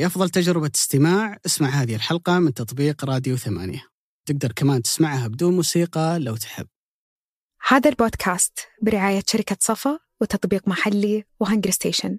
لأفضل تجربة استماع. اسمع هذه الحلقة من تطبيق راديو ثمانية. تقدر كمان تسمعها بدون موسيقى لو تحب. هذا البودكاست برعاية شركة صفا وتطبيق محلي وهنجر ستيشن.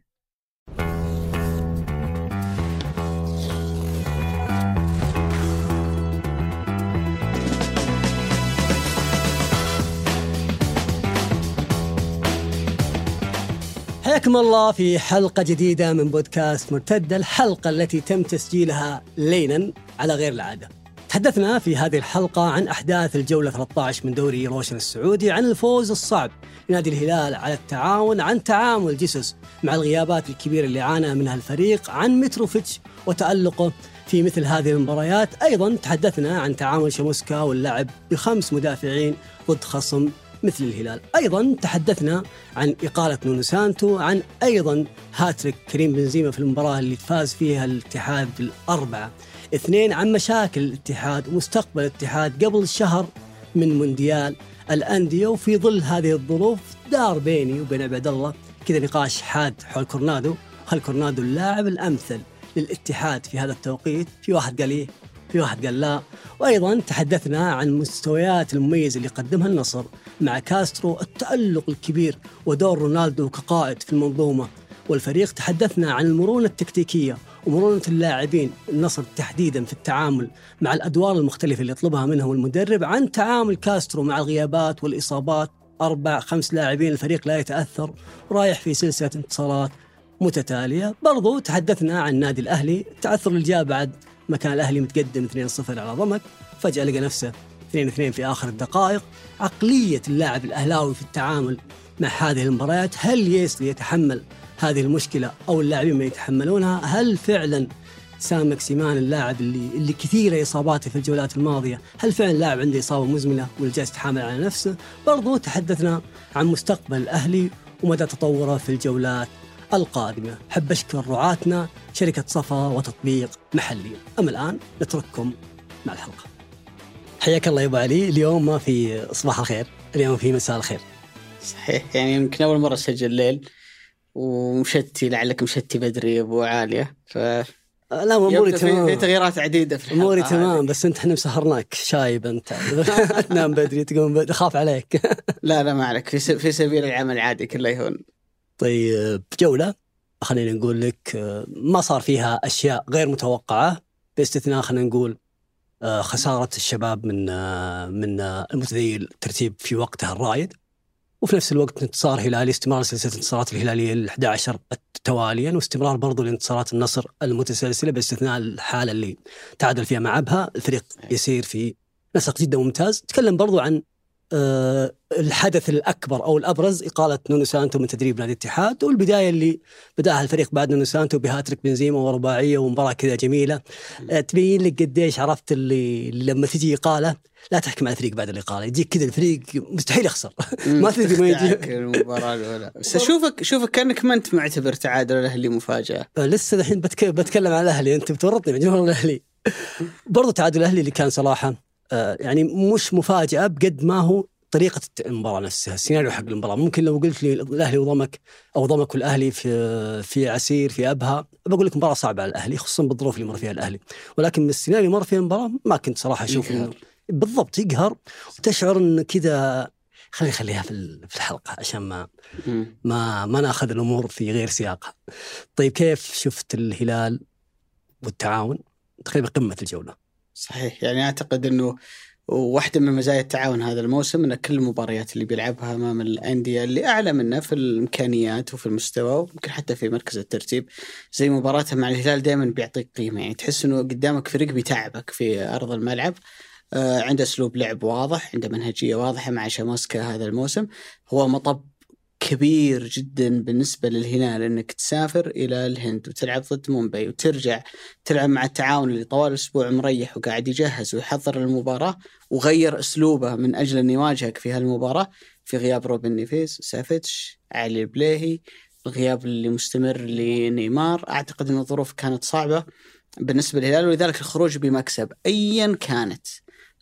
حياكم الله في حلقة جديدة من بودكاست مرتدة الحلقة التي تم تسجيلها ليلا على غير العادة. تحدثنا في هذه الحلقة عن أحداث الجولة 13 من دوري روشن السعودي عن الفوز الصعب لنادي الهلال على التعاون عن تعامل جيسوس مع الغيابات الكبيرة اللي عانى منها الفريق عن متروفيتش وتألقه في مثل هذه المباريات. أيضا تحدثنا عن تعامل شاموسكا واللعب بخمس مدافعين ضد خصم مثل الهلال. أيضا تحدثنا عن إقالة نونو سانتو عن أيضا هاتريك كريم بنزيما في المباراة اللي فاز فيها الاتحاد بالأربعة اثنين عن مشاكل الاتحاد ومستقبل الاتحاد قبل شهر من مونديال الأندية وفي ظل هذه الظروف دار بيني وبين عبد الله كذا نقاش حاد حول كورونادو. هل كورونادو اللاعب الأمثل للاتحاد في هذا التوقيت؟ في واحد قال إيه في واحد قال لا. وأيضا تحدثنا عن المستويات المميزه اللي قدمها النصر. مع كاسترو التألق الكبير ودور رونالدو كقائد في المنظومة. والفريق تحدثنا عن المرونة التكتيكية ومرونة اللاعبين النصر تحديدا في التعامل مع الأدوار المختلفة اللي يطلبها منهم المدرب عن تعامل كاسترو مع الغيابات والإصابات. أربع خمس لاعبين الفريق لا يتأثر ورايح في سلسلة انتصارات متتالية. برضو تحدثنا عن النادي الأهلي التعثر اللي جاء بعد ما كان الأهلي متقدم 2-0 على ضمك فجأة لقى نفسه 2-2 في آخر الدقائق عقلية اللاعب الأهلاوي في التعامل مع هذه المباريات هل يسري يتحمل هذه المشكلة أو اللاعبين ما يتحملونها؟ هل فعلا سام سيمان اللاعب اللي اللي كثيرة إصاباته في الجولات الماضية، هل فعلا لاعب عنده إصابة مزمنة ولا جالس يتحامل على نفسه؟ برضو تحدثنا عن مستقبل الأهلي ومدى تطوره في الجولات القادمة. حب أشكر رعاتنا شركة صفا وتطبيق محلي. أما الآن نترككم مع الحلقة. حياك الله يا أبو علي. اليوم ما في صباح الخير اليوم في مساء الخير. صحيح يعني يمكن أول مرة أسجل الليل ومشتي لعلك مشتي بدري يا أبو عالية. ف لا أموري تمام في تغييرات عديدة في أموري تمام بس أنت إحنا مسهرناك شايب أنت. تنام بدري تقوم بدري اخاف عليك. لا لا ما عليك. في, س... في سبيل العمل عادي كله يهون. طيب جولة. خلينا نقول لك ما صار فيها أشياء غير متوقعة باستثناء خلينا نقول خسارة الشباب من من المتذيل الترتيب في وقتها الرايد وفي نفس الوقت انتصار هلالي استمرار سلسلة الانتصارات الهلالية ال 11 تواليا واستمرار برضو لانتصارات النصر المتسلسلة باستثناء الحالة اللي تعادل فيها مع أبها. الفريق يسير في نسق جدا ممتاز. تكلم برضو عن الحدث الأكبر أو الأبرز إقالة نونو سانتو من تدريب نادي الاتحاد والبداية اللي بدأها الفريق بعد نونو سانتو بهاتريك بنزيما ورباعية ومباراة كذا جميلة. أه تبين لك قديش عرفت اللي, لما تجي إقالة لا تحكم على الفريق بعد الإقالة يجيك كذا الفريق مستحيل يخسر. ما تدري ما يجي. المباراة الأولى. بس اشوفك شوفك كأنك ما أنت معتبر تعادل الاهلي مفاجأة. أه لسه الحين بتكلم على الأهلي أنت بتورطني من جمهور الاهلي برضو تعادل الأهلي اللي كان صراحة يعني مش مفاجأة بقد ما هو طريقة المباراة نفسها، السيناريو حق المباراة، ممكن لو قلت لي الأهلي وضمك أو ضمك والأهلي في في عسير في أبها بقول لك مباراة صعبة على الأهلي خصوصا بالظروف اللي مر فيها الأهلي، ولكن من السيناريو اللي مر فيها المباراة ما كنت صراحة أشوف بالضبط يقهر. وتشعر انه كذا خلي خليها في في الحلقة عشان ما ما ما ناخذ الأمور في غير سياقها. طيب كيف شفت الهلال والتعاون؟ تقريبا قمة الجولة؟ صحيح. يعني أعتقد إنه وواحدة من مزايا التعاون هذا الموسم أن كل المباريات اللي بيلعبها أمام الأندية اللي أعلى منه في الإمكانيات وفي المستوى ويمكن حتى في مركز الترتيب زي مباراتها مع الهلال دائما بيعطيك قيمة. يعني تحس أنه قدامك فريق بيتعبك في أرض الملعب آه عنده أسلوب لعب واضح عنده منهجية واضحة مع شاموسكا هذا الموسم. هو مطب كبير جدا بالنسبة للهلال إنك تسافر إلى الهند وتلعب ضد مومباي وترجع تلعب مع التعاون اللي طوال أسبوع مريح وقاعد يجهز ويحضر المباراة وغير أسلوبه من أجل انه يواجهك في هالمباراة في غياب روبن نيفيز سافيتش علي البليهي الغياب اللي مستمر لنيمار. أعتقد إن الظروف كانت صعبة بالنسبة للهلال ولذلك الخروج بمكسب. ايا كانت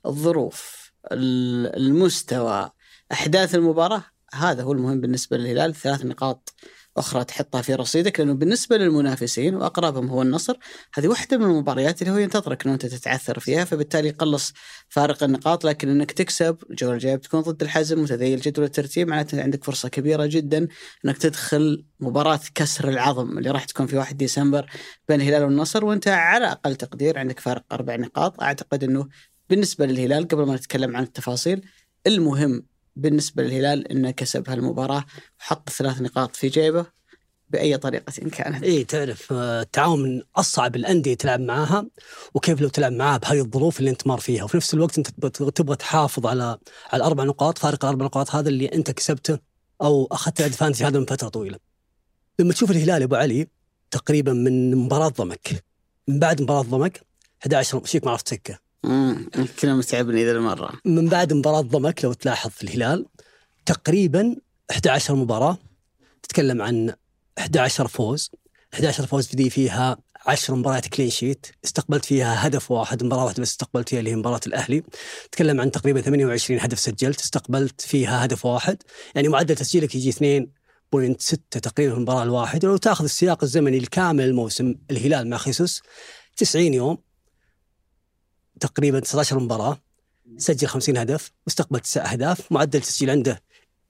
الظروف المستوى أحداث المباراة هذا هو المهم بالنسبة للهلال ثلاث نقاط أخرى تحطها في رصيدك لأنه بالنسبة للمنافسين وأقربهم هو النصر هذه واحدة من المباريات اللي هو ينتظرك إنه أنت تتعثر فيها فبالتالي يقلص فارق النقاط لكن إنك تكسب الجوله الجايه بتكون ضد الحزم متذيل جدول الترتيب معناته عندك فرصة كبيرة جدا إنك تدخل مباراة كسر العظم اللي راح تكون في 1 ديسمبر بين الهلال والنصر وأنت على أقل تقدير عندك فارق أربع نقاط. أعتقد إنه بالنسبة للهلال قبل ما نتكلم عن التفاصيل المهم بالنسبة للهلال إنه كسب هالمباراة وحط ثلاث نقاط في جيبه بأي طريقة كانت. إي تعرف آه، التعاون من أصعب الأندية تلعب معاها وكيف لو تلعب معاها بهذه الظروف اللي أنت مار فيها وفي نفس الوقت أنت تبغى تحافظ على على الأربع نقاط فارق الأربع نقاط هذا اللي أنت كسبته أو أخذت الادفانتج هذا من فترة طويلة. لما تشوف الهلال أبو علي تقريبا من مباراة ضمك من بعد مباراة ضمك 11 شيك ما عرفت سكة امم كنا متعبني ذا المرة. من بعد مباراة ضمك لو تلاحظ في الهلال تقريبا 11 مباراة تتكلم عن 11 فوز. 11 فوز بدي فيها 10 مباريات clean sheet استقبلت فيها هدف واحد مباراة واحدة بس استقبلت فيها اللي هي مباراة الأهلي. تكلم عن تقريبا 28 هدف سجلت استقبلت فيها هدف واحد. يعني معدل تسجيلك يجي 2.6 تقريبا في المباراة الواحدة. ولو تأخذ السياق الزمني الكامل الموسم الهلال مع خيسوس 90 يوم. تقريبا 19 مباراة سجل 50 هدف واستقبل تسع أهداف معدل تسجيل عنده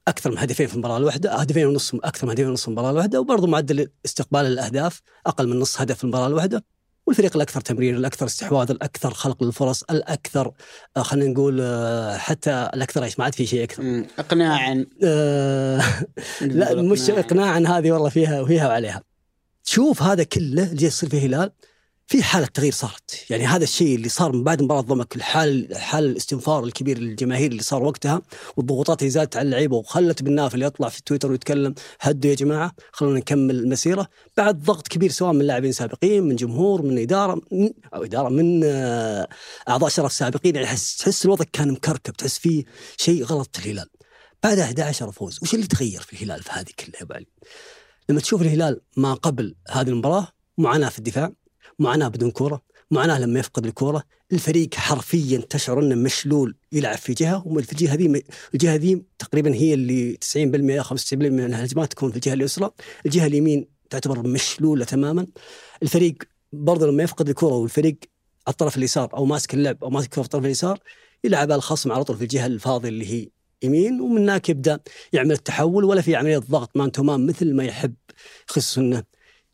أكثر من هدفين في المباراه الواحدة هدفين ونص أكثر من هدفين ونص في المباراه الواحدة وبرضه معدل استقبال الأهداف أقل من نص هدف في المباراه الواحدة. والفريق الأكثر تمرير الأكثر استحواذ الأكثر خلق للفرص الأكثر آه، خلينا نقول آه، حتى الأكثر إيش ما عاد في شيء أكثر. اقناعا. آه لا مش اقناعا هذه والله فيها وفيها وعليها. تشوف هذا كله اللي يصير في الهلال في حالة تغيير صارت. يعني هذا الشيء اللي صار من بعد مباراة ضمك الحال حال الاستنفار الكبير للجماهير اللي صار وقتها والضغوطات اللي زادت على اللعيبة وخلت بن ناف اللي يطلع في تويتر ويتكلم هدوا يا جماعة خلونا نكمل المسيرة. بعد ضغط كبير سواء من لاعبين سابقين من جمهور من إدارة من أو إدارة من آه، أعضاء شرف سابقين يعني تحس الوضع كان مكركب تحس فيه شيء غلط في الهلال. بعد 11 فوز وش اللي تغير في الهلال في هذه كلها يا لما تشوف الهلال ما قبل هذه المباراة معاناة في الدفاع معاناه بدون كورة معاناه لما يفقد الكورة الفريق حرفيا تشعر إنه مشلول يلعب في جهة وفي الجهة ذي الجهة ذي تقريبا هي اللي 90% 95% من الهجمات تكون في الجهة اليسرى. الجهة اليمين تعتبر مشلولة تماما. الفريق برضه لما يفقد الكره والفريق على الطرف اليسار أو ماسك اللعب أو ماسك الكره في الطرف اليسار يلعب الخصم على طول في الجهة الفاضية اللي هي يمين ومن هناك يبدأ يعمل التحول ولا في عملية ضغط man to man مثل ما يحب خصوصا انه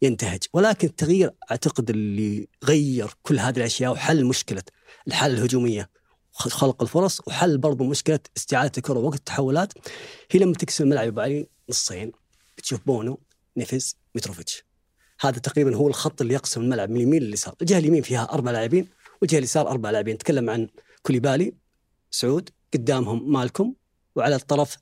ينتهج. ولكن التغيير أعتقد اللي غير كل هذه الأشياء وحل مشكلة الحالة الهجومية. خلق الفرص وحل برضو مشكلة استعادة الكرة وقت التحولات. هي لما تقسم الملعب أبو علي نصين. بتشوف بونو نفز متروفيتش هذا تقريبا هو الخط اللي يقسم الملعب من اليمين لليسار. الجهة اليمين فيها أربع لاعبين والجهة اليسار أربع لاعبين. نتكلم عن كوليبالي سعود قدامهم مالكم وعلى الطرف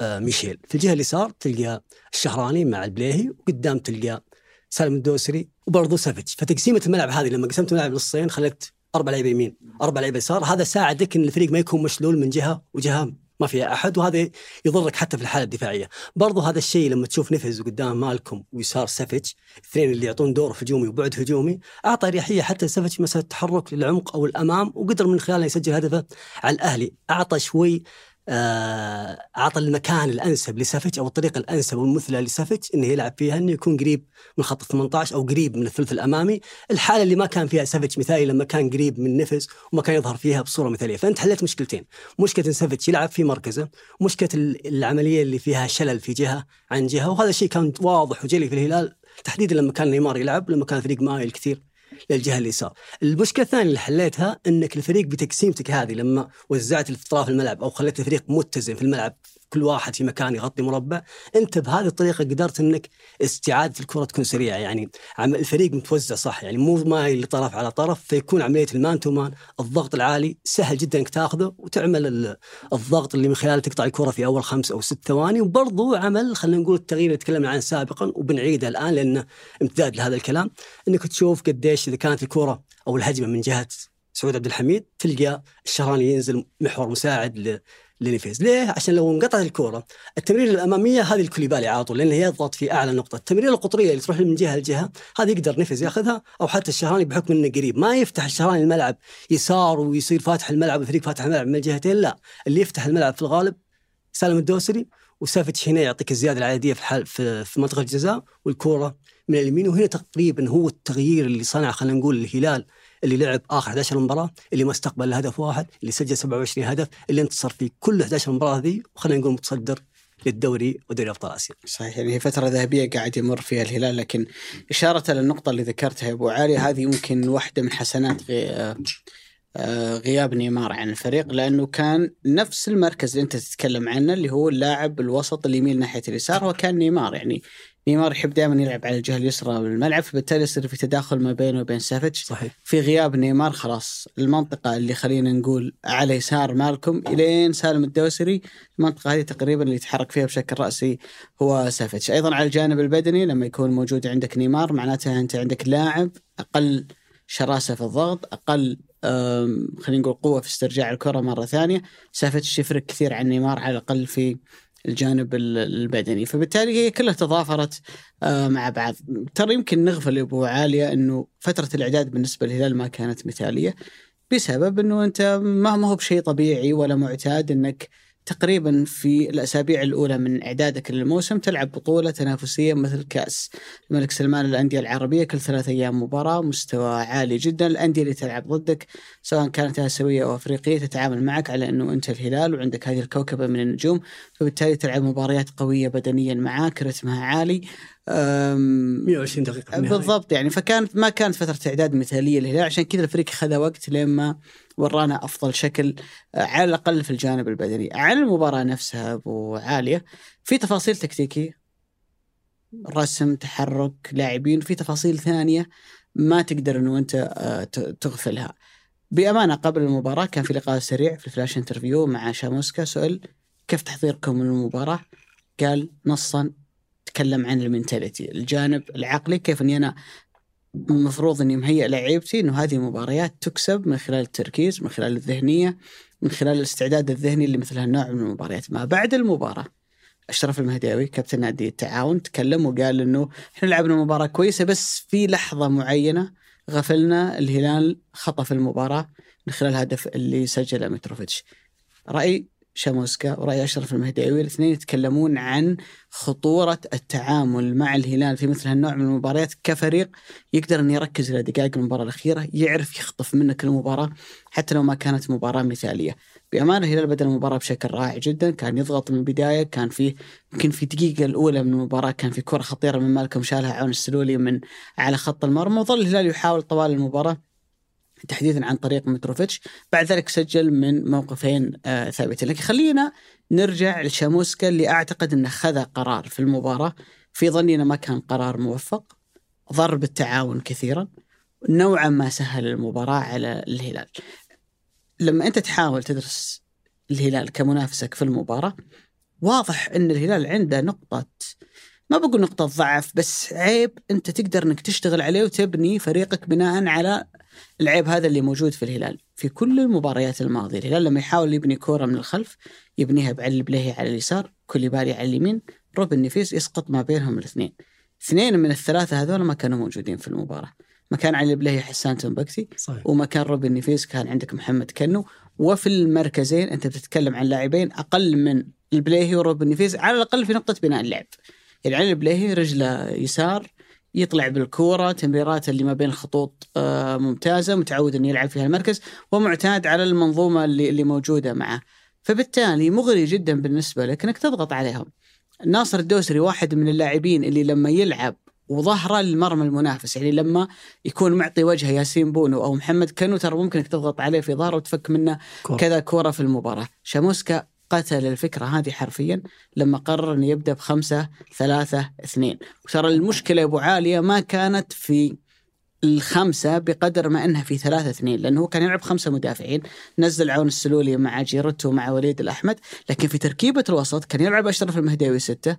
آه ميشيل. في الجهة اليسار تلقى الشهراني مع البليهي وقدام تلقى سالم الدوسري وبرضه سافيتش. فتقسيمة الملعب هذه لما قسمت الملعب نصين خليت أربع لعيبة يمين أربع لعيبة يسار. هذا ساعدك إن الفريق ما يكون مشلول من جهة وجهة ما فيها أحد وهذا يضرك حتى في الحالة الدفاعية. برضو هذا الشيء لما تشوف نفز وقدام مالكم ويسار سافيتش الاثنين اللي يعطون دور هجومي وبعد هجومي أعطى إريحية حتى سافيتش مسألة التحرك للعمق أو الأمام وقدر من خلاله يسجل هدفه على الأهلي. أعطى شوي أعطى المكان الأنسب لسافيتش أو الطريقة الأنسب والمثلى لسافيتش انه يلعب فيها انه يكون قريب من خط 18 أو قريب من الثلث الأمامي، الحالة اللي ما كان فيها سافيتش مثالي لما كان قريب من نفز وما كان يظهر فيها بصورة مثالية، فأنت حليت مشكلتين، مشكلة إن سافيتش يلعب في مركزه، ومشكله العملية اللي فيها شلل في جهة عن جهة، وهذا الشيء كان واضح وجلي في الهلال تحديدا لما كان نيمار يلعب لما كان الفريق مايل كثير. للجهة اليسار. المشكلة الثانية اللي حليتها إنك الفريق بتقسيمتك هذه لما وزعت في اطراف الملعب أو خليت الفريق متزن في الملعب كل واحد في مكان يغطي مربع. انت بهذه الطريقة قدرت انك استعاده الكرة تكون سريعة. يعني الفريق متوزع صح. يعني مو مايل لطرف على طرف فيكون عملية ال man to man. الضغط العالي سهل جدا إنك تاخذه وتعمل الضغط اللي من خلاله تقطع الكرة في أول خمس أو ست ثواني. وبرضه عمل خلينا نقول التغيير اللي تكلمنا عنه سابقا وبنعيده الآن لأنه امتداد لهذا الكلام. إنك تشوف قديش إذا كانت الكرة أو الهجمة من جهة سعود عبد الحميد تلقى الشهراني ينزل محور مساعد لنيفيز ليه؟ عشان لو انقطعت الكورة التمرير الأمامية هذه الكوليبالي على طول لأنه يضغط في أعلى نقطة، التمرير القطرية اللي تروح من جهة لجهة هذه يقدر نيفيز ياخذها أو حتى الشهراني بحكم إنه قريب، ما يفتح الشهراني الملعب يسار ويصير فاتح الملعب والفريق فاتح الملعب من الجهتين لا، اللي يفتح الملعب في الغالب سالم الدوسري وسافيتش هنا يعطيك الزيادة العدديه في حال في, في منطقة الجزاء والكورة من اليمين. وهنا تقريبا هو التغيير اللي صنع خلينا نقول الهلال اللي لعب آخر 11 مباراة اللي ما استقبل هدف واحد اللي سجل 27 هدف اللي انتصر في كل 11 مباراة ذي وخلينا نقول متصدر للدوري ودوري أبطال آسيا. صحيح يعني هي فترة ذهبية قاعد يمر فيها الهلال لكن إشارة للنقطه اللي ذكرتها يا أبو علي هذه يمكن واحدة من حسنات. آه، غياب نيمار عن الفريق لأنه كان نفس المركز اللي أنت تتكلم عنه اللي هو اللاعب الوسط اللي يميل ناحية اليسار هو كان نيمار. يعني نيمار يحب دائما يلعب على الجهة اليسرى من الملعب فبالتالي يصير في تداخل ما بينه وبين سافيتش صحيح. في غياب نيمار خلاص المنطقة اللي خلينا نقول على يسار مالكم إلين سالم الدوسري المنطقة هذه تقريبا اللي يتحرك فيها بشكل رأسي هو سافيتش أيضا على الجانب البدني لما يكون موجود عندك نيمار معناته أنت عندك لاعب أقل شراسة في الضغط أقل خلينا نقول قوة في استرجاع الكرة مرة ثانية. سافيتش يفرق كثير عن نيمار على الأقل في الجانب البدني. فبالتالي هي كلها تضافرت مع بعض. ترى يمكن نغفل يا أبو عالية إنه فترة الإعداد بالنسبة للهلال ما كانت مثالية بسبب إنه أنت ما هو بشيء طبيعي ولا معتاد إنك تقريبا في الأسابيع الأولى من إعدادك للموسم تلعب بطولة تنافسية مثل كأس الملك سلمان للأندية العربية كل ثلاث أيام مباراة مستوى عالي جدا. الأندية اللي تلعب ضدك سواء كانت آسيوية أو أفريقية تتعامل معك على أنه أنت الهلال وعندك هذه الكوكبة من النجوم فبالتالي تلعب مباريات قوية بدنيا معاك رتمها عالي. 120 دقيقة بالضبط يعني فكانت ما كانت فترة إعداد مثالية للهلال عشان كذا الفريق خذ وقت لين ما ورانا أفضل شكل آه، على الأقل في الجانب البدني. عن المباراة نفسها أبو عالية في تفاصيل تكتيكية. رسم تحرك لاعبين في تفاصيل ثانية ما تقدر إنه أنت آه، تغفلها. بأمانة قبل المباراة كان في لقاء سريع في ال flash interview مع شاموسكا. سؤال كيف تحضيركم للمباراة؟ قال نصا تكلم عن ال mentality الجانب العقلي كيف إني أنا المفروض إني مهيئ لعيبتي إنه هذه المباريات تكسب من خلال التركيز من خلال الذهنية من خلال الاستعداد الذهني لمثل هالنوع من المباريات. ما بعد المباراة أشرف المهداوي كابتن نادي التعاون تكلم وقال إنه إحنا لعبنا مباراة كويسة بس في لحظة معينة غفلنا الهلال خطف المباراة من خلال الهدف اللي سجله متروفيتش. رأي شاموسكا ورأي أشرف المهداوي الاثنين يتكلمون عن خطورة التعامل مع الهلال في مثل هالنوع من المباريات. كفريق يقدر أن يركز إلى دقائق المباراة الأخيرة يعرف يخطف منك المباراة حتى لو ما كانت مباراة مثالية. بأمانة الهلال بدأ المباراة بشكل رائع جدا كان يضغط من البداية كان في يمكن في الدقيقة الأولى من المباراة كان في كرة خطيرة من مالكم شالها عون السلولي من على خط المرمى وظل الهلال يحاول طوال المباراة تحديثا عن طريق متروفيتش بعد ذلك سجل من موقفين آه ثابتين. لكن خلينا نرجع لشاموسكا اللي أعتقد إنه خذ قرار في المباراة. في ظني إنه ما كان قرار موفق ضر بالتعاون كثيرا نوعا ما سهل المباراة على الهلال. لما أنت تحاول تدرس الهلال كمنافسك في المباراة واضح إن الهلال عنده نقطة ما بقول نقطة ضعف بس عيب أنت تقدر إنك تشتغل عليه وتبني فريقك بناء على العيب هذا اللي موجود في الهلال. في كل المباريات الماضية الهلال لما يحاول يبني كورة من الخلف يبنيها بعلي بليهي على اليسار كوليبالي على اليمين روبن نفيس يسقط ما بينهم الاثنين. اثنين من الثلاثة هذول ما كانوا موجودين في المباراة. مكان علي بليهي حسان تمبكتي صحيح. ومكان روبن نفيس كان عندك محمد كنو. وفي المركزين انت بتتكلم عن لاعبين أقل من البليهي وروبن نفيس على الأقل في نقطة بناء اللعب. يعني علي البليهي رجله يسار يطلع بالكورة تمريرات اللي ما بين الخطوط آه، ممتازة متعود إنه يلعب فيها المركز ومعتاد على المنظومة اللي اللي موجودة معه. فبالتالي مغري جدا بالنسبة لك إنك تضغط عليهم. ناصر الدوسري واحد من اللاعبين اللي لما يلعب وظهره للمرمى المنافس يعني لما يكون معطي وجهه ياسين بونو أو محمد كانو ترى ممكن إنك تضغط عليه في ظهره وتفك منه كورة. كذا كورة في المباراة. شاموسكا قتل الفكرة هذه حرفيا لما قرر أنه يبدأ بخمسة ثلاثة اثنين. وترى المشكلة يا أبو عالية ما كانت في الخمسة بقدر ما أنها في ثلاثة اثنين لأنه هو كان يلعب خمسة مدافعين. نزل عون السلولي مع خيرتو مع وليد الأحمد. لكن في تركيبة الوسط كان يلعب أشرف المهداوي ستة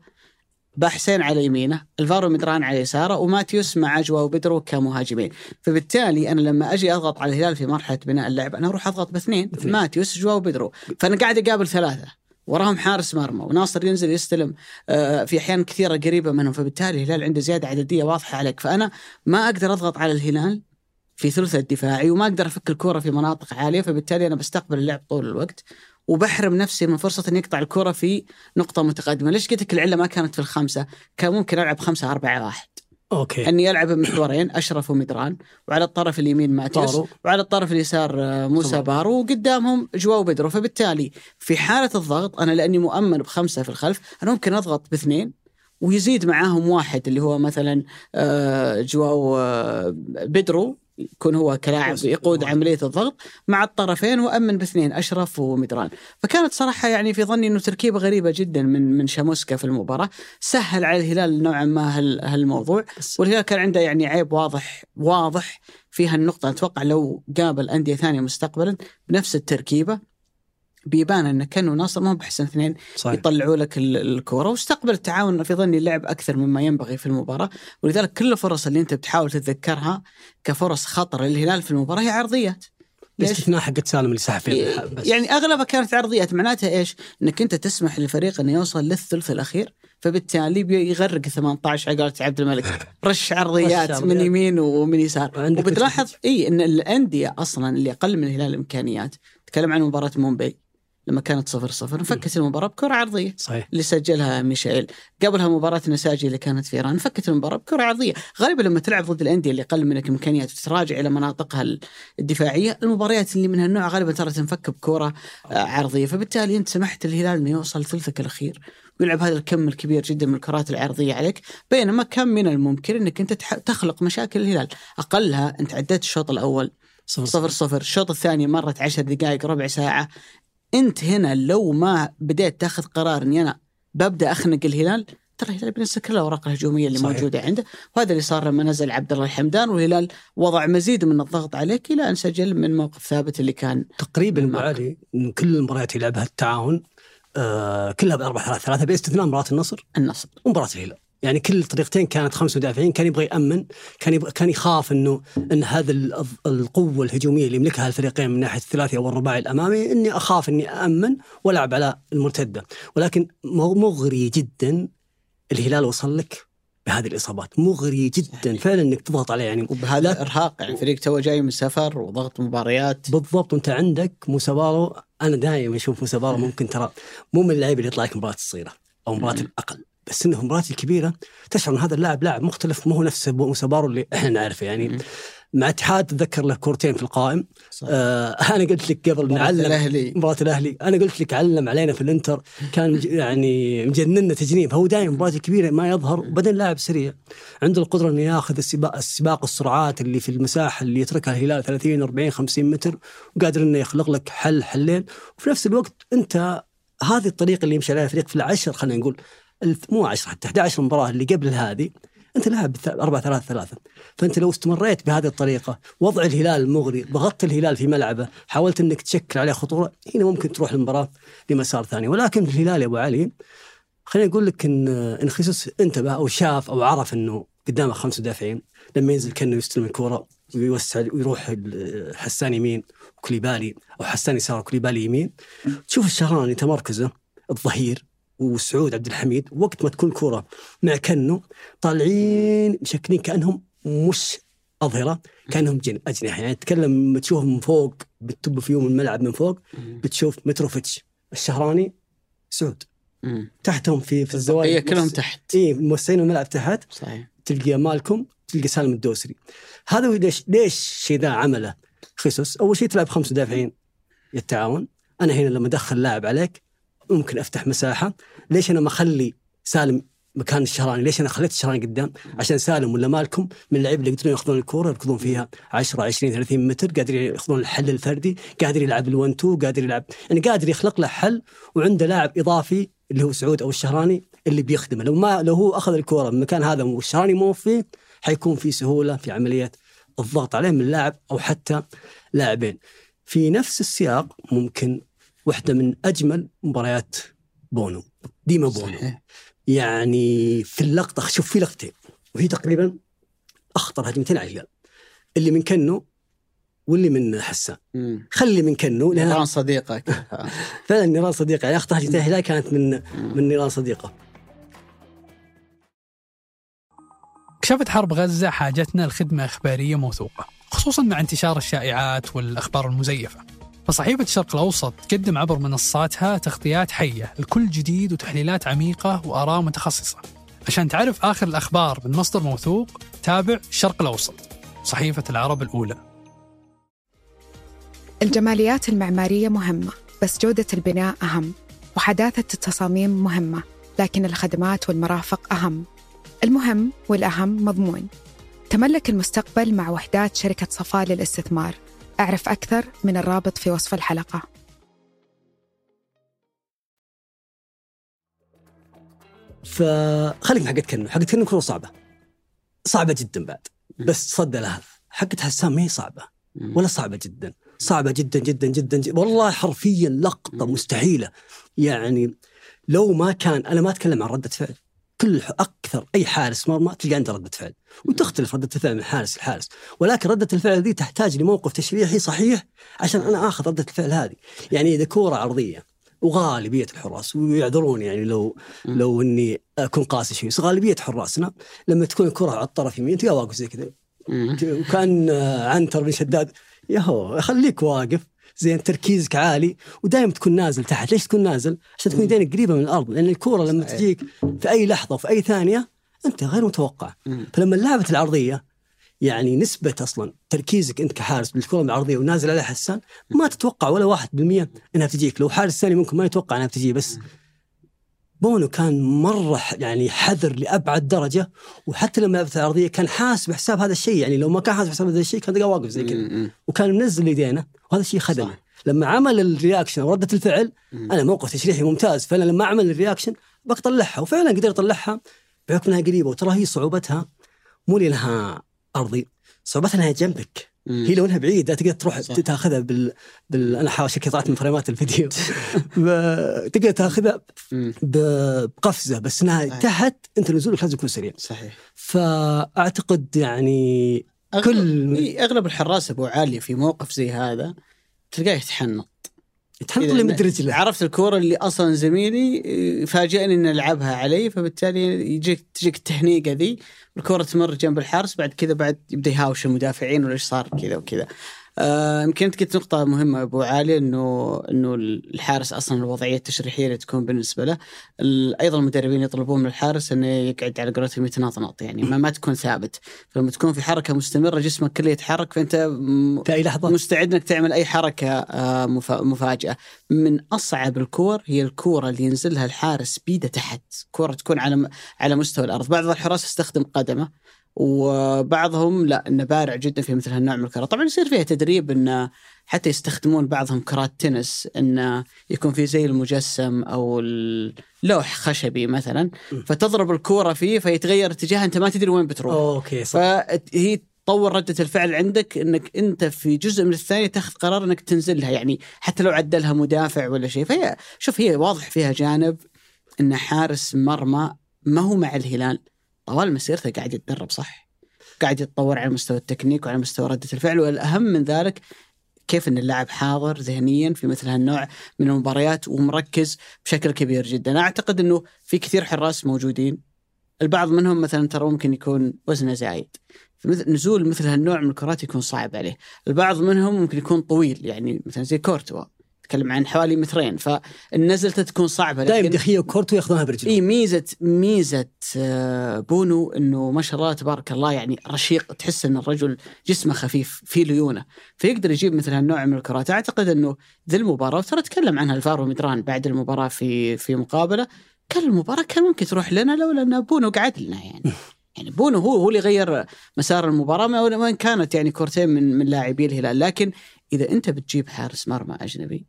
بحسين على يمينه الفارو مدران على يساره وماتيوس مع جواو بيدرو كمهاجمين. فبالتالي أنا لما أجي أضغط على الهلال في مرحلة بناء اللعب أنا أروح أضغط باثنين ماتيوس جواو بيدرو فأنا قاعد أقابل ثلاثة وراهم حارس مرمى وناصر ينزل يستلم آه، في أحيان كثيرة قريبة منهم فبالتالي الهلال عنده زيادة عددية واضحة عليك. فأنا ما أقدر أضغط على الهلال في ثلث الدفاعي وما أقدر أفك الكورة في مناطق عالية فبالتالي أنا بستقبل اللعب طول الوقت وبحرم نفسي من فرصة إني أقطع الكره في نقطة متقدمة، ليش قلت لك العلة ما كانت في الخمسة؟ كان ممكن ألعب خمسة أربعة واحد. okay إني ألعب بمحورين أشرف ومدران وعلى الطرف اليمين ماتيوس. وعلى الطرف اليسار آه، موسى طبعا. بارو وقدامهم جواو بدرو فبالتالي في حالة الضغط أنا لأني مؤمن بخمسة في الخلف أنا ممكن أضغط باثنين ويزيد معاهم واحد اللي هو مثلا آه، جواو آه، بدرو يكون هو كلاعب يقود عملية الضغط مع الطرفين وأمن باثنين أشرف ومدران. فكانت صراحة يعني في ظني إنه تركيبة غريبة جدا من من شاموسكا في المباراة. سهل على الهلال نوعا ما هال- هالموضوع. والهلال كان عنده يعني عيب واضح واضح في هالنقطة. أتوقع لو قابل أندية ثانية مستقبلا بنفس التركيبة بيبان انه كانوا ناصر ما هو بأحسن اثنين صحيح. يطلعوا لك ال- الكورة واستقبل التعاون في ظني اللعب أكثر مما ينبغي في المباراة. ولذلك كل الفرص اللي أنت بتحاول تتذكرها كفرص خطر للهلال في المباراة هي عرضيات؟ باستثناء حقت سالم اللي سحب فيها بس. يعني أغلبها كانت عرضيات معناتها إيش؟ إنك أنت تسمح للفريق إنه يوصل للثلث الأخير فبالتالي بيغرق 18 على قولة عبد الملك. رش عرضيات من. يمين ومن يسار. وبتلاحظ اي إن الأندية أصلا اللي أقل من الهلال إمكانيات. تكلم عن مباراة مومباي. لما كانت صفر صفر انفكت المباراة بكرة عرضية. صحيح. اللي سجلها ميشيل. قبلها مباراة نساجي اللي كانت في إيران فكت المباراة بكرة عرضية. غالبا لما تلعب ضد الأندية اللي أقل منك إمكانيات وتتراجع إلى مناطقها الدفاعية المباريات اللي من هالنوع غالبا ترى تنفك بكرة آه، عرضية. فبالتالي أنت سمحت الهلال أنه يوصل ثلثك الأخير. ويلعب هذا الكم الكبير جدا من الكرات العرضية عليك. بينما كم من الممكن أنك أنت تخلق مشاكل الهلال أقلها أنت عديت الشوط الأول. صفر. صفر صفر. الشوط الثاني مرت عشر دقائق ربع ساعة. أنت هنا لو ما بديت تاخذ قرار أني أنا ببدأ أخنق الهلال ترى الهلال بينسى كل الأوراق الهجومية اللي صحيح. موجودة عنده وهذا اللي صار لما نزل عبد الله الحمدان والهلال وضع مزيد من الضغط عليك إلى أن سجل من موقف ثابت اللي كان تقريبا إن كل المباريات اللي لعبها التعاون آه كلها ثلاثة ثلاثة بإستثناء مباراة النصر. النصر. ومباراة الهلال. يعني كل الطريقتين كانت خمس مدافعين كان يبغى يأمن كان يبغى كان يخاف انه إن هذا ال- القوة الهجومية اللي يملكها الفريقين من ناحية الثلاثي أو الرباعي الأمامي إني أخاف إني امن وألعب على المرتدة. ولكن مغ- مغري جدا الهلال وصل لك بهذه الإصابات. مغري جدا. فعلا إنك تضغط عليه يعني. وبهذا إرهاق يعني الفريق تو جاي من سفر وضغط مباريات. بالضبط. وأنت عندك موسى بارو أنا دائما أشوف موسى بارو ممكن ترى مو من اللعيبة اللي يطلع لك مباراة الصغيره أو مباراة مم. بس انه مباراة الكبيرة تشعر إن هذا اللاعب لاعب مختلف مو هو نفس موسى بارو اللي إحنا نعرفه. يعني مم. مع اتحاد تذكر له كورتين في القائم. صح. آه أنا قلت لك قبل نعلم الأهلي. مباراة الأهلي. أنا قلت لك علم علينا في الإنتر. كان يعني مجننا تجنين فهو دائما مباراة الكبيرة ما يظهر وبعدين لاعب سريع. عنده القدرة إنه ياخذ السباق السباق السرعات اللي في المساحة اللي يتركها الهلال 30 40 50 متر وقادر إنه يخلق لك حل حلين. وفي نفس الوقت أنت هذه الطريقة اللي يمشي عليها الفريق في العشر خلينا نقول مو 10 حتى 11 مباراة اللي قبل هذه أنت لاعب 4 3 3 فأنت لو استمريت بهذه الطريقة وضع الهلال مغري ضغطت الهلال في ملعبه حاولت إنك تشكل عليه خطورة هنا ممكن تروح المباراه لمسار ثاني. ولكن الهلال يا أبو علي خليني أقول لك ان إن خيسوس انتبه أو شاف أو عرف إنه قدامه خمس مدافعين لما ينزل كأنه يستلم الكورة ويوسع ويروح حسان يمين وكليبالي أو حسان يسار وكليبالي يمين. تشوف الشهراني تمركزه الظهير وسعود عبد الحميد وقت ما تكون كرة مع كنو طالعين مشكلين كأنهم مش أظهرة كأنهم جن أجنحة. يعني تتكلم لما تشوفهم من فوق بتب فيهم الملعب من فوق بتشوف متروفيتش الشهراني سعود. مم. تحتهم في في الزوايا هي كلهم تحت. اي موسعين الملعب تحت. صحيح. تلقى مالكم تلقى سالم الدوسري. هذا ليش ليش الشيء ذا عمله خيسوس؟ أول شيء تلعب خمس مدافعين يتعاون. أنا هنا لما أدخل لاعب عليك ممكن أفتح مساحة. ليش أنا ما أخلي سالم مكان الشهراني ليش أنا خليت الشهراني قدام؟ عشان سالم ولا مالكم من اللعيبه اللي يقدرون يأخذون الكورة يركضون فيها 10 20 30 متر قادر يأخذون الحل الفردي قادر يلعب ال1 2 قادر يلعب يعني قادر يخلق له حل وعنده لاعب إضافي اللي هو سعود أو الشهراني اللي بيخدمه. لو ما لو هو أخذ الكورة من المكان هذا والشهراني مو فيه حيكون في سهولة في عمليه الضغط عليه من لاعب أو حتى لاعبين. في نفس السياق ممكن واحدة من أجمل مباريات بونو ديما بونو. صحيح. يعني في اللقطة شوف في لقطتين وهي تقريبا أخطر هجمتين على الهلال اللي من كنو واللي من حسان. مم. خلي من كنو لأن نيران صديقة فعلا نيران صديقة. يعني أخطر هجمتين الهلال كانت من من نيران صديقة. كشفت حرب غزة حاجتنا لخدمة إخبارية موثوقة خصوصا مع انتشار الشائعات والأخبار المزيفة. فصحيفة الشرق الأوسط تقدم عبر منصاتها تغطيات حية لكل جديد وتحليلات عميقة وآراء متخصصة. عشان تعرف آخر الأخبار من مصدر موثوق تابع الشرق الأوسط صحيفة العرب الأولى. الجماليات المعمارية مهمة بس جودة البناء أهم وحداثة التصاميم مهمة لكن الخدمات والمرافق أهم. المهم والأهم مضمون. تملك المستقبل مع وحدات شركة صفاء للاستثمار. أعرف أكثر من الرابط في وصف الحلقة. فخليك من حقت كنو. حقت كنو كروه صعبة. صعبة جدا بعد. بس صد لها حقت حسام ما هي صعبة. ولا صعبة جدا. صعبة جدا جدا جدا, جدا. والله حرفيا لقطة مستحيلة. يعني لو ما كان أنا ما أتكلم عن ردة فعل. كل أكثر أي حارس مرمى تلقى عنده ردة فعل وتختلف ردة الفعل من حارس لحارس ولكن ردة الفعل ذي تحتاج لموقف تشريحي صحيح عشان أنا آخذ ردة الفعل هذه. يعني إذا كورة عرضية وغالبية الحراس ويعذروني يعني لو لو إني أكون قاسي شوي بس غالبية حراسنا لما تكون الكرة على الطرف يمين تلقى واقف زي كذا. وكأن عنتر بن شداد ياهو خليك واقف. زين تركيزك عالي ودائما تكون نازل تحت. ليش تكون نازل؟ عشان تكون يدينك قريبة من الأرض. لأن الكورة لما. تجيك في أي لحظة وفي أي ثانية أنت غير متوقع. فلما لعبت العرضية يعني نسبة أصلا تركيزك أنت كحارس بالكرة العرضية ونازل عليها حسان ما تتوقع ولا واحد بالمية أنها بتجيك لو حارس ثاني ممكن ما يتوقع أنها بتجي بس بونو كان مرة ح- يعني حذر لأبعد درجة وحتى لما لعبت العرضية كان حاسب حساب هذا الشيء يعني لو ما كان حاسب حساب هذا الشيء كان تلقاه واقف زي كذا. وكان منزل يدينه وهذا الشيء خدمه صح. لما عمل ال reaction وردة الفعل أنا موقف تشريحي ممتاز. فانا لما اعمل ال reaction بطلعها وفعلا قدرت أطلعها بحكم انها قريبة وترى هي صعوبتها مو لأنها أرضي صعوبتها إنها جنبك. هي لو إنها بعيده تقدر تروح صح. تاخذها بال, بال... أنا شكلي طلعت من فريمات الفيديو تقدر تاخذها مم. ب- بقفزة بس إنها. تحت أنت نزولك لازم يكون سريع صحيح فأعتقد يعني أغلب كل إيه، أغلب الحراس أبو عالية في موقف زي هذا تلقاه يتحنط تحط إذا لي مد رجله. عرفت الكورة اللي أصلا زميلي إيه، فاجئني ان العبها علي فبالتالي يجيك تجيك التهنيقه ذي الكوره تمر جنب الحارس بعد كذا بعد يبدأ يهاوش المدافعين ولا إيش صار كذا وكذا. آه، يمكن انت قلت نقطة مهمة أبو علي انه إنه الحارس أصلا الوضعية التشريحية اللي تكون بالنسبة له أيضا المدربين يطلبون من الحارس إنه يقعد على قولتهم يتنطنط يعني ما, ما تكون ثابت. فلما تكون في حركة مستمرة جسمك كله يتحرك فأنت م- في اي لحظة. مستعد إنك تعمل أي حركة آه، مفا- مفاجأة. من أصعب الكور هي الكورة اللي ينزلها الحارس بيده تحت كورة تكون على على مستوى الأرض. بعض الحراس يستخدم قدمه وبعضهم لا انه بارع جدا في مثل هالنوع من الكرات طبعا يصير فيها تدريب انه حتى يستخدمون بعضهم كرات تنس انه يكون في زي المجسم أو اللوح خشبي مثلا فتضرب الكورة فيه فيتغير اتجاهها أنت ما تدري وين بتروح. أوكي صح. فهي تطور ردة الفعل عندك إنك أنت في جزء من الثانية تاخذ قرار إنك تنزلها يعني حتى لو عدلها مدافع ولا شيء. فهي شوف هي واضح فيها جانب إن حارس مرمى ما هو مع الهلال. طوال مسيرته قاعد يتدرب صح؟ قاعد يتطور على مستوى التكنيك وعلى مستوى ردة الفعل والأهم من ذلك كيف إن اللاعب حاضر ذهنيا في مثل هالنوع من المباريات ومركز بشكل كبير جدا. أعتقد إنه في كثير حراس موجودين. البعض منهم مثلا ترى ممكن يكون وزنه زايد. نزول مثل هالنوع من الكرات يكون صعب عليه. البعض منهم ممكن يكون طويل يعني مثلا زي كورتوا. تكلم عن حوالي مترين فالنزلته تكون صعبة دائما دي خيا وكورتوا ياخذونها برجلهم. إي ميزة ميزة آه، بونو إنه ما شاء الله تبارك الله يعني رشيق تحس إن الرجل جسمه خفيف في ليونة. فيقدر يجيب مثل هالنوع من الكرات. أعتقد إنه ذي المباراة وترى تكلم عنها الفارو مدران بعد المباراة في في مقابلة كان المباراة كان ممكن تروح لنا لولا ان بونو قعد لنا يعني. يعني بونو هو هو اللي غير مسار المباراة ما- وان كانت يعني كورتين من من لاعبي الهلال. لكن إذا أنت بتجيب حارس مرمى أجنبي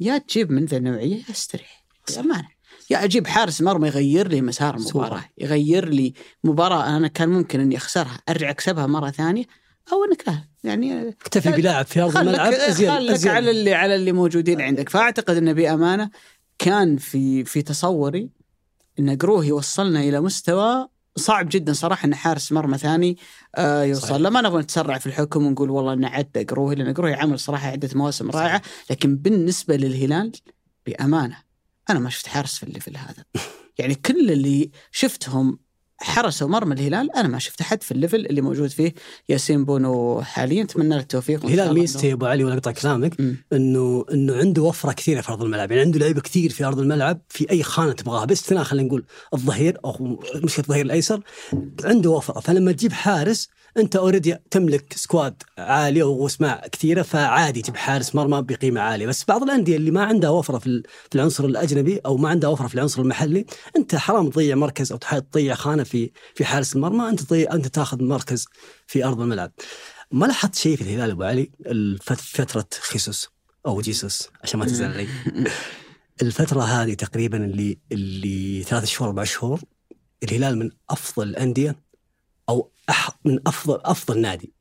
يا تجيب من ذا النوعية يا استريح بأمانة. يا أجيب حارس مرمى يغير لي مسار المباراه يغير لي مباراة أنا كان ممكن إني أخسرها أرجع أكسبها مرة ثانية أو إنك يعني اكتفي بلاعب في أرض الملعب ازين خلك على اللي على اللي موجودين عندك. فأعتقد إنه بأمانة كان في في تصوري إن قروه يوصلنا إلى مستوى صعب جدا صراحة إن حارس مرمى ثاني آه يوصل. لا ما نبغى نتسرع في الحكم ونقول والله إنه عدى قروه لأن قروه عمل صراحة عدة مواسم رائعة لكن بالنسبة للهلال بأمانة أنا ما شفت حارس في ال level هذا يعني كل اللي شفتهم حرسوا مرمى الهلال. أنا ما شفت أحد في ال level اللي موجود فيه ياسين بونو حاليا. أتمنى له التوفيق الهلال ميزته يا أبو علي ولا أقطع كلامك. إنه إنه عنده وفرة كثيرة في أرض الملعب، يعني عنده لعيبة كثير في أرض الملعب في أي خانة تبغاها. باستثناء خلينا نقول الظهير أو مشكله الظهير الأيسر عنده وفرة. فلما تجيب حارس أنت already تملك squad عاليه واسماء كثيرة فعادي تجيب حارس مرمى بقيمة عالية. بس بعض الأندية اللي ما عندها وفرة في ال- في العنصر الأجنبي أو ما عندها وفرة في العنصر المحلي أنت حرام تضيع مركز أو تضيع خانة في في حارس المرمى أنت تضيع أنت تاخذ مركز في أرض الملعب. ما لاحظت شيء في الهلال أبو علي؟ فترة خيسوس أو جيسوس عشان ما تزعل علي الفترة هذه تقريبا اللي اللي ثلاث شهور أربع شهور الهلال من أفضل الأندية أو من أفضل أفضل نادي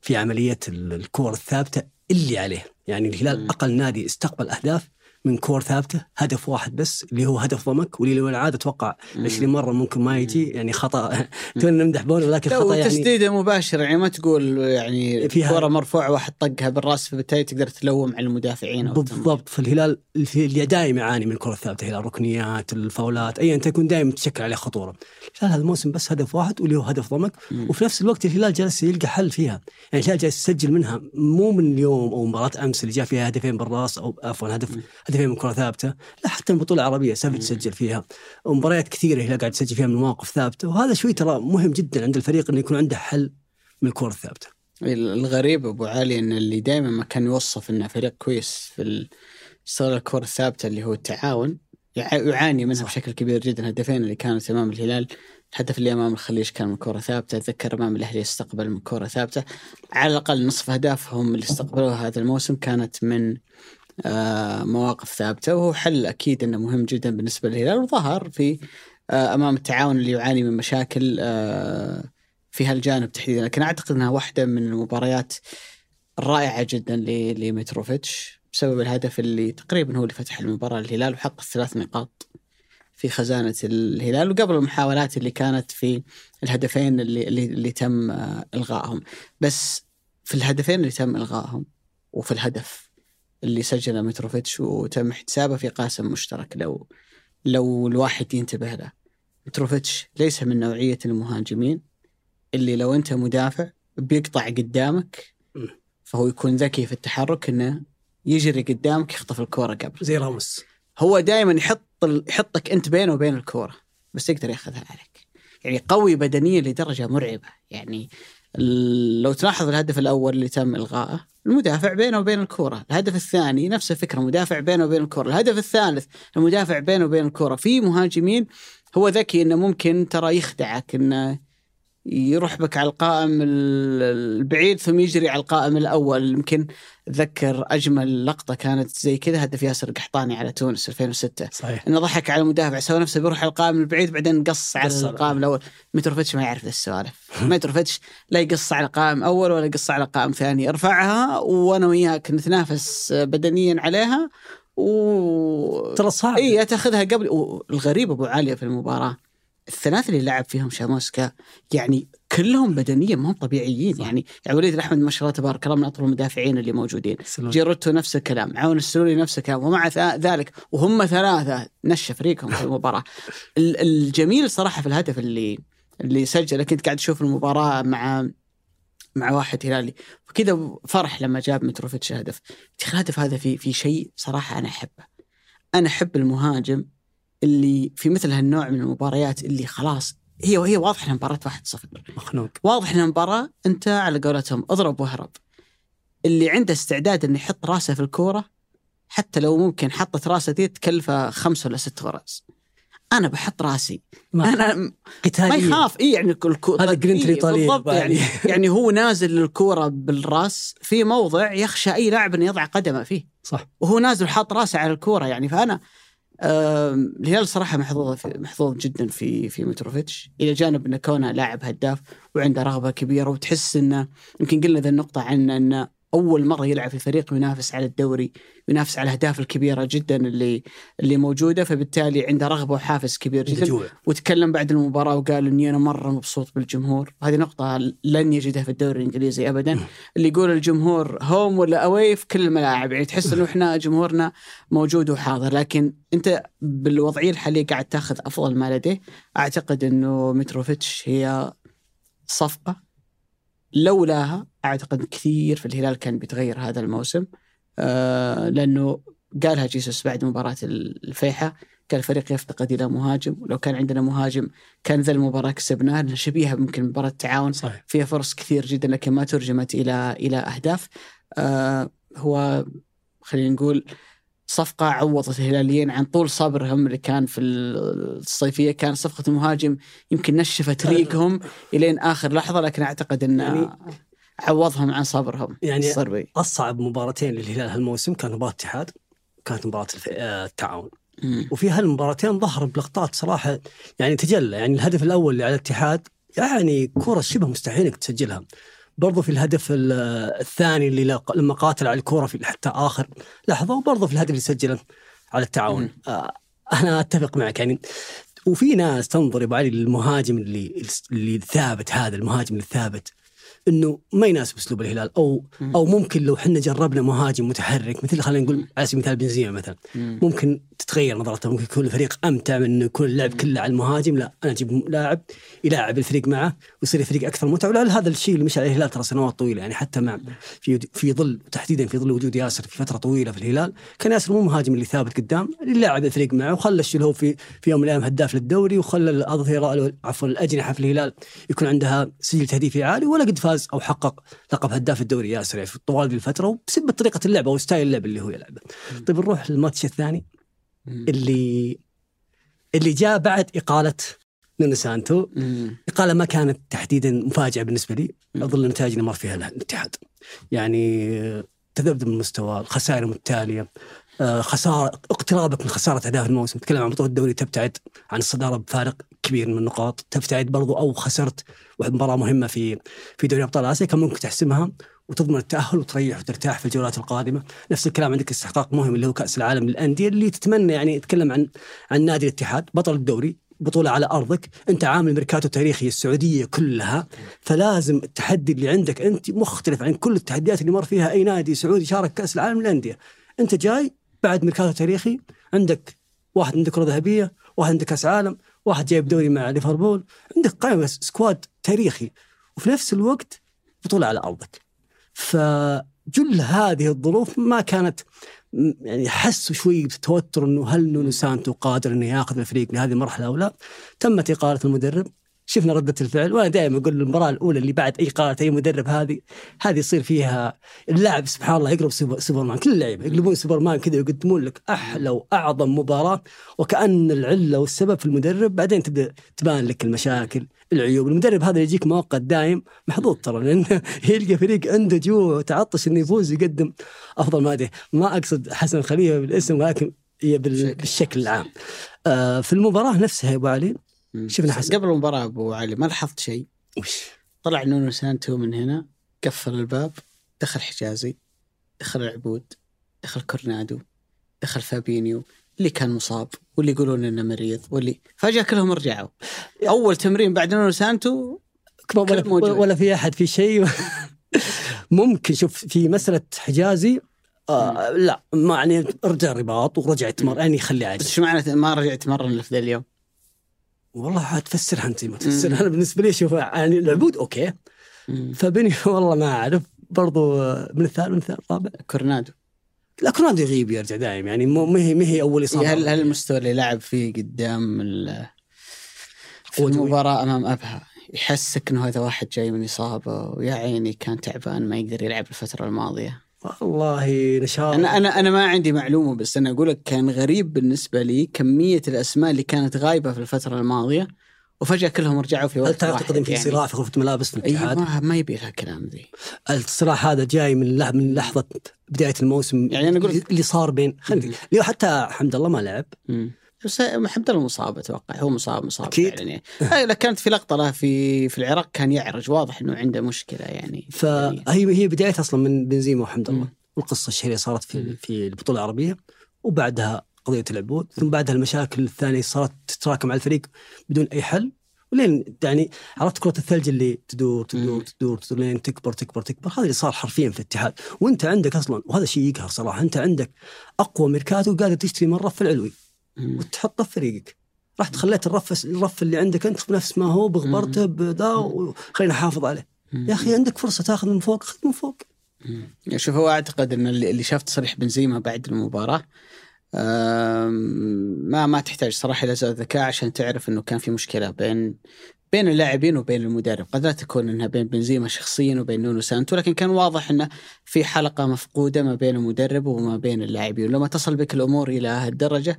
في عملية ال- الكور الثابتة اللي عليه يعني الهلال. أقل نادي استقبل أهداف من كور ثابتة هدف واحد بس اللي هو هدف ضمك واللي لو العادة أتوقع 20 مرة ممكن ما يجي يعني خطأ. تونا نمدح بونه ولكن لا خطأ يعني وتسديده مباشرة يعني ما تقول يعني فيها- كره مرفوعة واحد طقها بالراس فبالتالي تقدر تلوم على المدافعين بالضبط. فالهلال اللي دائما يعاني من الكره الثابته الهلال الركنيات الفاولات ايا تكون دائما تشكل عليه خطورة. الهلال هذا الموسم بس هدف واحد واللي هو هدف ضمك مم. وفي نفس الوقت الهلال جالس يلقى حل فيها. يعني الهلال جالس يسجل منها مو من اليوم أو مباراة أمس اللي جاء فيها هدفين بالراس أو عفوا هدف هدفين من كرة ثابتة. لا حتى البطولة العربية سافيتش سجل فيها. ومباريات كثيرة الهلال قاعد يسجل فيها من مواقف ثابتة. وهذا شوي ترى مهم جدا عند الفريق إنه يكون عنده حل من الكرة الثابتة. الغريب أبو علي إن اللي دائما ما كان يوصف إنه فريق كويس في ال- استغلال الكرة الثابتة اللي هو التعاون يع- يعاني منها بشكل كبير جدا. الهدفين اللي كانت امام الهلال الهدف اللي أمام الخليج كان من كرة ثابتة. أتذكر أمام الأهلي استقبل من كرة ثابتة. على الأقل نصف أهدافهم اللي استقبلوها هذا الموسم كانت من مواقف ثابتة وهو حل أكيد إنه مهم جدا بالنسبة للهلال وظهر في آه، أمام التعاون اللي يعاني من مشاكل آه، في هالجانب تحديدا. لكن أعتقد إنها واحدة من المباريات الرائعة جدا لمتروفيتش بسبب الهدف اللي تقريبا هو اللي فتح المباراة للهلال وحقق ثلاث نقاط في خزانة الهلال وقبل المحاولات اللي كانت في الهدفين اللي اللي, اللي تم آه، إلغائهم. بس في الهدفين اللي تم إلغائهم وفي الهدف اللي سجله متروفيتش وتم احتسابه في قاسم مشترك لو لو الواحد ينتبه له. متروفيتش ليس من نوعية المهاجمين اللي لو أنت مدافع بيقطع قدامك. فهو يكون ذكي في التحرك إنه يجري قدامك يخطف الكورة قبل. زي راموس. هو دائما يحط يحطك أنت بينه وبين الكورة بس يقدر ياخذها عليك. يعني قوي بدنيا لدرجة مرعبة. يعني لو تلاحظ الهدف الأول اللي تم إلغائه المدافع بينه وبين الكورة. الهدف الثاني نفس الفكرة مدافع بينه وبين الكورة. الهدف الثالث المدافع بينه وبين الكورة. في مهاجمين هو ذكي إنه ممكن ترى يخدعك إنه يروح بك على القائم ال- البعيد ثم يجري على القائم الأول. يمكن أتذكر أجمل لقطة كانت زي كذا هدف ياسر قحطاني على تونس 2006 صحيح. إنه ضحك على المدافع سوى نفسه بيروح على القائم البعيد بعدين قص على القائم الأول. ميتروفيتش ما يعرف ذا السوالف. ميتروفيتش لا يقص على قائم أول ولا يقص على قائم ثاني. ارفعها وأنا وياك نتنافس بدنيا عليها و ترى صعب. اي تاخذها قبل. والغريب أبو علي في المباراة. الثلاثة اللي لعب فيهم شاموسكا يعني كلهم بدنيا ما هم طبيعيين يعني يعني وليد الاحمد ما شاء الله تبارك الله من أطول المدافعين اللي موجودين. جيروتو نفس الكلام. عون السلولي نفس الكلام. ومع ذلك. وهم ثلاثة. نشى فريقهم في المباراة. ال- الجميل صراحة في الهدف اللي اللي سجله كنت قاعد أشوف المباراة مع مع واحد هلالي. وكذا فرح لما جاب ميتروفيتش هدف. الهدف هذا في في شيء صراحة أنا أحبه. أنا أحب المهاجم اللي في مثل هالنوع من المباريات اللي خلاص هي وهي واضح إنها مباراة 1-0 مخنوق. واضح إنها مباراة أنت على قولتهم اضرب واهرب. اللي عنده استعداد إنه يحط راسه في الكورة حتى لو ممكن حطت راسه دي تكلفة خمس ولا ست غرز أنا بحط راسي. ما, أنا ما قتالية يخاف. إي يعني الكو... هذا جرينتا الإيطالي بالضبط يعني يعني. هو نازل الكورة بالراس في موضع يخشى أي لاعب إنه يضع قدمه فيه. صح. وهو نازل حاط راسه على الكورة يعني. فأنا الهلال صراحة محظوظ محظوظ جدا في في متروفيتش إلى جانب انه كونه لاعب هداف وعنده رغبة كبيرة وتحس إنه يمكن قلنا ذا النقطة عنه انه أول مرة يلعب في فريق ينافس على الدوري ينافس على الأهداف الكبيرة جدا اللي اللي موجودة فبالتالي عنده رغبة وحافز كبير جدا. جوع وتكلم بعد المباراة وقال إني أنا مرة مبسوط بالجمهور. هذه نقطة لن يجدها في الدوري الإنجليزي ابدا. اللي يقول الجمهور هوم ولا أوي في كل الملاعب يعني تحس إنه إحنا جمهورنا موجود وحاضر. لكن أنت بالوضعية الحالية قاعد تأخذ أفضل ما لديه. أعتقد إنه متروفيتش هي صفقة لولاها أعتقد كثير في الهلال كان بيتغير هذا الموسم. آه لأنه قالها جيسوس بعد مباراة الفيحة قال الفريق يفتقد إلى مهاجم ولو كان عندنا مهاجم كان ذا المباراة كسبناها لأنها شبيهة ممكن مباراه التعاون صحيح. فيها فرص كثير جدا لكن ما ترجمت إلى إلى أهداف. آه هو خلينا نقول صفقة عوضت الهلاليين عن طول صبرهم اللي كان في الصيفية كان صفقة المهاجم يمكن نشفت ريقهم إلين آخر لحظة لكن أعتقد أن يعني- عوضهم عن صبرهم يعني الصربي. أصعب مباراتين للهلال هالموسم كانت مباراة الاتحاد كانت مباراة الف- آه، التعاون. مم. وفي هالمباراتين ظهر بلقطات صراحة يعني تجلى. يعني الهدف الأول اللي على الاتحاد يعني كرة شبه مستحيل إنك تسجلها. برضو في الهدف ال- الثاني اللي لما قاتل على الكره في حتى آخر لحظة وبرضو في الهدف اللي سجله على التعاون. آه أنا أتفق معك يعني. وفي ناس تنظر يا ابو علي للمهاجم اللي اللي ثابت هذا المهاجم الثابت إنه ما يناسب أسلوب الهلال. أو. أو ممكن لو إحنا جربنا مهاجم متحرك مثل خلينا نقول على سبيل المثال بنزيما مثلا. مم. ممكن تتغير نظرته. ممكن يكون الفريق أمتع من انه يكون اللعب كله على المهاجم لا أنا أجيب لاعب يلاعب الفريق معه ويصير الفريق أكثر متعة. ولعل هذا الشيء اللي مشى عليه الهلال ترى سنوات طويلة. يعني حتى مع في في ظل تحديدا في ظل وجود ياسر في فترة طويلة في الهلال كان ياسر مو مهاجم اللي ثابت قدام اللي لاعب الفريق معه وخلى الشيء هو في في يوم من الأيام هداف للدوري وخلى الاظهره عفوا الأجنحة في الهلال يكون عندها سجل تهديفي عالي ولا قد فاز أو حقق لقب هداف الدوري ياسر. يعني في طوال الفترة وبسبب طريقة اللعب أو ستايل اللعب اللي هو يلعبه. طيب نروح للماتش الثاني. اللي اللي جاء بعد إقالة نونو سانتو. إقالة ما كانت تحديدا مفاجأة بالنسبة لي. النتائج اللي مر فيها الاتحاد. يعني آه، تذبذب المستوى الخسائر المتتالية آه، خسارة اقترابك من خسارة أهداف الموسم. تتكلم عن بطولة الدوري تبتعد عن الصدارة بفارق كبير من النقاط. تبتعد برضو أو خسرت واحد مباراة مهمة في في دوري أبطال آسيا. كان ممكن تحسمها. وتضمن التأهل وتريح وترتاح في الجولات القادمة. نفس الكلام عندك استحقاق مهم اللي هو كأس العالم للأندية اللي تتمنى يعني تتكلم عن عن نادي الاتحاد. بطل الدوري بطولة على أرضك. أنت عامل ميركاتو تاريخي السعودية كلها. فلازم التحدي اللي عندك أنت مختلف عن كل التحديات اللي مر فيها أي نادي سعودي شارك كأس العالم للأندية. أنت جاي بعد ميركاتو تاريخي عندك واحد عندك كرة ذهبية واحد عندك كأس عالم واحد جايب دوري مع ليفربول. عندك قائمة squad تاريخي. وفي نفس الوقت بطولة على أرضك. فلأجل هذه الظروف ما كانت يعني حسوا شوي بتوتر إنه هل نونو سانتو قادر إنه ياخذ الفريق لهذه المرحلة أو لا؟ تمت إقالة المدرب شفنا ردة الفعل وأنا دائما أقول المباراة الأولى اللي بعد أي اقالة اي مدرب هذه هذه يصير فيها اللاعب سبحان الله يقلب سوبر سوبرمان كل اللعيبة يقلبون سوبرمان كذا ويقدمون لك أحلى وأعظم مباراة وكأن العلة والسبب في المدرب بعدين تبدأ تبان لك المشاكل العيوب المدرب هذا اللي يجيك مؤقت دايم محظوظ ترى لأنه يلقى فريق عنده جوع وتعطش إنه يفوز ويقدم أفضل ما لديه ما أقصد حسن خليفه بالاسم ولكن هي بال- شكل. بالشكل العام آه في المباراة نفسها يا أبو علي. شفنا حسن. قبل المباراة أبو علي ما لاحظت شيء؟ وش؟ طلع نونو سانتو من هنا قفل الباب دخل حجازي دخل العبود دخل كورونادو دخل فابينيو اللي كان مصاب واللي يقولون إنه مريض واللي فجأة كلهم رجعوا. أول تمرين بعد نونو سانتو ولا. ولا في أحد في شيء. ممكن شوف في مسألة حجازي آه لا ما يعني رجع الرباط ورجع يتمرن يعني يخليه عادي. بس شو معنى ما رجعت تمرن إلا في ذا اليوم؟ والله تفسرها انت ما تفسرها. أنا بالنسبة لي شوف يعني العبود okay. فبني والله ما اعرف. برضو من الثالث من الثالث الرابع كورنادو. لا كرونالدو يغيب يرجع دائم يعني مو- ما هي ما هي أول إصابة. هل هل المستوى اللي لعب فيه قدام في قوة المباراة أمام أبها يحسك إنه هذا واحد جاي من إصابة ويا عيني كان تعبان ما يقدر يلعب الفترة الماضية. والله نشاط أنا أنا أنا ما عندي معلومة بس أنا أقول لك كان غريب بالنسبة لي كمية الأسماء اللي كانت غايبة في الفترة الماضية وفجأة كلهم رجعوا في هل وقت تعتقد ان في يعني. صراع في غرفة ملابس في اي الاتحاد؟ ما, ما يبي لها كلام ذي الصراع هذا جاي من من لحظة بداية الموسم يعني أنا أقول- اللي صار بين خلينا حتى حمد الله ما لعب مم. بس محمد الله مصاب أتوقع. هو مصاب مصاب. فعلا يعني هاي لا كانت في لقطة له في في العراق كان يعرج. واضح إنه عنده مشكلة يعني. يعني فهي هي بداية أصلا من بنزيما وحمد الله. والقصة الشهيرة صارت في. في البطولة العربية. وبعدها قضية العبود. ثم بعدها المشاكل الثانية صارت تتراكم على الفريق بدون أي حل. ولين يعني عرفت كرة الثلج اللي تدور تدور مم. تدور, تدور لين تكبر تكبر تكبر. هذا اللي صار حرفيا في الاتحاد. وأنت عندك أصلا وهذا شيء يقهر صراحة. أنت عندك أقوى ميركاتو قادر تشتري من الرف العلوي. وتحطه في فريقك. رحت خليت الرف الرف اللي عندك انت بنفس ما هو بغبرته بذا وخلينا نحافظ عليه. يا أخي عندك فرصة تاخذ من فوق خذ من فوق. شوف هو أعتقد إن اللي شاف تصريح بنزيما بعد المباراة ما ما تحتاج صراحة إلى ذكاء عشان تعرف إنه كان في مشكلة بين بين اللاعبين وبين المدرب، قد لا تكون إنها بين بنزيما شخصيا وبين نونو سانتو، لكن كان واضح إنه في حلقة مفقودة ما بين المدرب وما بين اللاعبين، ولما تصل بك الأمور إلى هالدرجة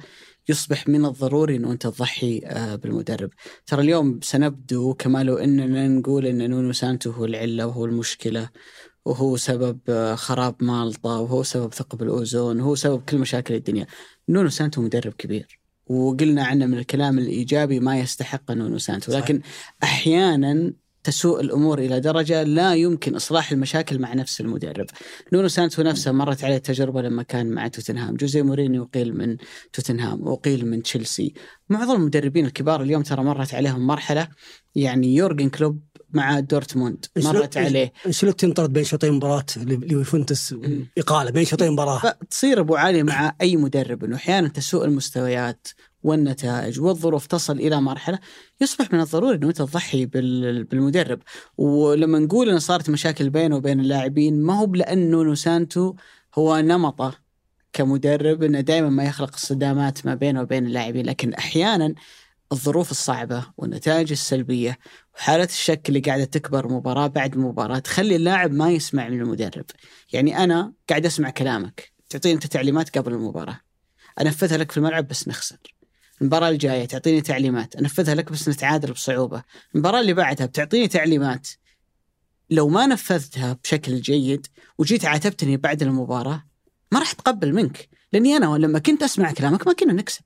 يصبح من الضروري انه أنت تضحي آه، بالمدرب. ترى اليوم سنبدو كما لو إننا نقول إن نونو سانتو هو العلة وهو المشكلة وهو سبب آه، خراب مالطا وهو سبب ثقب الأوزون وهو سبب كل مشاكل الدنيا. نونو سانتو مدرب كبير وقلنا عنه من الكلام الإيجابي ما يستحق نونو سانتو. لكن أحيانا تسوء الأمور إلى درجة لا يمكن إصلاح المشاكل مع نفس المدرب. نونو سانتو نفسه مرت عليه تجربة لما كان مع توتنهام، جوزيه مورينيو أقيل من توتنهام وأقيل من تشيلسي. معظم المدربين الكبار اليوم ترى مرت عليهم مرحلة يعني يورجن كلوب مع دورتموند. مرت عليه. انشيلوتي انطرد بين شوطين مباراة ليوفنتوس إقالة بين شوطين مباراة. فتصير أبو علي مع أي مدرب إنه أحيانا تسوء المستويات والنتائج والظروف تصل إلى مرحلة يصبح من الضروري إنه انت تضحي بال- بالمدرب. ولما نقول إن صارت مشاكل بينه وبين اللاعبين ما هو لأنه نونو سانتو هو نمطه كمدرب إنه دائما ما يخلق الصدامات ما بينه وبين اللاعبين. لكن أحيانا الظروف الصعبة والنتائج السلبية وحالة الشك اللي قاعدة تكبر مباراة بعد مباراة تخلي اللاعب ما يسمع من المدرب. يعني أنا قاعد أسمع كلامك تعطيني أنت تعليمات قبل المباراة. أنفذها لك في الملعب بس نخسر. المباراة الجاية تعطيني تعليمات. أنفذها لك بس نتعادل بصعوبة. المباراة اللي بعدها بتعطيني تعليمات. لو ما نفذتها بشكل جيد وجيت عاتبتني بعد المباراة ما راح أتقبل منك. لأني أنا لما كنت أسمع كلامك ما كنا نكسب.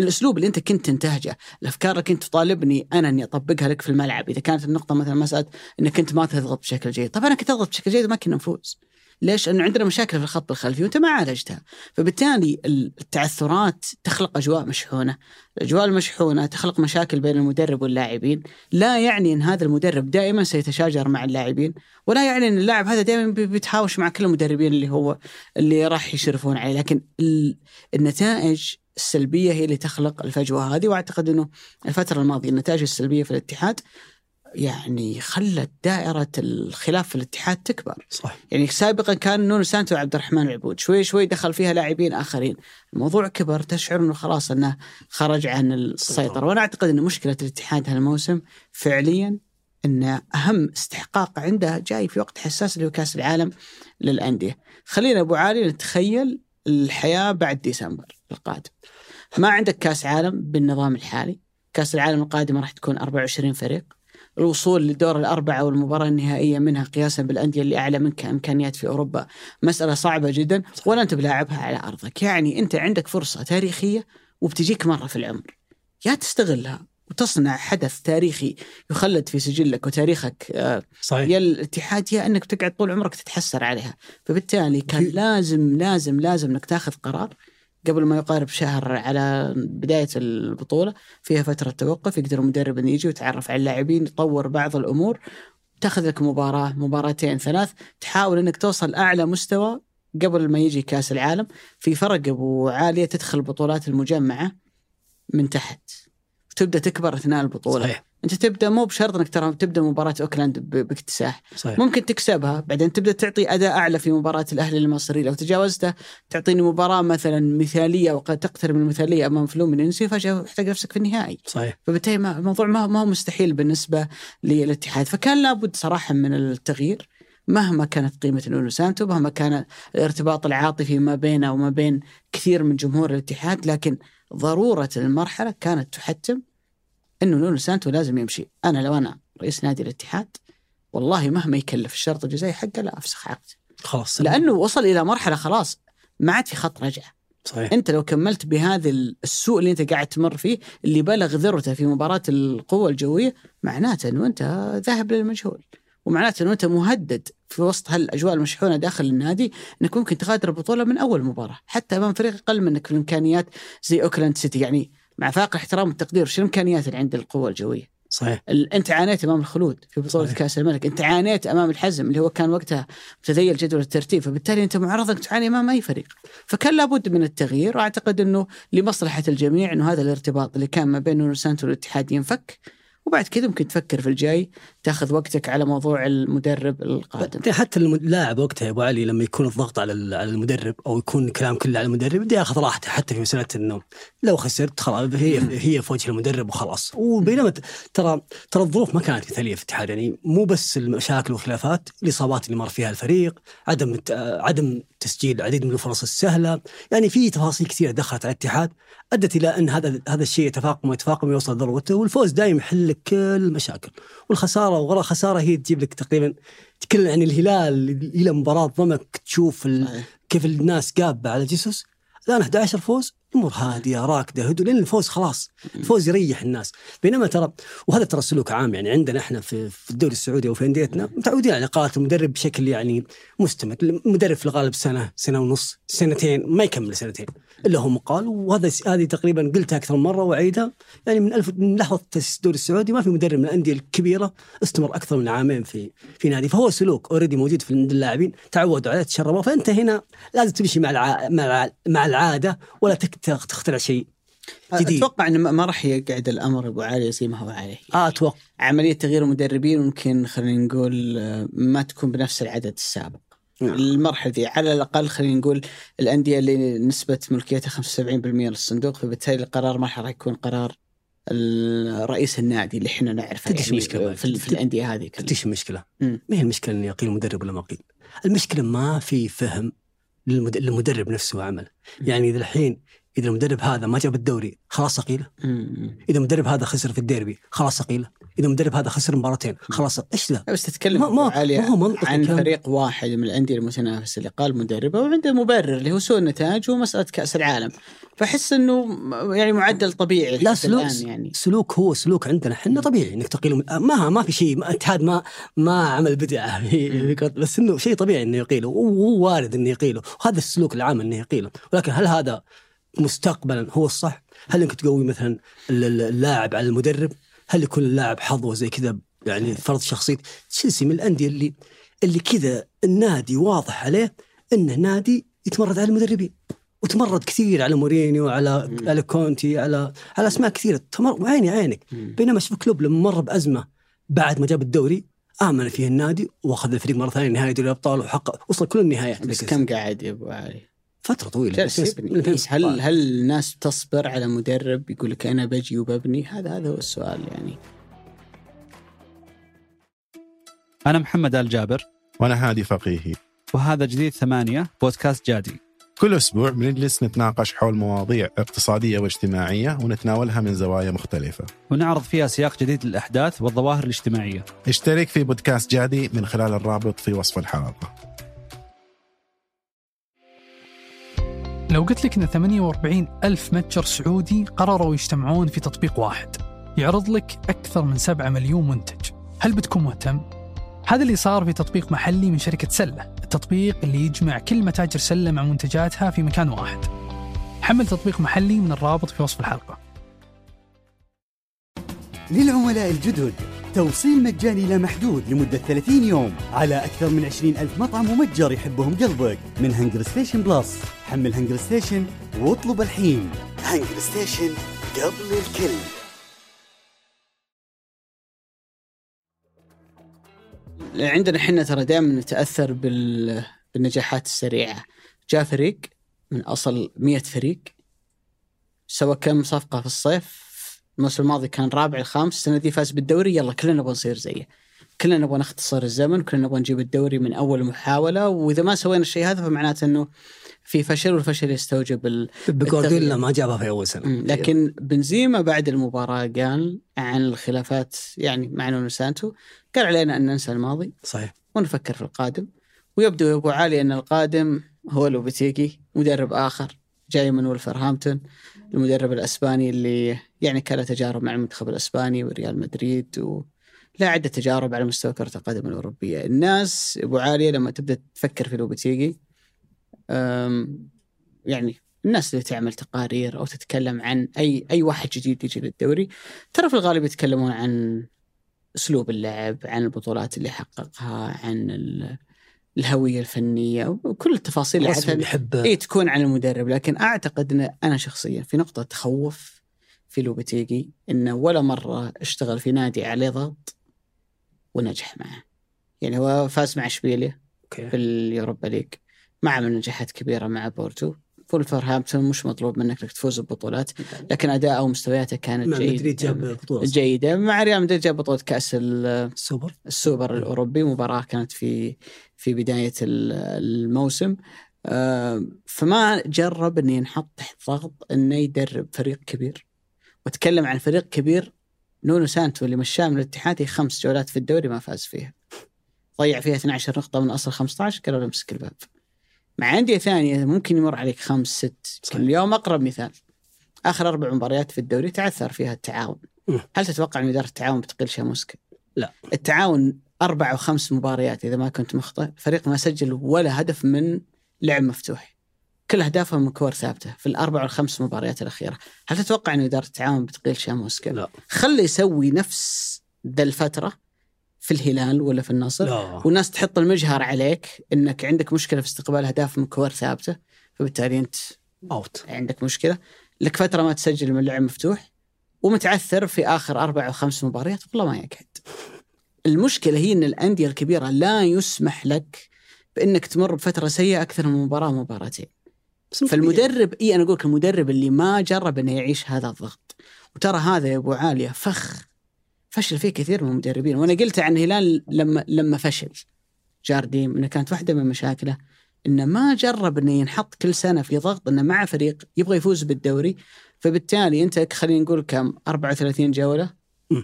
الأسلوب اللي أنت كنت تنتهجه، الافكار اللي كنت تطالبني أنا إني أطبقها لك في الملعب، إذا كانت النقطة مثلا مساله إنك انت ما تضغط بشكل جيد، طب أنا كنت أضغط بشكل جيد ما كنا نفوز. ليش؟ لأنه عندنا مشاكل في الخط الخلفي وأنت ما عالجتها، فبالتالي التعثرات تخلق أجواء مشحونة، الأجواء المشحونة تخلق مشاكل بين المدرب واللاعبين، لا يعني إن هذا المدرب دائما سيتشاجر مع اللاعبين، ولا يعني إن اللاعب هذا دائما بي- بيتهاوش مع كل المدربين اللي هو اللي راح يشرفون عليه، لكن ال- النتائج السلبية هي اللي تخلق الفجوة هذه. وأعتقد إنه الفترة الماضية النتائج السلبية في الاتحاد يعني خلت دائرة الخلاف في الاتحاد تكبر. صح يعني سابقا كان نونو سانتو وعبد الرحمن العبود شوي شوي دخل فيها لاعبين آخرين. الموضوع كبر تشعر انه خلاص أنه خرج عن السيطرة. وأنا أعتقد أن مشكلة الاتحاد هالموسم فعليا أن أهم استحقاق عنده جاي في وقت حساس اللي هو كأس العالم للأندية. خلينا أبو علي نتخيل الحياة بعد ديسمبر القادم. ما عندك كأس عالم بالنظام الحالي. كأس العالم القادمة راح تكون 24 فريق. الوصول لدور الأربعة والمباراة النهائية منها قياسا بالأندية اللي أعلى منك إمكانيات في أوروبا. مسألة صعبة جدا ولا أنت بلاعبها على أرضك. يعني أنت عندك فرصة تاريخية وبتجيك مرة في العمر. يا تستغلها وتصنع حدث تاريخي يخلد في سجلك وتاريخك آه، صحيح. يا الاتحاد يا أنك تقعد طول عمرك تتحسر عليها. فبالتالي كان لازم لازم لازم أنك تاخذ قرار قبل ما يقارب شهر على بداية البطولة فيها فترة توقف يقدر المدرب انه يجي ويتعرف على اللاعبين يطور بعض الأمور. تاخذ لك مباراة مباراتين ثلاث. تحاول إنك توصل أعلى مستوى قبل ما يجي كأس العالم. في فرق أبو عالية تدخل البطولات المجمعة من تحت. وتبدا تكبر أثناء البطولة. صحيح. أنت تبدأ مو بشرط إنك ترى تبدأ مباراة أوكلاند باكتساح. صحيح. ممكن تكسبها بعدين تبدأ تعطي أداء أعلى في مباراة الأهلي المصري. لو تجاوزته تعطيني مباراة مثلا مثالية وقد تقترب من المثالية أمام فلومينينسي فجأة تلقى نفسك في النهائي. صحيح. فبالتالي الموضوع ما ما هو مستحيل بالنسبة للاتحاد. فكان لابد صراحة من التغيير مهما كانت قيمة نونو سانتو مهما كان الارتباط العاطفي ما بينه وما بين كثير من جمهور الاتحاد لكن ضرورة المرحلة كانت تحتم إنه نونو سانتو لازم يمشي. أنا لو أنا رئيس نادي الاتحاد والله مهما يكلف الشرط الجزائي حقه لا أفسخ عقده خلاص لأنه وصل إلى مرحلة خلاص ما عاد في خط رجعة. صحيح. أنت لو كملت بهذا السوء اللي أنت قاعد تمر فيه اللي بلغ ذروته في مباراة القوة الجوية معناته إنه أنت ذاهب للمجهول. ومعناته إنه أنت مهدد في وسط هالأجواء المشحونة داخل النادي إنك ممكن تغادر البطوله من أول مباراة حتى أمام فريق أقل منك في الإمكانيات زي أوكلاند سيتي. يعني مع فاق الاحترام والتقدير شو الامكانيات اللي عند القوة الجوية؟ صحيح. أنت عانيت أمام الخلود في بطولة. كأس الملك، أنت عانيت أمام الحزم اللي هو كان وقتها متذيل جدول الترتيب، فبالتالي أنت معرض انك تعاني أمام أي فريق، فكان لابد من التغيير وأعتقد إنه لمصلحة الجميع إنه هذا الارتباط اللي كان ما بين نور سانتو والاتحاد ينفك. وبعد كذا ممكن تفكر في الجاي تاخذ وقتك على موضوع المدرب القادم. حتى اللاعب وقتها يا أبو علي لما يكون الضغط على على المدرب أو يكون الكلام كله على المدرب بده ياخذ راحته حتى في مسألة انه لو خسرت خلاص هي هي في وجه المدرب وخلاص. وبينما ترى ترى الظروف ما كانت مثالية في الاتحاد يعني مو بس المشاكل والخلافات الإصابات اللي مر فيها الفريق عدم عدم تسجيل العديد من الفرص السهلة. يعني في تفاصيل كثيرة دخلت على الاتحاد أدت إلى أن هذا هذا الشيء يتفاقم ويتفاقم ويوصل ذروته والفوز دائما يحل لك كل المشاكل. والخسارة وغير الخساره هي تجيب لك تقريبا تكلم عن الهلال إلى مباراة ضمك تشوف. كيف الناس قابة على جيسوس. الآن 11 فوز امور هاديه راكده هدوء لأن الفوز خلاص الفوز يريح الناس. بينما ترى وهذا ترى سلوك عام يعني عندنا إحنا في, الدوري السعودي أو في أنديتنا متعودين على إقالة المدرب بشكل يعني مستمر. المدرب في الغالب سنة سنة ونص سنتين ما يكمل سنتين. إلا هو مقال وهذا هذه تقريبا قلتها أكثر من مرة وأعيدها. يعني من ألف من لحظة تاسيس الدوري السعودي ما في مدرب من الأندية الكبيرة استمر أكثر من عامين في في نادي. فهو سلوك اوريدي موجود في عند اللاعبين تعودوا عليه تشربوا فأنت هنا لازم تمشي مع الع... مع الع... مع العادة ولا تخترع شيء جديد. أتوقع إنه ما- ما راح يقعد الأمر أبو علي زي ما هو عليه. آه أتوقع. عملية تغيير المدربين ممكن خلينا نقول آه، ما تكون بنفس العدد السابق. نعم. المرحلة دي على الأقل خلينا نقول الأندية اللي نسبة ملكيتها 75% للصندوق فبالتالي القرار ما راح يكون قرار رئيس النادي اللي إحنا نعرفه يعني المشكلة؟ في, في الأندية هذه كلها. إيش المشكلة؟ ما هي المشكلة انه يقيل مدرب ولا ما قيل؟ المشكلة ما في فهم للمد- للمدرب نفسه وعمله، يعني إذا الحين إذا المدرب هذا ما جاب الدوري خلاص اقيله، مم. إذا المدرب هذا خسر في الديربي خلاص اقيله، إذا المدرب هذا خسر مباراتين خلاص. إيش ذا؟ بس تتكلم ما- ما- علي ما هو منطقي عن الكلام. فريق واحد من الأندية المتنافسه اللي قال مدربه وعنده مبرر اللي هو سوء النتائج ومسألة كأس العالم. فأحس إنه يعني معدل طبيعي لا سلوك يعني. سلوك هو سلوك عندنا. إحنا طبيعي إنك تقيله ما ما في شيء الاتحاد ما ما عمل بدعة بس إنه شيء طبيعي إنه يقيله وهو وارد إنه يقيله وهذا السلوك العام إنه يقيله ولكن هل هذا مستقبلا هو الصح؟ هل إنك تقوي مثلا ال- ال- اللاعب على المدرب؟ هل يكون اللاعب حظوه زي كذا يعني فرض شخصية تشيلسي من الأندية اللي اللي كذا النادي واضح عليه إنه نادي يتمرد على المدربين وتمرد كثير على مورينيو على مم. على كونتي على على أسماء كثيرة تمر وعيني عينك مم. بينما شوف كلوب لما مر بأزمة بعد ما جاب الدوري آمن فيه النادي وأخذ الفريق مرة ثانية نهائي دوري الأبطال وحقق وصل كل النهايات بس كم قاعد يا أبو علي؟ فترة طويلة جالس من يبني. 2016. هل هل الناس تصبر على مدرب يقول لك أنا بجي وببني؟ هذا هذا هو السؤال يعني. أنا محمد آل جابر. وأنا هادي فقيهي. وهذا جديد ثمانية بودكاست جادي. كل أسبوع بنجلس نتناقش حول مواضيع اقتصادية واجتماعية ونتناولها من زوايا مختلفة. ونعرض فيها سياق جديد للأحداث والظواهر الاجتماعية. اشترك في بودكاست جادي من خلال الرابط في وصف الحلقة. لو قلت لك إن 48 ألف متجر سعودي قرروا يجتمعون في تطبيق واحد يعرض لك أكثر من 7 مليون منتج. هل بتكون مهتم؟ هذا اللي صار في تطبيق محلي من شركة سلة التطبيق اللي يجمع كل متاجر سلة مع منتجاتها في مكان واحد. حمل تطبيق محلي من الرابط في وصف الحلقة. للعملاء الجدد. توصيل مجاني لا محدود لمدة 30 يوم على أكثر من 20 ألف مطعم ومتجر يحبهم قلبك من هنجر ستيشن Plus. حمل هنجر ستيشن واطلب الحين. هنجر ستيشن قبل الكل. عندنا إحنا ترى دائما نتأثر بال... بالنجاحات السريعة. جاء فريق من أصل 100 فريق سوى كم صفقة في الصيف؟ الموسم الماضي كان رابع الخامس السنة دي فاز بالدوري يلا كلنا نبغى نصير زيه. كلنا نبغى نختصر الزمن كلنا نبغى نجيب الدوري من أول محاولة. وإذا ما سوينا الشيء هذا فمعناته إنه في فشل والفشل يستوجب ال... بجوارديولا. ما جابها في أول سنة. لكن بنزيما بعد المباراة قال عن الخلافات يعني مع نونو سانتو قال علينا أن ننسى الماضي صحيح. ونفكر في القادم. ويبدو يا أبو علي أن القادم هو لوبيتيجي مدرب آخر جاي من ولفرهامبتون المدرب الأسباني اللي يعني كان له تجارب مع المنتخب الأسباني وريال مدريد و لا عدة تجارب على مستوى كرة القدم الأوروبية. الناس أبو عالية لما تبدأ تفكر في لوبتيجي يعني الناس اللي تعمل تقارير أو تتكلم عن أي أي واحد جديد يجي للدوري ترى في الغالب يتكلمون عن أسلوب اللعب عن البطولات اللي حققها عن ال- الهوية الفنية وكل التفاصيل اللي بيجب إنها تكون عن المدرب لكن أعتقد إن أنا شخصيا في نقطة تخوف في لوبتيجي إنه ولا مرة اشتغل في نادي عليه ضغط ونجح معه. يعني هو فاز مع اشبيليا okay. في ال Europa League ما عمل نجاحات كبيرة مع بورتو. فولفرهامبتون مش مطلوب منك إنك تفوز ببطولات لكن اداءه ومستوياته كانت مع مدريد جاب بطولة جيدة. مع ريال مدريد جاب بطولة كأس ال- السوبر. السوبر الأوروبي. مباراة كانت في في بداية ال- الموسم. آه، فما جرب إنه ينحط تحت ضغط إنه يدرب فريق كبير. وأتكلم عن فريق كبير. نونو سانتو اللي مشاه من الاتحاد هي خمس جولات في الدوري ما فاز فيها. ضيع فيها 12 نقطة من أصل 15 قالوا له امسك الباب. مع أندية ثانية ممكن يمر عليك خمس ست صحيح. اليوم أقرب مثال آخر أربع مباريات في الدوري تعثر فيها التعاون مم. هل تتوقع إن إدارة التعاون بتقل شاموسكا؟ لا. التعاون أربع أو خمس مباريات إذا ما كنت مخطئ الفريق ما سجل ولا هدف من لعب مفتوح كل أهدافهم من كور ثابتة في الأربع والخمس مباريات الأخيرة هل تتوقع إن إدارة التعاون بتقيل شاموسكا؟ لا خليه يسوي نفس ذا الفترة في الهلال ولا في النصر. لا. والناس تحط المجهر عليك إنك عندك مشكلة في استقبال أهداف من كور ثابتة فبالتالي أنت أوت. عندك مشكلة. لك فترة ما تسجل من لعب مفتوح ومتعثر في آخر أربع أو خمس مباريات والله ما يقعد. المشكلة هي إن الأندية الكبيرة لا يسمح لك بإنك تمر بفترة سيئة أكثر من مباراة ومباراتين. فالمدرب إي أنا أقول لك المدرب اللي ما جرب إنه يعيش هذا الضغط. وترى هذا يا أبو عالية فخ فشل فيه كثير من المدربين. وأنا قلت عن الهلال لما لما فشل. جارديم إنه كانت واحدة من مشاكله إنه ما جرب إنه ينحط كل سنة في ضغط إنه مع فريق يبغى يفوز بالدوري. فبالتالي أنت خلينا نقول كم؟ 34 جولة.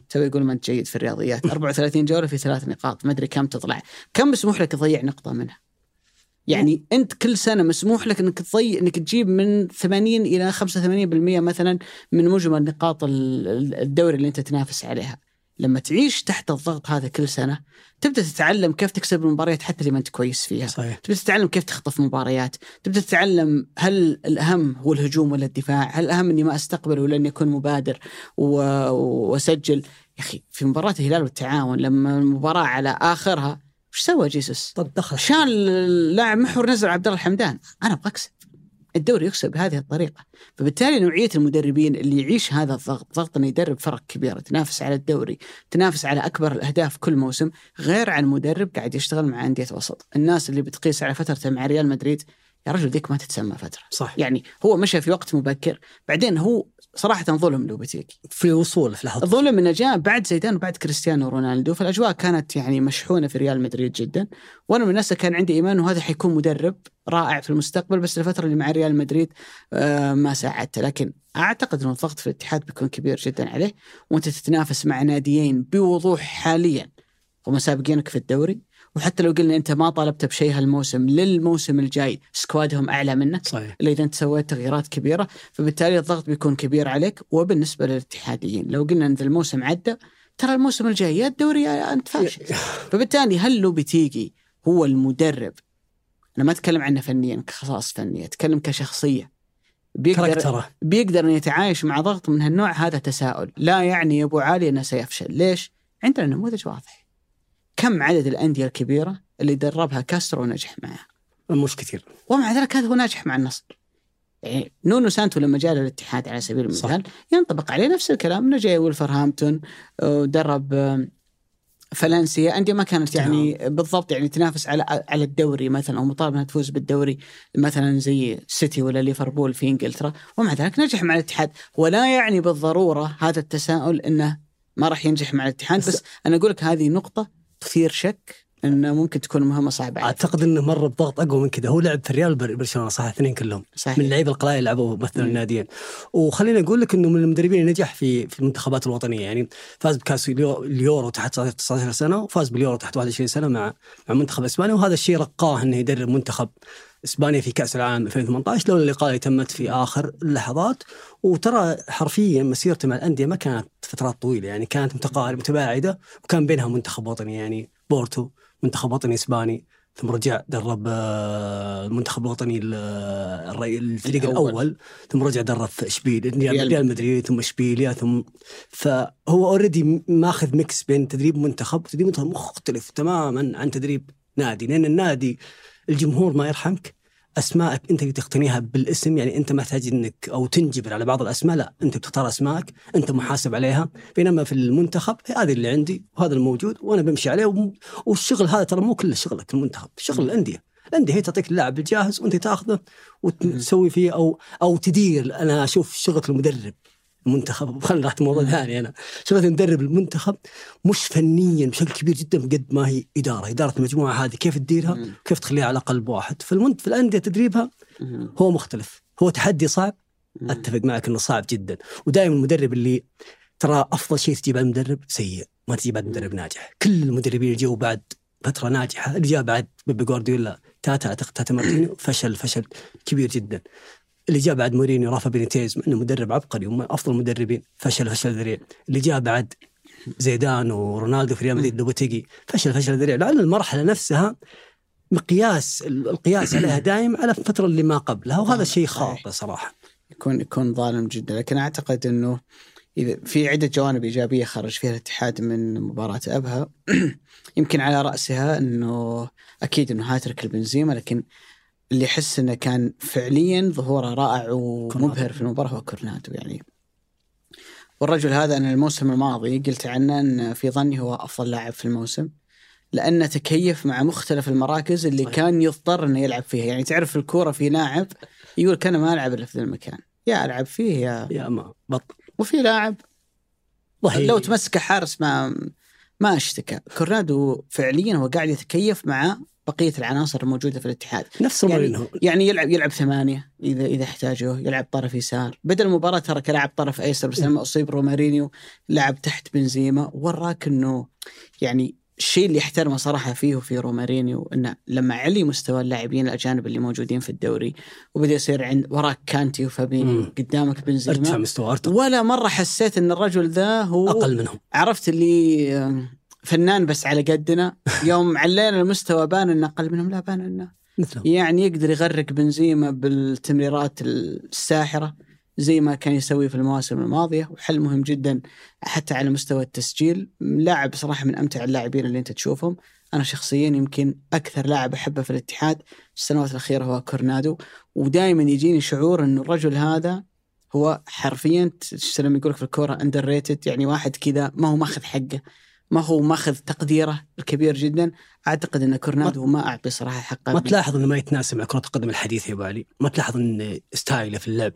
تبي يقول ما أنت جيد في الرياضيات. 34 جولة في ثلاث نقاط. ما أدري كم تطلع. كم مسموح لك تضيع نقطة منها؟ يعني أنت كل سنة مسموح لك إنك تضيع إنك تجيب من 80 إلى 85% مثلا من مجمل نقاط ال- ال- الدوري اللي أنت تنافس عليها. لما تعيش تحت الضغط هذا كل سنة تبدأ تتعلم كيف تكسب المباريات حتى اللي ما أنت كويس فيها. صحيح. تبدأ تتعلم كيف تخطف مباريات. تبدأ تتعلم هل الأهم هو الهجوم ولا الدفاع؟ هل الاهم إني ما أستقبل ولا إني أكون مبادر و- وأسجل؟ يا أخي في مباراة الهلال والتعاون لما المباراة على آخرها وش سوى جيسوس؟ طب دخل. شال اللاعب محور نزل عبد الله الحمدان. أنا أبغى أكسب. الدوري يكسب بهذه الطريقة. فبالتالي نوعية المدربين اللي يعيش هذا الضغط ضغط إنه يدرب فرق كبيرة تنافس على الدوري تنافس على أكبر الأهداف كل موسم غير عن مدرب قاعد يشتغل مع أندية وسط. الناس اللي بتقيس على فترته مع ريال مدريد يا رجل ديك ما تتسمى فترة. صح. يعني هو مشى في وقت مبكر بعدين هو صراحة ظلم لوبتيكي في وصول في لحظة. الظلم إنه جاء بعد زيدان وبعد كريستيانو رونالدو فالأجواء كانت يعني مشحونة في ريال مدريد جدا. وأنا من الناس كان عندي إيمان إنه هذا حيكون مدرب رائع في المستقبل بس الفترة اللي مع ريال مدريد آه ما ساعدته. لكن أعتقد ان الضغط في الاتحاد بيكون كبير جدا عليه وأنت تتنافس مع ناديين بوضوح حاليا هم سابقينك في الدوري. وحتى لو قلنا أنت ما طالبت بشيء هالموسم للموسم الجاي سكوادهم أعلى منك. صحيح. إلا إذا أنت سويت تغييرات كبيرة فبالتالي الضغط بيكون كبير عليك وبالنسبة للاتحاديين. لو قلنا إن الموسم عدى ترى الموسم الجاي يا الدوري يا أنت فاشل. فبالتالي هل لو بتيجي هو المدرب أنا ما أتكلم عنه فنيا كخصائص فنيه أتكلم كشخصية بيقدر character ه بيقدر ان يتعايش مع ضغط من هالنوع؟ هذا تساؤل. لا يعني يا أبو علي إنه سيفشل. ليش؟ عندنا نموذج واضح. كم عدد الأندية الكبيرة اللي دربها كاسترو ونجح معها مش كثير. ومع ذلك هذا هو ناجح مع النصر. يعني نونو سانتو لما جاء للاتحاد على سبيل المثال ينطبق عليه نفس الكلام. انه جاي ولفرهامبتون ودرب آم، فالنسيا. أندية ما كانت يعني بالضبط يعني تنافس على على الدوري مثلا أو مطالبه إنها تفوز بالدوري مثلا زي سيتي ولا ليفربول في إنجلترا. ومع ذلك نجح مع الاتحاد. ولا يعني بالضرورة هذا التساؤل إنه ما راح ينجح مع الاتحاد. بس- بس أنا أقول لك هذه نقطة تثير شك إنه ممكن تكون مهمة صعبة عليه. أعتقد إنه مره بضغط أقوى من كذا. هو لعب في الريال بر- برشلونة صح؟ اثنين كلهم. صحيح. من اللعيبه القلائل اللي لعبوا مثلا. الناديين وخليني أقول لك إنه من المدربين اللي نجح في في المنتخبات الوطنية. يعني فاز بكأس اليو- اليورو تحت 19 سنة وفاز باليورو تحت 21 سنة مع مع منتخب إسبانيا. وهذا الشيء رقاه إنه يدرب منتخب إسبانيا في كأس العالم 2018 لولا اللقاء اللي تمت في آخر اللحظات وترى حرفيا مسيرته مع الأندية ما كانت فترات طويلة يعني كانت متقاربة متباعدة وكان بينها منتخب وطني يعني بورتو منتخب وطني إسباني ثم رجع درب آه، المنتخب الوطني ال- الري- الفريق الأول. الأول ثم رجع درب في اشبيل ريال ريال ريال مدريد ثم اشبيليا ثم فهو already ماخذ mix بين تدريب منتخب وتدريب منتخب مختلف تماما عن تدريب نادي لأن النادي الجمهور ما يرحمك. اسمائك أنت اللي تقتنيها بالاسم يعني أنت ما تحتاج إنك أو تنجبر على بعض الأسماء لا أنت بتختار اسمائك أنت محاسب عليها. بينما في المنتخب هذه اللي عندي وهذا الموجود وأنا بمشي عليه والشغل هذا ترى مو كله شغلك المنتخب شغل الأندية. الأندية هي تعطيك اللاعب الجاهز وأنت تاخذه وتسوي فيه أو أو تدير. أنا أشوف شغله المدرب. المنتخب. خلينا راح موضوع ثاني أنا. شغله المدرب المنتخب مش فنيا بشكل كبير جدا قد ما هي إدارة. إدارة المجموعة هذه كيف تديرها. كيف تخليها على قلب واحد في المنت في الأندية تدريبها. هو مختلف. هو تحدي صعب. أتفق معك إنه صعب جدا. ودائما المدرب اللي ترى أفضل شيء تجيب على المدرب سيء. ما تجيب على المدرب ناجح. كل المدربين اللي جو بعد فترة ناجحة اللي جاء بعد بيبي جوارديولا تاتا اعتقد تاتا مارتينو فشل فشل كبير جدا. اللي جاء بعد مورينيو رافا بينيتيز إنه مدرب عبقري ومن أفضل المدربين فشل فشل ذريع. اللي جاء بعد زيدان ورونالدو في ريال مدريد لوبوتيجي فشل فشل ذريع. لأن المرحلة نفسها مقياس القياس عليها دائم على الفترة اللي ما قبلها وهذا شيء خاطئ صراحة. يكون يكون ظالم جدا. لكن أعتقد إنه إذا في عدة جوانب إيجابية خرج فيها الاتحاد من مباراة أبها. يمكن على رأسها إنه أكيد إنه هاترك البنزيما لكن اللي يحس إنه كان فعليا ظهوره رائع ومبهر في المباراة هو كورنادو يعني. والرجل هذا أنا الموسم الماضي قلت عنه إن في ظني هو أفضل لاعب في الموسم لأنه تكيف مع مختلف المراكز اللي صحيح. كان يضطر إنه يلعب فيها. يعني تعرف في الكورة في لاعب يقول أنا ما ألعب إلا في ذا المكان يا ألعب فيه يا يا ما بط وفي لاعب والله لو تمسك حارس ما ما أشتكى. كورنادو فعليا هو قاعد يتكيف مع بقية العناصر الموجودة في الاتحاد. نفس يعني- يعني يلعب يلعب ثمانية اذا إذا احتاجه يلعب طرف يسار. بدا المباراة ترى كلاعب طرف أيسر بس لما أصيب رومارينيو لعب تحت بنزيما. وراك إنه يعني الشيء اللي يحترمه صراحة فيه في رومارينيو إنه لما علي مستوى اللاعبين الأجانب اللي موجودين في الدوري وبدأ يصير عند وراك كانتي وفابينيو مم. قدامك ارتفع بنزيما مستوى ارتفع ولا مرة حسيت إن الرجل ذا هو أقل منهم. عرفت اللي فنان بس على قدنا. يوم علينا المستوى بان إنه أقل منهم. لا بان إنه مثلهم. يعني يقدر يغرق بنزيما بالتمريرات الساحرة زي ما كان يسوي في المواسم الماضية. وحل مهم جدا حتى على مستوى التسجيل. لاعب صراحة من أمتع اللاعبين اللي أنت تشوفهم. أنا شخصيا يمكن أكثر لاعب أحبه في الاتحاد السنوات الأخيرة هو كورنادو. ودائما يجيني شعور انه الرجل هذا هو حرفيا لما يقول لك في الكورة underrated يعني واحد كذا ما هو ماخذ حقه. ما هو ماخذ تقديره الكبير جدا. أعتقد إن كورنادو ما أعطي صراحة حقه. ما تلاحظ إنه ما يتناسب مع كرة القدم الحديثة يا أبو علي ما تلاحظ إن style ه في اللعب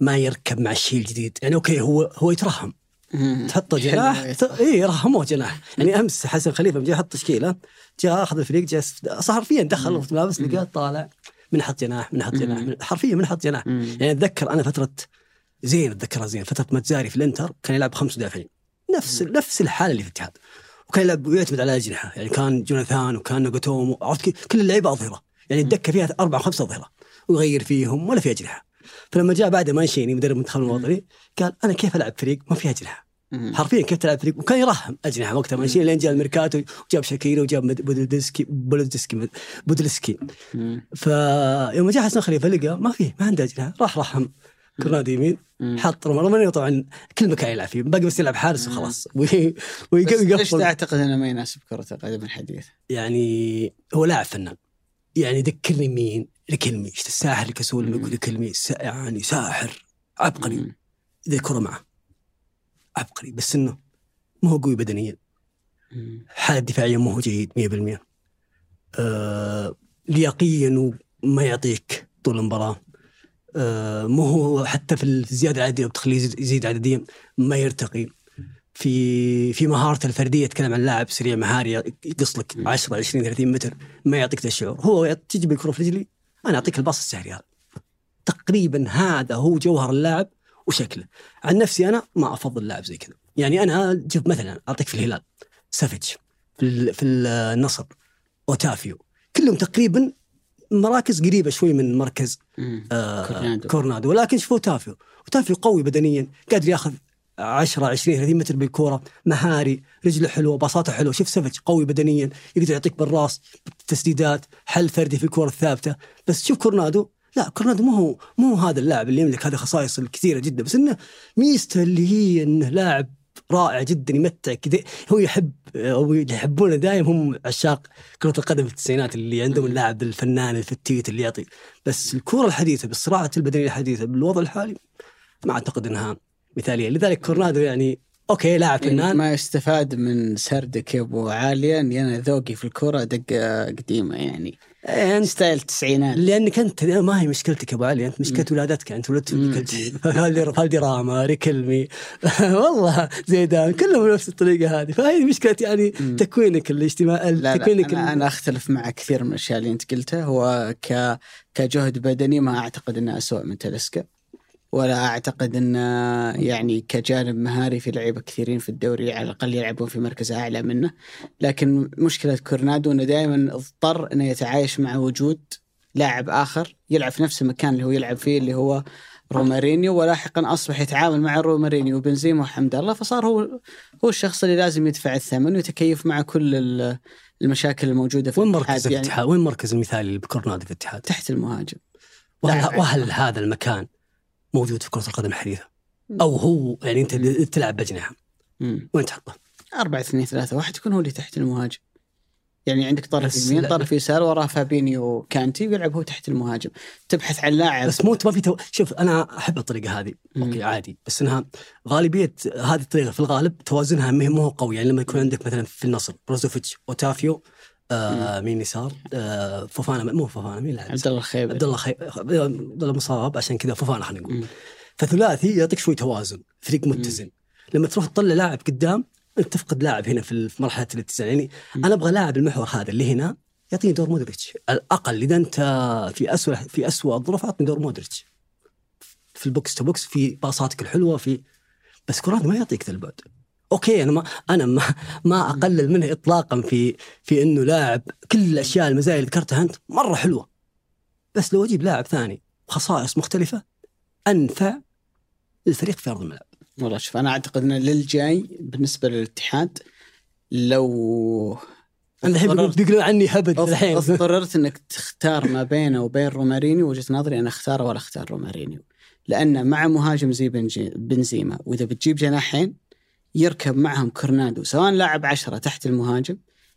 ما يركب مع الشيء الجديد يعني okay هو هو يترحم. مم. تحطه جناح اي رحموه جناح. يعني أمس حسن خليفة جاء حط تشكيله جاء أخذ الفريق جاء صار حرفيا دخل في ملابس لقاه طالع من حط جناح من حط جناح حرفيا من حط جناح. يعني أتذكر أنا فتره زين أتذكرها زين فترة ماتزاري في الإنتر كان يلعب خمس مدافعين. نفس نفس الحالة اللي في الاتحاد وكان يلعب ويعتمد على الاجنحه يعني كان جوناثان وكان ناغاتومو عرفت؟ كل اللعيبة أظهرة. يعني الدكة فيها أربع خمس أظهرة. ويغير فيهم ولا في أجنحة. فلما جاء بعد مانشيني مدرب المنتخب الوطني قال أنا كيف ألعب فريق؟ ما فيه أجنحة. حرفيا كيف تلعب فريق؟ وكان يرحم أجنحة وقتها. مانشيني لين جاء الميركاتو وجاب شاكيري وجاب بودولسكي بودولسكي بودولسكي. فيوم جاء حسن خليفة لقى ما فيه ما عنده أجنحة. راح رحم. كرنادو يمين. حط رومارينيو طبعا كل مكان يلعب فيه. باقي بس يلعب حارس وخلاص. وي- بس ويق- ليش ويقفل تعتقد إنه ما يناسب كرة القدم الحديث؟ يعني هو لاعب فنان. يعني ذكرني مين؟ لكلمي. الساحر الكسول لما يقول لكلمي يعني ساحر. عبقري. إذا الكره معه. عبقري. بس إنه ما هو قوي بدنيا. حالة دفاعيا ما هو جيد 100% آه لياقيا وما يعطيك طول المباراة. مو هو حتى في الزيادة العددية وتخليه يزيد- عدديا ما يرتقي. في في مهارته الفردية تتكلم عن لاعب سريع مهاري يقص لك 10 20 30 متر ما يعطيك ذا الشعور. هو تجي بالكرة في رجلي أنا أعطيك ال pass السهري هذا. تقريبا هذا هو جوهر اللاعب وشكله. عن نفسي أنا ما أفضل لاعب زي كذا. يعني أنا شوف مثلا أعطيك في الهلال سافيتش في في النصر أوتافيو كلهم تقريبا مراكز قريبة شوي من مركز مم. آه كورنادو. كورنادو. ولكن شوف أوتافيو أوتافيو قوي بدنيا قادر ياخذ 10 20 30 متر بالكورة. مهاري رجله حلوة pass اته حلوة. شوف سافيتش قوي بدنيا يقدر يعطيك بالراس تسديدات حل فردي في الكره الثابتة. بس شوف كورنادو. لا كورنادو مو هو مو هو هذا اللاعب اللي يملك هذه الخصائص الكثيرة جدا. بس إنه ميزته اللي هي إنه لاعب رائع جدا يمتع كذا. هو يحب أو يحبونه دائما هم عشاق كرة القدم في التسعينات اللي عندهم اللاعب الفنان الفتيت اللي يعطي. بس الكرة الحديثة بالصراعة البدنية الحديثة بالوضع الحالي ما أعتقد إنها مثالية. لذلك كورنادو يعني okay لاعب يعني فنان. ما يستفاد من سردك يا ابو علي اني أنا ذوقي في الكرة دقة قديمة يعني. أنت style التسعينات. لانك انت ما هي مشكلتك يا أبو علي. أنت مشكلة ولادتك. أنت ولدت فالدي راما ريكلمي والله زيدان كلهم بنفس الطريقة هذه. فهذه مشكلة يعني مم. تكوينك الاجتماعي لا لا تكوينك أنا, أنا أختلف مع كثير من الأشياء اللي أنت قلتها. هو ك كجهد بدني ما أعتقد أنه أسوأ من تلسكا ولا أعتقد أنه يعني كجانب مهاري في لعيبة كثيرين في الدوري على الأقل يلعبون في مركز أعلى منه. لكن مشكلة كورنادو أنه دائما اضطر أنه يتعايش مع وجود لاعب آخر يلعب في نفس المكان اللي هو يلعب فيه اللي هو رومارينيو ولاحقا أصبح يتعامل مع رومارينيو وبنزيما وحمد الله فصار هو هو الشخص اللي لازم يدفع الثمن ويتكيف مع كل ال- المشاكل الموجودة في وين الاتحاد مركز يعني الاتحاد؟ وين مركز المثالي بكورنادو في الاتحاد؟ تحت المهاجم. وهل. وهل هذا المكان موجود في كرة القدم الحديثه أو هو يعني أنت اللي تلعب باجنحه. وين تحطه؟ 4 2 3 1 يكون هو اللي تحت المهاجم. يعني عندك طرف يمين طرف يسار وراه فابينيو كانتي ويلعب هو تحت المهاجم. تبحث عن لاعب. بس مو ما في تو... شوف أنا أحب الطريقة هذه. مم. okay عادي. بس إنها غالبية هذه الطريقة في الغالب توازنها مو هو قوي يعني لما يكون عندك مثلا في النصر بروزوفيتش أوتافيو آه مين يسار؟ آه فوفانا مو فوفانا مين لاعب عبد الله الخيبري عبد الله خي... عبد الله مصاب عشان كذا فوفانا خلينا نقول. فثلاثي يعطيك شوي توازن فريق متزن. لما تروح تطلع لاعب قدام انت تفقد لاعب هنا في مرحلة الاتزان يعني. أنا أبغى لاعب المحور هذا اللي هنا يعطيني دور مودريتش. الأقل إذا أنت في اسوء في اسوء الظروف أعطني دور مودريتش. في ال box to box في باصاتك الحلوة في بس كورات ما يعطيك ذا البعد. okay أنا ما أنا ما ما أقلل منه اطلاقا في في إنه لاعب كل الأشياء المزايا اللي ذكرتها أنت مرة حلوة. بس لو أجيب لاعب ثاني خصائص مختلفة أنفع للفريق في أرض الملعب. والله شوف أنا أعتقد ان للجاي بالنسبة للاتحاد لو أنا الحين بيقولون عني هبد الحين. اضطررت إنك تختار ما بينه وبين رومارينيو وجهة نظري أنا اختاره ولا أختار رومارينيو. لأن مع مهاجم زي بنزيما وإذا بتجيب جناحين يركب معهم كورنادو سواء لاعب عشرة تحت المهاجم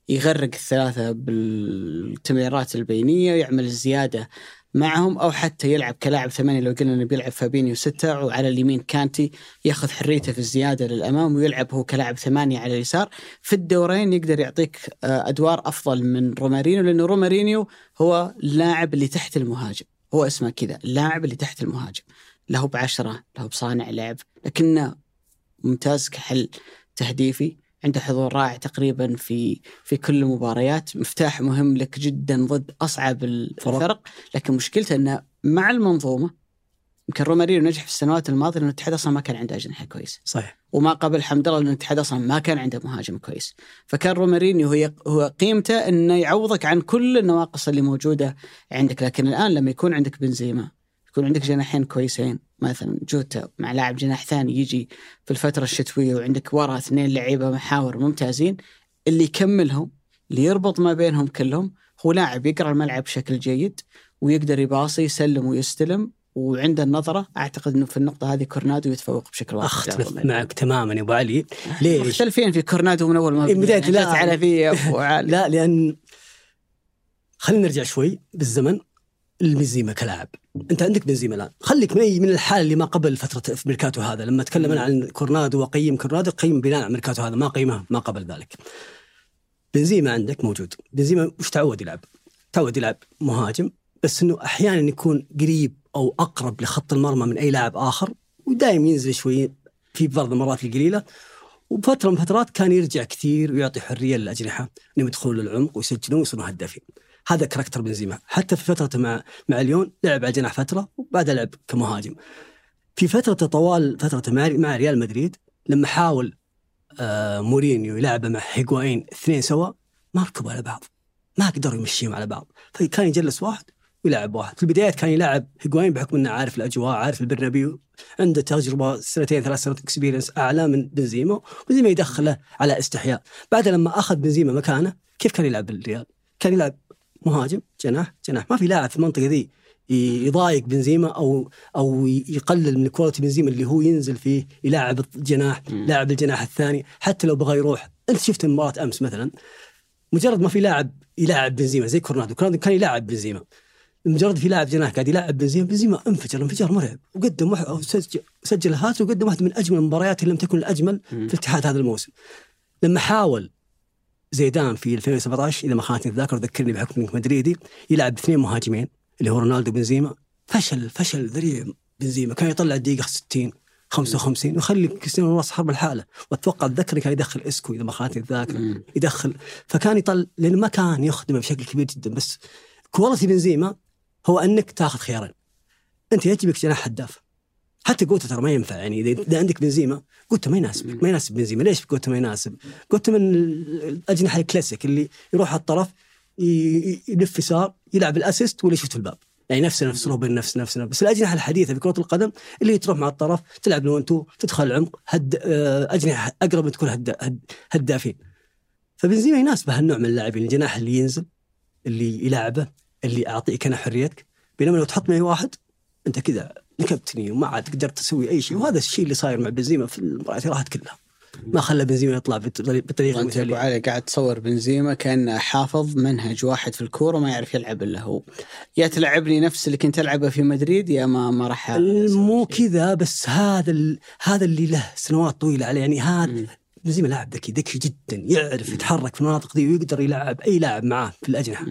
يغرق الثلاثة بالتمريرات البينية يعمل الزيادة معهم أو حتى يلعب كلاعب ثمانية لو قلنا أنه بيلعب فابينيو ستة وعلى اليمين كانتي ياخذ حريته في الزيادة للأمام ويلعب هو كلاعب ثمانية على اليسار. في الدورين يقدر يعطيك آه، أدوار أفضل من رومارينيو لأنه رومارينيو هو اللاعب اللي تحت المهاجم هو اسمه كذا اللاعب اللي تحت المهاجم. له بعشرة له بصانع لعب لكنه ممتاز كحل تهديفي. عنده حضور رائع تقريبا في في كل المباريات. مفتاح مهم لك جدا ضد أصعب الفرق. لكن مشكلته إنه مع المنظومة يمكن رومارينو نجح في السنوات الماضية لأنه الاتحاد أصلا ما كان عنده أجنحة كويسه صحيح. وما قبل حمد الله لأن الاتحاد أصلا ما كان عنده مهاجم كويس. فكان رومارينيو هو هو قيمته إنه يعوضك عن كل النواقص اللي موجودة عندك. لكن الآن لما يكون عندك بنزيما يكون عندك جناحين كويسين مثلا جوتا مع لاعب جناح ثاني يجي في الفترة الشتوية وعندك ورا اثنين لعيبة محاور ممتازين اللي يكملهم اللي يربط ما بينهم كلهم هو لاعب يقرأ الملعب بشكل جيد ويقدر يباصي يسلم ويستلم وعنده النظرة أعتقد إنه في النقطة هذه كورنادو يتفوق بشكل واضح أختلف معك تماما يا أبو علي ليش؟ مختلفين في كورنادو من أول ما إيه، بداية بدأنا. لا. على في لا لأن خلينا نرجع شوي بالزمن البنزيما كلاعب. أنت عندك بنزيما الآن. خليك من من الحاله اللي ما قبل فترة ميركاتو هذا. لما اتكلم أنا عن كورنادو واقيم كورنادو قيم بناء على ميركاتو هذا. ما قيمه ما قبل ذلك. بنزيما عندك موجود. بنزيما وش تعود يلعب؟ تعود يلعب مهاجم بس إنه أحيانا يكون قريب أو أقرب لخط المرمى من أي لاعب آخر ودائما ينزل شوي في بعض المرات القليلة. وبفتره من فترات كان يرجع كثير ويعطي حرية للأجنحة. إنهم يدخلون للعمق ويسجلون ويصيرون هدافين. هذا كاركتر بنزيما حتى في فترته مع مع ليون لعب على الجناح فترة وبعدها لعب كمهاجم. في فترة طوال فترة مع مع ريال مدريد لما حاول آه مورينيو يلعبه مع هيغوايين اثنين سوا ما ركبوا على بعض. ما قدروا يمشيهم على بعض. فكان يجلس واحد ويلعب واحد. في البدايات كان يلعب هيغوايين بحكم إنه عارف الأجواء عارف البرنابيو. عنده تجربة سنتين ثلاث سنوات experience أعلى من بنزيما وبنزيما يدخله على استحياء. بعد لما أخذ بنزيما مكانه كيف كان يلعب بالريال؟ كان يلعب مهاجم جناح جناح. ما في لاعب في المنطقة ذي يضايق بنزيما أو أو يقلل من quality بنزيما اللي هو ينزل فيه يلاعب الجناح لاعب الجناح الثاني. حتى لو بغى يروح انت شفت مباراة أمس مثلا مجرد ما في لاعب يلاعب بنزيما زي كورنادو كورنادو كان يلاعب بنزيما. مجرد في لاعب جناح قاعد يلاعب بنزيما بنزيما انفجر انفجار مرعب وقدم واحد أو سجل سجل هات وقدم واحدة من أجمل المباريات اللي لم تكن الأجمل في اتحاد هذا الموسم. لما حاول زيدان في 2017 اذا ما خانتني الذاكرة ذكرني بحكم مدريدي يلعب باثنين مهاجمين اللي هو رونالدو بنزيما فشل فشل ذريع بنزيما. كان يطلع الدقيقة 60 55 ويخلي كريستيانو رونالدو حرب الحالة. وأتوقع اتذكر كان يدخل إسكو إذا ما خانتني الذاكرة. يدخل. فكان يطل لأنه ما كان يخدمه بشكل كبير جدا بس quality بنزيما هو أنك تاخذ خيارين. أنت يجبك جناح هداف. حتى جوتا ترى ما ينفع يعني إذا عندك بنزيما جوتا ما يناسبك ما يناسب بنزيما ليش جوتا ما يناسب؟ جوتا من الاجنحه الكلاسيك اللي يروح على الطرف يلف يسار يلعب ال assist واللي يشوت في الباب. يعني نفس نفس روبن نفس نفس نفس. بس الأجنحة الحديثة في كرة القدم اللي تروح مع الطرف تلعب one two تدخل العمق هد آه، أجنحة أقرب تكون هد هد هدافين. فبنزيما يناسبه هالنوع من اللاعبين الجناح اللي ينزل اللي يلعبه اللي اعطيك أنا حريتك. بينما لو تحط معي واحد أنت كذا نكبتني وما عاد قدرت تسوي أي شيء. وهذا الشيء اللي صاير مع بنزيما في المباريات اللي راحت كلها. ما خلى بنزيما يطلع بالطريقة أنت أبو علي قاعد تصور بنزيما كان حافظ منهج واحد في الكورة ما يعرف يلعب إلا هو. يا تلعبني نفس اللي كنت ألعبه في مدريد يا ما ما راح مو كذا بس هذا ال... هذا اللي له سنوات طويلة عليه. يعني هذا بنزيما لاعب ذكي ذكي جدا يعرف يتحرك في المناطق دي ويقدر يلعب أي لاعب معاه في الأجنحة.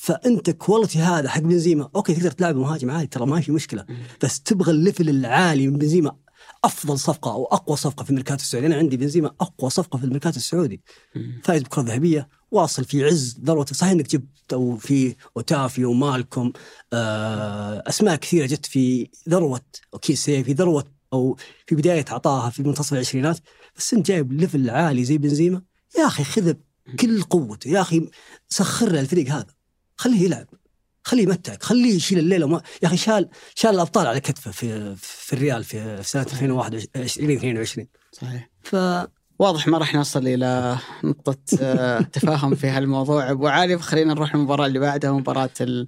فأنت quality هذا حق بنزيما. okay تقدر تلعب مهاجم عادي ترى ما في مشكلة. بس تبغى ال level العالي من بنزيما أفضل صفقة أو أقوى صفقة في الميركاتو السعودي. أنا عندي بنزيما أقوى صفقة في الميركاتو السعودي. فايز بكرة ذهبية واصل في عز ذروته صحيح إنك جبت أو في اوتافي ومالكم آه أسماء كثيرة جت في ذروة اوكيسي في ذروة أو في بداية عطاها في منتصف العشرينات. بس أنت جايب level عالي زي بنزيما. يا أخي خذه بكل قوته. يا أخي سخر له الفريق هذا. خليه يلعب خليه يمتعك خليه يشيل الليلة وما يا أخي شال شال الأبطال على كتفه في في الريال في سنة 2021 2022 صحيح. ف واضح ما راح نصل إلى نقطة آه، تفاهم في هالموضوع. أبو علي خلينا نروح للمباراة اللي بعدها مباراة ال-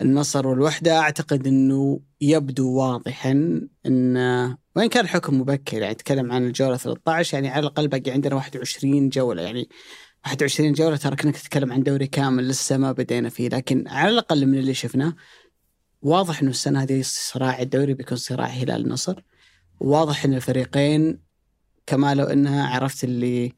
النصر والوحدة. أعتقد إنه يبدو واضحا إن وين كان الحكم مبكر يعني نتكلم عن الجولة 13 يعني على الأقل باقي عندنا 21 جولة يعني 21 جولة ترى كأنك تتكلم عن دوري كامل لسه ما بدينا فيه لكن على الأقل من اللي شفناه واضح إنه السنة هذه صراع الدوري بيكون صراع هلال النصر واضح إن الفريقين كما لو إنها عرفت اللي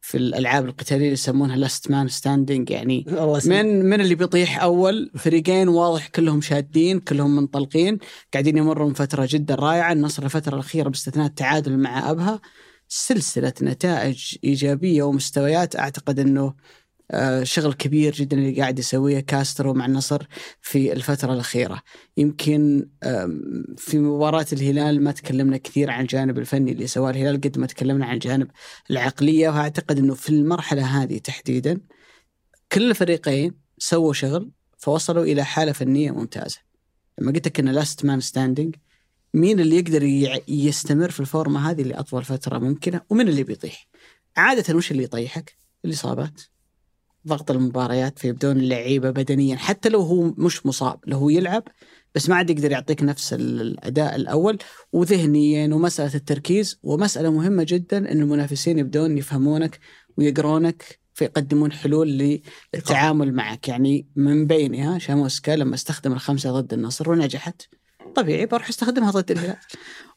في الألعاب القتالية يسمونها last man standing يعني. من من اللي بيطيح أول. فريقين واضح كلهم شادين كلهم منطلقين قاعدين يمروا من فترة جدا رائعة. النصر الفترة الأخيرة باستثناء التعادل مع أبها. سلسلة نتائج إيجابية ومستويات. أعتقد إنه آه، شغل كبير جدا اللي قاعد يسويه كاسترو مع النصر في الفترة الأخيرة. يمكن في مباراة الهلال ما تكلمنا كثير عن الجانب الفني اللي سواه الهلال قد ما تكلمنا عن الجانب العقلية. وأعتقد أنه في المرحلة هذه تحديدا كل الفريقين سووا شغل فوصلوا إلى حالة فنية ممتازة. لما قلت لك أن last man standing مين اللي يقدر يستمر في الفورمة هذه لأطول فترة ممكنة ومين اللي بيطيح؟ عادة وش اللي يطيحك؟ الإصابات. ضغط المباريات فيبدون اللعيبة بدنيا حتى لو هو مش مصاب لو هو يلعب بس ما عاد يقدر يعطيك نفس ال- الأداء الأول وذهنيا ومسألة التركيز ومسألة مهمة جدا إن المنافسين يبدون يفهمونك ويقرونك فيقدمون حلول للتعامل معك. يعني من بينها شاموسكا لما استخدم الخمسة ضد النصر ونجحت. طبيعي بروح أستخدمها ضد الهلال.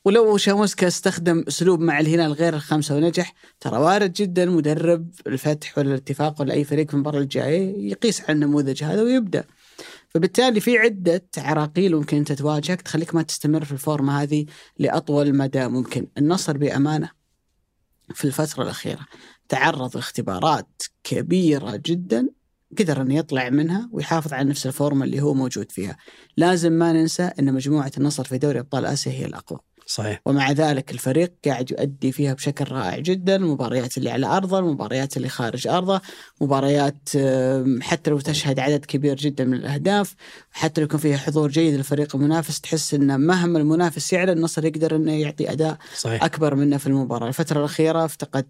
ولو شاموسكا استخدم أسلوب مع الهلال غير الخمسة ونجح ترى وارد جدا مدرب الفتح ولا الاتفاق ولا أي فريق في المباراة الجاية يقيس على النموذج هذا ويبدأ. فبالتالي في عدة عراقيل ممكن أنت تواجهك تخليك ما تستمر في الفورمة هذه لأطول مدى ممكن. النصر بأمانة في الفترة الأخيرة تعرض لاختبارات كبيرة جدا قدر أن يطلع منها ويحافظ على نفس الفورمة اللي هو موجود فيها. لازم ما ننسى أن مجموعة النصر في دوري أبطال آسيا هي الأقوى. صحيح. ومع ذلك الفريق قاعد يؤدي فيها بشكل رائع جدا. المباريات اللي على أرضه المباريات اللي خارج أرضه مباريات حتى لو تشهد عدد كبير جدا من الأهداف حتى لو يكون فيها حضور جيد للفريق المنافس تحس أن مهما المنافس يعلى النصر يقدر أنه يعطي أداء صحيح. أكبر منه في المباراة، الفترة الأخيرة افتقد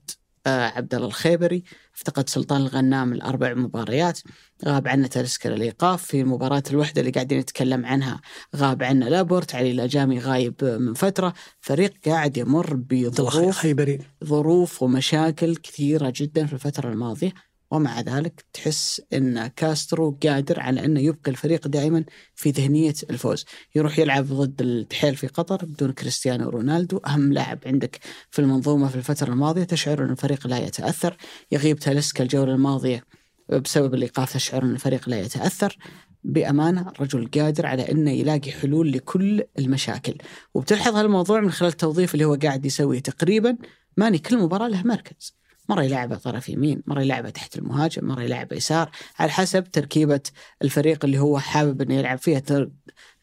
عبد الله الخيبري، افتقد سلطان الغنام الأربع مباريات، غاب عنا تليسكا الإيقاف في مباراة الوحدة اللي قاعدين نتكلم عنها، غاب عنا لابورت، علي لاجامي غايب آه، من فترة، فريق قاعد يمر بظروف خيبري. ظروف ومشاكل كثيرة جدا في الفترة الماضية. ومع ذلك تحس إن كاسترو قادر على إنه يبقي الفريق دائما في ذهنية الفوز، يروح يلعب ضد الدحيل في قطر بدون كريستيانو رونالدو، أهم لاعب عندك في المنظومة في الفترة الماضية، تشعر إن الفريق لا يتأثر، يغيب تاليسكا الجولة الماضية بسبب الايقاف تشعر إن الفريق لا يتأثر، بأمانة الرجل قادر على إنه يلاقي حلول لكل المشاكل، وبتلحظ هالموضوع من خلال التوظيف اللي هو قاعد يسويه تقريبا. ماني كل مباراة له مركز. مرة يلعبه طرف يمين مرة يلعبه تحت المهاجم مرة يلعبه يسار على حسب تركيبة الفريق اللي هو حابب أنه يلعب فيها.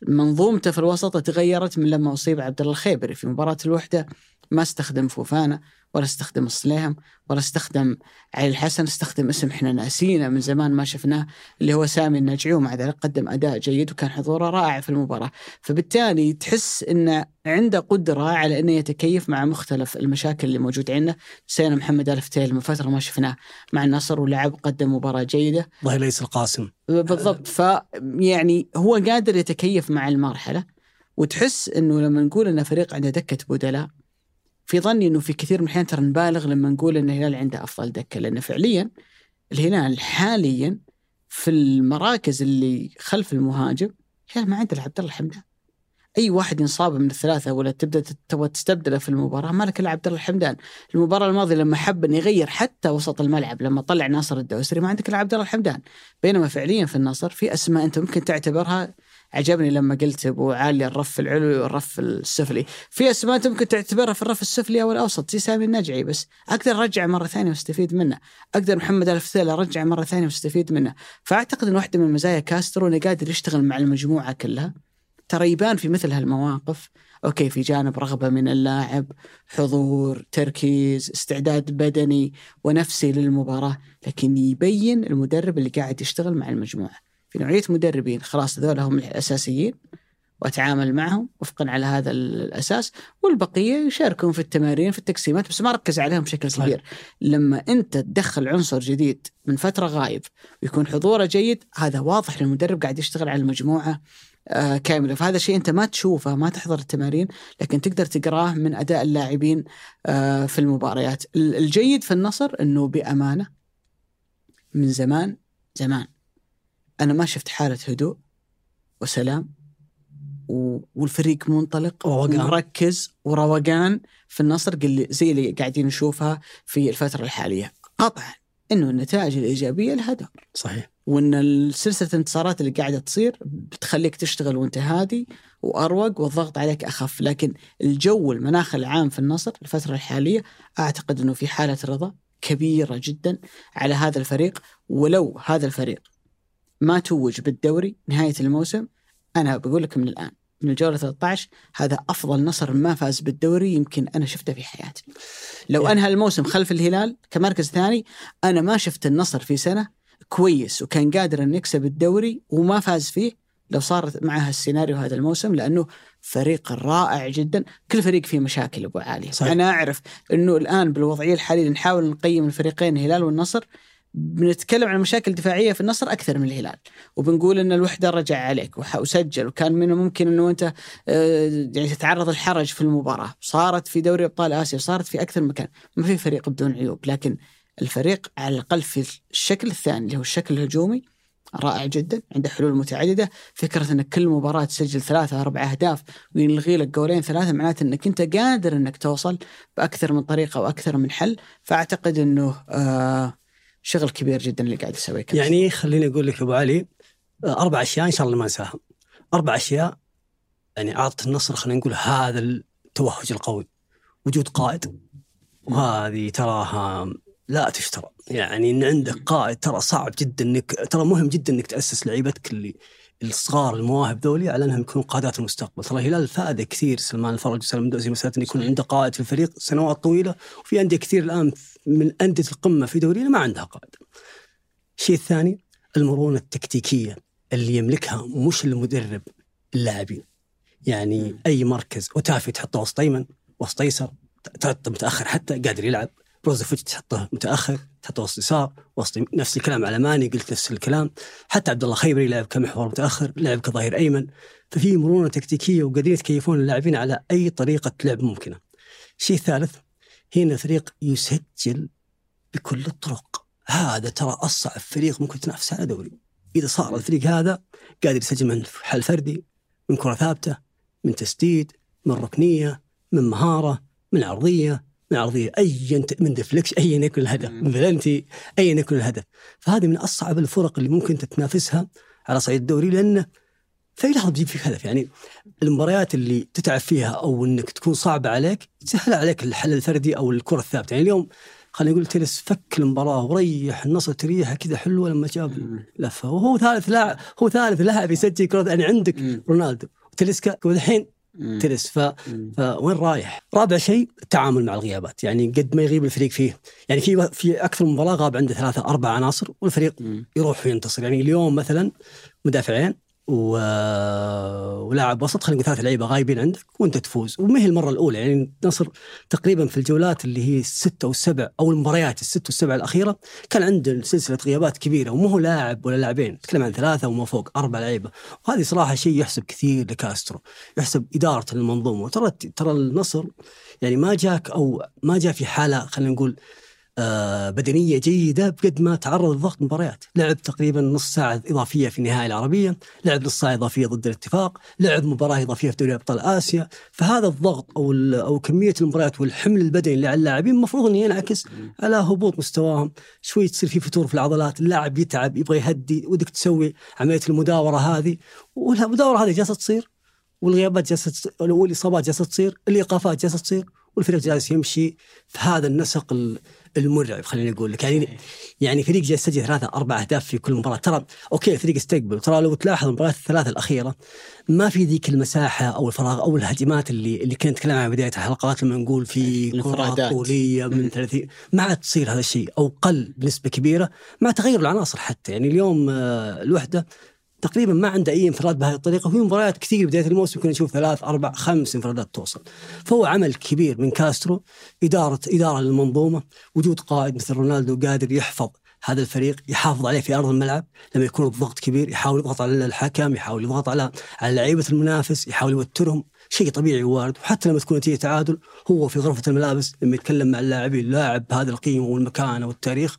منظومته في الوسط تغيرت من لما أصيب عبد الله الخيبري في مباراة الوحدة ما استخدم فوفانا. ولا استخدم الصليهم ولا استخدم علي الحسن استخدم اسم إحنا ناسينه من زمان ما شفناه اللي هو سامي النجعي ومع ذلك قدم أداء جيد وكان حضوره رائع في المباراة. فبالتالي تحس انه عنده قدرة على إنه يتكيف مع مختلف المشاكل اللي موجوده عنده سينا محمد الفتيل من فترة ما شفناه مع النصر ولعب قدم مباراة جيدة. الله ليس القاسم. بالضبط. ف يعني هو قادر يتكيف مع المرحلة وتحس إنه لما نقول إن فريق عنده دكة بدلاء في ظني إنه في كثير من الأحيان ترى نبالغ لما نقول إن الهلال عنده أفضل دكة لأن فعليا الهلال حاليا في المراكز اللي خلف المهاجم الهلال ما عنده عبد الله الحمدان. أي واحد ينصاب من الثلاثة ولا تبدأ تبغى تستبدله في المباراة ما لك إلا عبد الله الحمدان. المباراة الماضية لما حب ان يغير حتى وسط الملعب لما طلع ناصر الدوسري ما عندك إلا عبد الله الحمدان. بينما فعليا في النصر في أسماء أنت ممكن تعتبرها عجبني لما قلت أبو علي الرف العلوي والرف السفلي. في أسماء أنت ممكن تعتبرها في الرف السفلي أو الأوسط زي سامي النجعي بس. أقدر أرجع مرة ثانية واستفيد منه. أقدر محمد الفتيل أرجع مرة ثانية واستفيد منه. فأعتقد إن واحدة من مزايا كاسترو إنه قادر يشتغل مع المجموعة كلها. ترى يبان في مثل هالمواقف. أوكي في جانب رغبة من اللاعب حضور تركيز استعداد بدني ونفسي للمباراة. لكن يبين المدرب اللي قاعد يشتغل مع المجموعة. في نوعية مدربين. خلاص هذول هم الأساسيين وأتعامل معهم وفقا على هذا الأساس. والبقية يشاركون في التمارين في التقسيمات بس ما ركز عليهم بشكل صحيح. كبير. لما أنت تدخل عنصر جديد من فترة غايب ويكون حضوره جيد هذا واضح المدرب قاعد يشتغل على المجموعة آه، كاملة. فهذا شيء أنت ما تشوفه ما تحضر التمارين لكن تقدر تقراه من أداء اللاعبين آه، في المباريات. ال- الجيد في النصر إنه بأمانة من زمان زمان. أنا ما شفت حالة هدوء وسلام و- والفريق منطلق. ومركز وروقان في النصر قل- زي اللي قاعدين نشوفها في الفترة الحالية. قطعا إنه النتائج الإيجابية لها دور صحيح. وإن سلسلة الانتصارات اللي قاعدة تصير بتخليك تشتغل وأنت هادي وأروق والضغط عليك أخف، لكن الجو المناخ العام في النصر الفترة الحالية أعتقد إنه في حالة رضا كبيرة جدا على هذا الفريق ولو هذا الفريق ما توج بالدوري نهاية الموسم أنا بقول لك من الآن من الجولة 13 هذا أفضل نصر ما فاز بالدوري يمكن أنا شفته في حياتي. لو أنهى الموسم خلف الهلال كمركز ثاني أنا ما شفت النصر في سنة كويس وكان قادر إنه يكسب الدوري وما فاز فيه لو صار معها السيناريو هذا الموسم لأنه فريق رائع جدا، كل فريق فيه مشاكل أبو علي، صحيح. أنا أعرف إنه الآن بالوضعية الحالية نحاول نقيم الفريقين الهلال والنصر بنتكلم عن مشاكل دفاعية في النصر أكثر من الهلال. وبنقول إن الوحدة رجع عليك وسجل وكان منه ممكن إنه أنت آه، يعني تتعرض الحرج في المباراة. صارت في دوري أبطال آسيا صارت في أكثر من مكان. ما في فريق بدون عيوب لكن الفريق على الأقل في الشكل الثاني اللي هو الشكل الهجومي رائع جدا عنده حلول متعددة. فكرة انك كل مباراة تسجل ثلاثة أربع أهداف ويلغي لك جولين ثلاثة معناته إنك أنت قادر إنك توصل بأكثر من طريقة وأكثر من حل. فأعتقد إنه آه شغل كبير جدا اللي قاعد يسويه. يعني خليني أقول لك أبو علي آه، أربع أشياء إن شاء الله ما أنساها. أربع أشياء يعني اعطت النصر خلينا نقول هذا التوهج القوي. وجود قائد. وهذه تراها لا تشترى. يعني إن عندك قائد ترى صعب جدا انك ترى مهم جدا إنك تأسس لعيبتك اللي الصغار المواهب ذولي على أنهم يكونوا قادات المستقبل، ترى الهلال فائدة كثير سلمان الفرج وسلمان الدوسي مساله انه يكون عنده قائد في الفريق سنوات طويلة وفي أندية كثير الآن من أندية القمة في دورينا ما عندها قائد. الشيء الثاني المرونة التكتيكية اللي يملكها مش المدرب اللاعبين. يعني أي مركز اوتافي تحطه وسط أيمن وسط أيسر متأخر حتى قادر يلعب بروزوفيتش تحطه متأخر تحطه وسط يسار وسط نفس الكلام على ماني قلت نفس الكلام. حتى عبد الله خيبري لعب كمحور متأخر لعب كظهير أيمن. ففي مرونة تكتيكية وقادرين يتكيفون اللاعبين على أي طريقة لعب ممكنة. الشيء الثالث هنا الفريق يسجل بكل الطرق. هذا ترى أصعب فريق ممكن تنافس على دوري. إذا صار الفريق هذا قادر يسجل من حل فردي من كرة ثابتة من تسديد من ركنية من مهارة من عرضية. من عرضيه ايا من دفلكش ايا يكن الهدف من بلنتي ايا يكن الهدف. فهذه من أصعب الفرق اللي ممكن تتنافسها على صعيد الدوري لأنه في لحظة بيجيب فيك هدف. يعني المباريات اللي تتعب فيها أو إنك تكون صعبه عليك تسهل عليك الحل الفردي أو الكرة الثابتة. يعني اليوم خلينا نقول تيلس فك المباراة وريح النصر تريحه كذا حلوة لما جاب لفة. وهو ثالث لاعب هو ثالث لاعب يسجل كرة. يعني عندك. رونالدو. تلسكا والحين تلس ف... فوين رايح؟ رابع شيء التعامل مع الغيابات، يعني قد ما يغيب الفريق فيه، يعني في في أكثر من مباراة غاب عنده ثلاثة أربع عناصر والفريق مم. يروح وينتصر، يعني اليوم مثلا مدافعين و... ولاعب وسط خلينا ثلاث لعيبة غايبين عندك وانت تفوز، وما هي المرة الأولى يعني النصر تقريبا في الجولات اللي هي السته والسبع أو المباريات الست والسبع الأخيرة كان عنده سلسلة غيابات كبيرة ومو هو لاعب ولا لاعبين، نتكلم عن ثلاثة وما فوق أربع لعيبة، وهذه صراحة شيء يحسب كثير لكاسترو، يحسب إدارة المنظومة، وترى ترى النصر يعني ما جاك أو ما جاء في حالة خلينا نقول بدنية جيدة بقد ما تعرض لضغط مباريات، لعب تقريبا نص ساعة إضافية في النهائي العربية، لعب نص ساعة إضافية ضد الاتفاق، لعب مباراة إضافية في دوري أبطال آسيا، فهذا الضغط أو أو كمية المباريات والحمل البدني اللي على اللاعبين المفروض انه ينعكس على هبوط مستواهم، شوي تصير في فتور في العضلات، اللاعب يتعب يبغى يهدي، ودك تسوي عملية المداورة هذه، والمداورة هذه جالسة تصير والغيابات جالسة والإصابات جالسة تصير، الإيقافات جالسة تصير، والفريق جالس يمشي في هذا النسق ال- المرعب خليني أقول لك. يعني يعني فريق جالس يسجل ثلاثة أربع أهداف في كل مباراة. ترى أوكي الفريق استقبل ترى لو تلاحظ المباريات الثلاثة الأخيرة ما في ذيك المساحة أو الفراغ أو الهجمات اللي اللي كنا نتكلم عنها بداية الحلقات لما نقول في كرة. طولية من 30 ما عاد تصير هذا الشيء أو قل بنسبة كبيرة مع تغير العناصر حتى. يعني اليوم آه، الوحدة تقريبا ما عنده أي انفراد بهذه الطريقة وفي مباريات كثير بداية الموسم كنا نشوف ثلاث أربع خمس انفرادات توصل. فهو عمل كبير من كاسترو إدارة إدارة للمنظومة وجود قائد مثل رونالدو قادر يحفظ هذا الفريق يحافظ عليه في أرض الملعب لما يكون الضغط كبير يحاول يضغط على الحكم يحاول يضغط على على لعيبة المنافس يحاول يوترهم. شيء طبيعي وارد وحتى لما تكون نتيجة تعادل هو في غرفة الملابس لما يتكلم مع اللاعبين لاعب بهذه القيمة والمكانة والتاريخ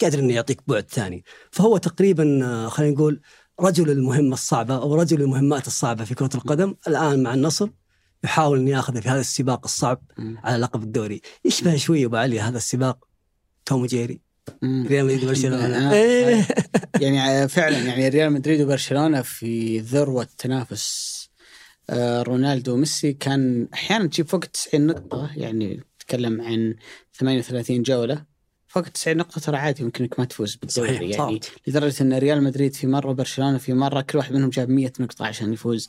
قادر إنه يعطيك بعد ثاني. فهو تقريبا آه، خلينا نقول رجل المهمة الصعبة أو رجل المهمات الصعبة في كرة القدم الآن مع النصر يحاول أن يأخذ في هذا السباق الصعب. على لقب الدوري. يشبه شوي أبو علي هذا السباق؟ توم جيري. ريال مدريد وبرشلونة. إيه. يعني فعلا يعني ريال مدريد وبرشلونة في ذروة تنافس آه، رونالدو وميسي كان أحيانا تجيب فوق 90 نقطة يعني تتكلم عن 38 جولة. فوق 90 نقطة ترى عادي يمكن انك ما تفوز بالدوري صحيح، يعني صارت. لدرجة إن ريال مدريد في مرة برشلونه في مرة كل واحد منهم جاب 100 نقطة عشان يفوز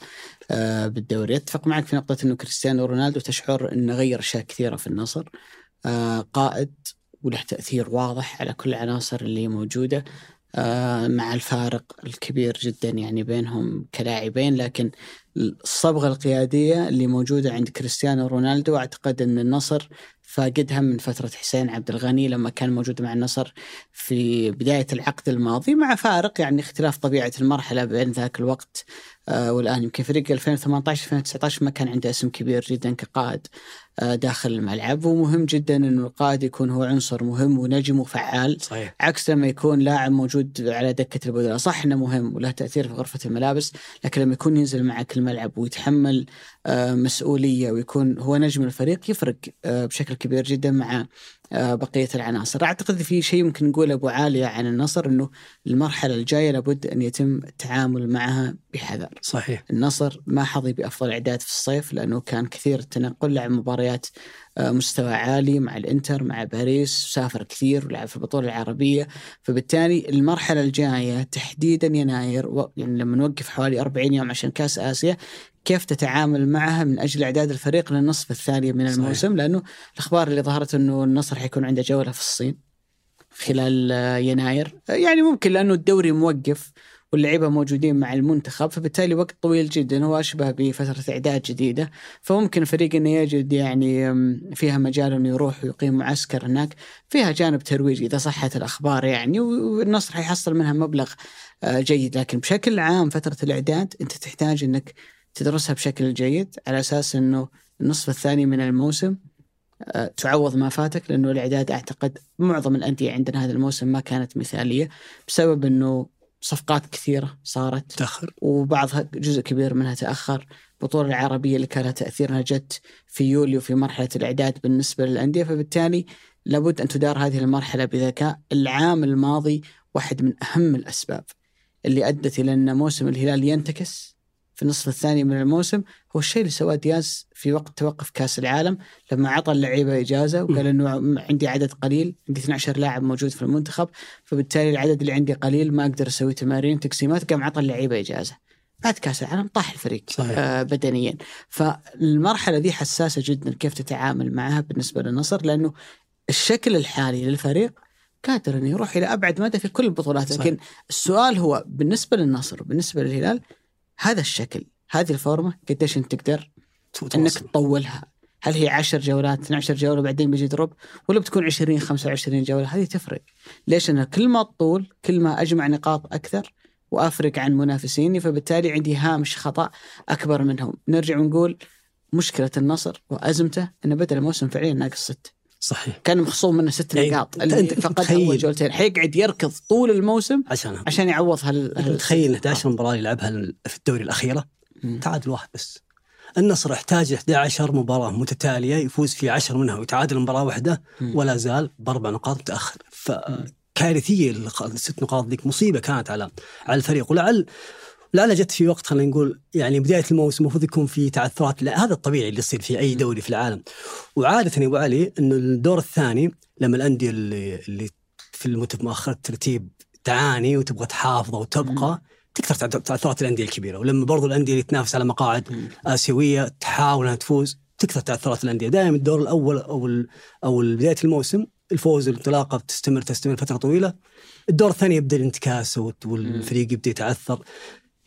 آه، بالدوري أتفق معك في نقطة إنه كريستيانو رونالدو تشعر إنه غير أشياء كثيرة في النصر آه، قائد وله تأثير واضح على كل العناصر اللي موجودة آه، مع الفارق الكبير جدا يعني بينهم كلاعبين لكن الصبغة القيادية اللي موجودة عند كريستيانو رونالدو أعتقد إن النصر فاقدها من فترة حسين عبد الغني لما كان موجود مع النصر في بداية العقد الماضي مع فارق يعني اختلاف طبيعة المرحلة بين ذاك الوقت والآن يمكن فريق 2018 2019 ما كان عنده اسم كبير جدا كقائد آه داخل الملعب. ومهم جدا إنه القائد يكون هو عنصر مهم ونجم وفعال صحيح. عكس لما يكون لاعب موجود على دكة البدلاء. صح إنه مهم وله تأثير في غرفة الملابس لكن لما يكون ينزل معك الملعب ويتحمل آه، مسؤولية ويكون هو نجم الفريق يفرق آه، بشكل كبير جدا مع آه، بقية العناصر. أعتقد في شيء ممكن نقول أبو عالية عن النصر إنه المرحلة الجاية لابد أن يتم التعامل معها بحذر. صحيح. النصر ما حظي بأفضل إعداد في الصيف لأنه كان كثير التنقل لعب مباريات آه، مستوى عالي مع الإنتر مع باريس سافر كثير ولعب في البطولة العربية. فبالتالي المرحلة الجاية تحديدا يناير و- يعني لما نوقف حوالي 40 يوم عشان كأس آسيا كيف تتعامل معها من أجل إعداد الفريق للنصف الثاني من صحيح. الموسم؟ لأنه الأخبار اللي ظهرت إنه النصر حيكون عنده جولة في الصين خلال آه، يناير. آه، يعني ممكن لأنه الدوري موقف واللعيبة موجودين مع المنتخب فبالتالي وقت طويل جدا هو أشبه بفترة إعداد جديدة. فممكن الفريق إنه يجد يعني فيها مجال إنه يروح ويقيم معسكر هناك فيها جانب ترويجي إذا صحت الأخبار يعني والنصر حيحصل منها مبلغ آه، جيد. لكن بشكل عام فترة الإعداد أنت تحتاج إنك تدرسها بشكل جيد على أساس إنه النصف الثاني من الموسم آه، تعوض ما فاتك لأنه الإعداد أعتقد معظم الأندية عندنا هذا الموسم ما كانت مثالية بسبب إنه صفقات كثيرة صارت تأخر. وبعضها جزء كبير منها تأخر. البطولة العربية اللي كان تأثيرها جت في يوليو في مرحلة الإعداد بالنسبة للأندية فبالتالي لابد أن تدار هذه المرحلة بذكاء. العام الماضي واحد من أهم الأسباب اللي أدت إلى أن موسم الهلال ينتكس. في النصف الثاني من الموسم هو الشيء اللي سواه دياز في وقت توقف كأس العالم لما اعطى اللعيبة إجازة وقال إنه عندي عدد قليل عندي 12 لاعب موجود في المنتخب فبالتالي العدد اللي عندي قليل ما أقدر أسوي تمارين تقسيمات قام عطى اللعيبة إجازة بعد كأس العالم طاح الفريق صحيح. آه بدنيا فالمرحلة دي حساسة جدا كيف تتعامل معها بالنسبة للنصر لأنه الشكل الحالي للفريق قادر إنه يروح إلى أبعد مدى في كل البطولات صحيح. لكن السؤال هو بالنسبة للنصر وبالنسبة للهلال هذا الشكل هذه الفورمة قديش انت تقدر انك تواصل. تطولها. هل هي 10 جولات 12 جولة بعدين بيجي دروب ولا بتكون 20 25 جولة؟ هذه تفرق. ليش؟ أنا كل ما تطول كل ما أجمع نقاط أكثر وأفرق عن منافسيني فبالتالي عندي هامش خطأ أكبر منهم. نرجع ونقول مشكلة النصر وأزمته انه بدأ الموسم فعليا ناقص ست صحيح. كان مخصوم منه ست يعني نقاط. اللي فقدها تخيل. اول جولتين. حيقعد يركض طول الموسم عشانها عشان يعوض هال تخيل 11 مباراة يلعبها في الدوري الأخيرة. تعادل واحد بس. النصر احتاج 11 مباراة متتالية يفوز في 10 منها ويتعادل مباراة واحدة مم. ولا زال بأربع نقاط متأخر. فكارثيه الق- الست نقاط ذيك مصيبة كانت على على الفريق. ولعل لعل جت في وقت خلينا نقول يعني بداية الموسم المفروض يكون في تعثرات. لا هذا الطبيعي اللي يصير في أي دوري في العالم. وعادة يا أبو علي إنه الدور الثاني لما الأندية اللي اللي في المت- مؤخرة الترتيب تعاني وتبغى تحافظ وتبقى تكثر تعث- تعثرات الأندية الكبيرة. ولما برضو الأندية اللي تنافس على مقاعد. آسيوية تحاول إنها تفوز تكثر تعثرات الأندية. دائما الدور الأول أو أو بداية الموسم الفوز والانطلاقه بتستمر تستمر فترة طويلة. الدور الثاني يبدأ الانتكاس والفريق يبدأ يتعثر.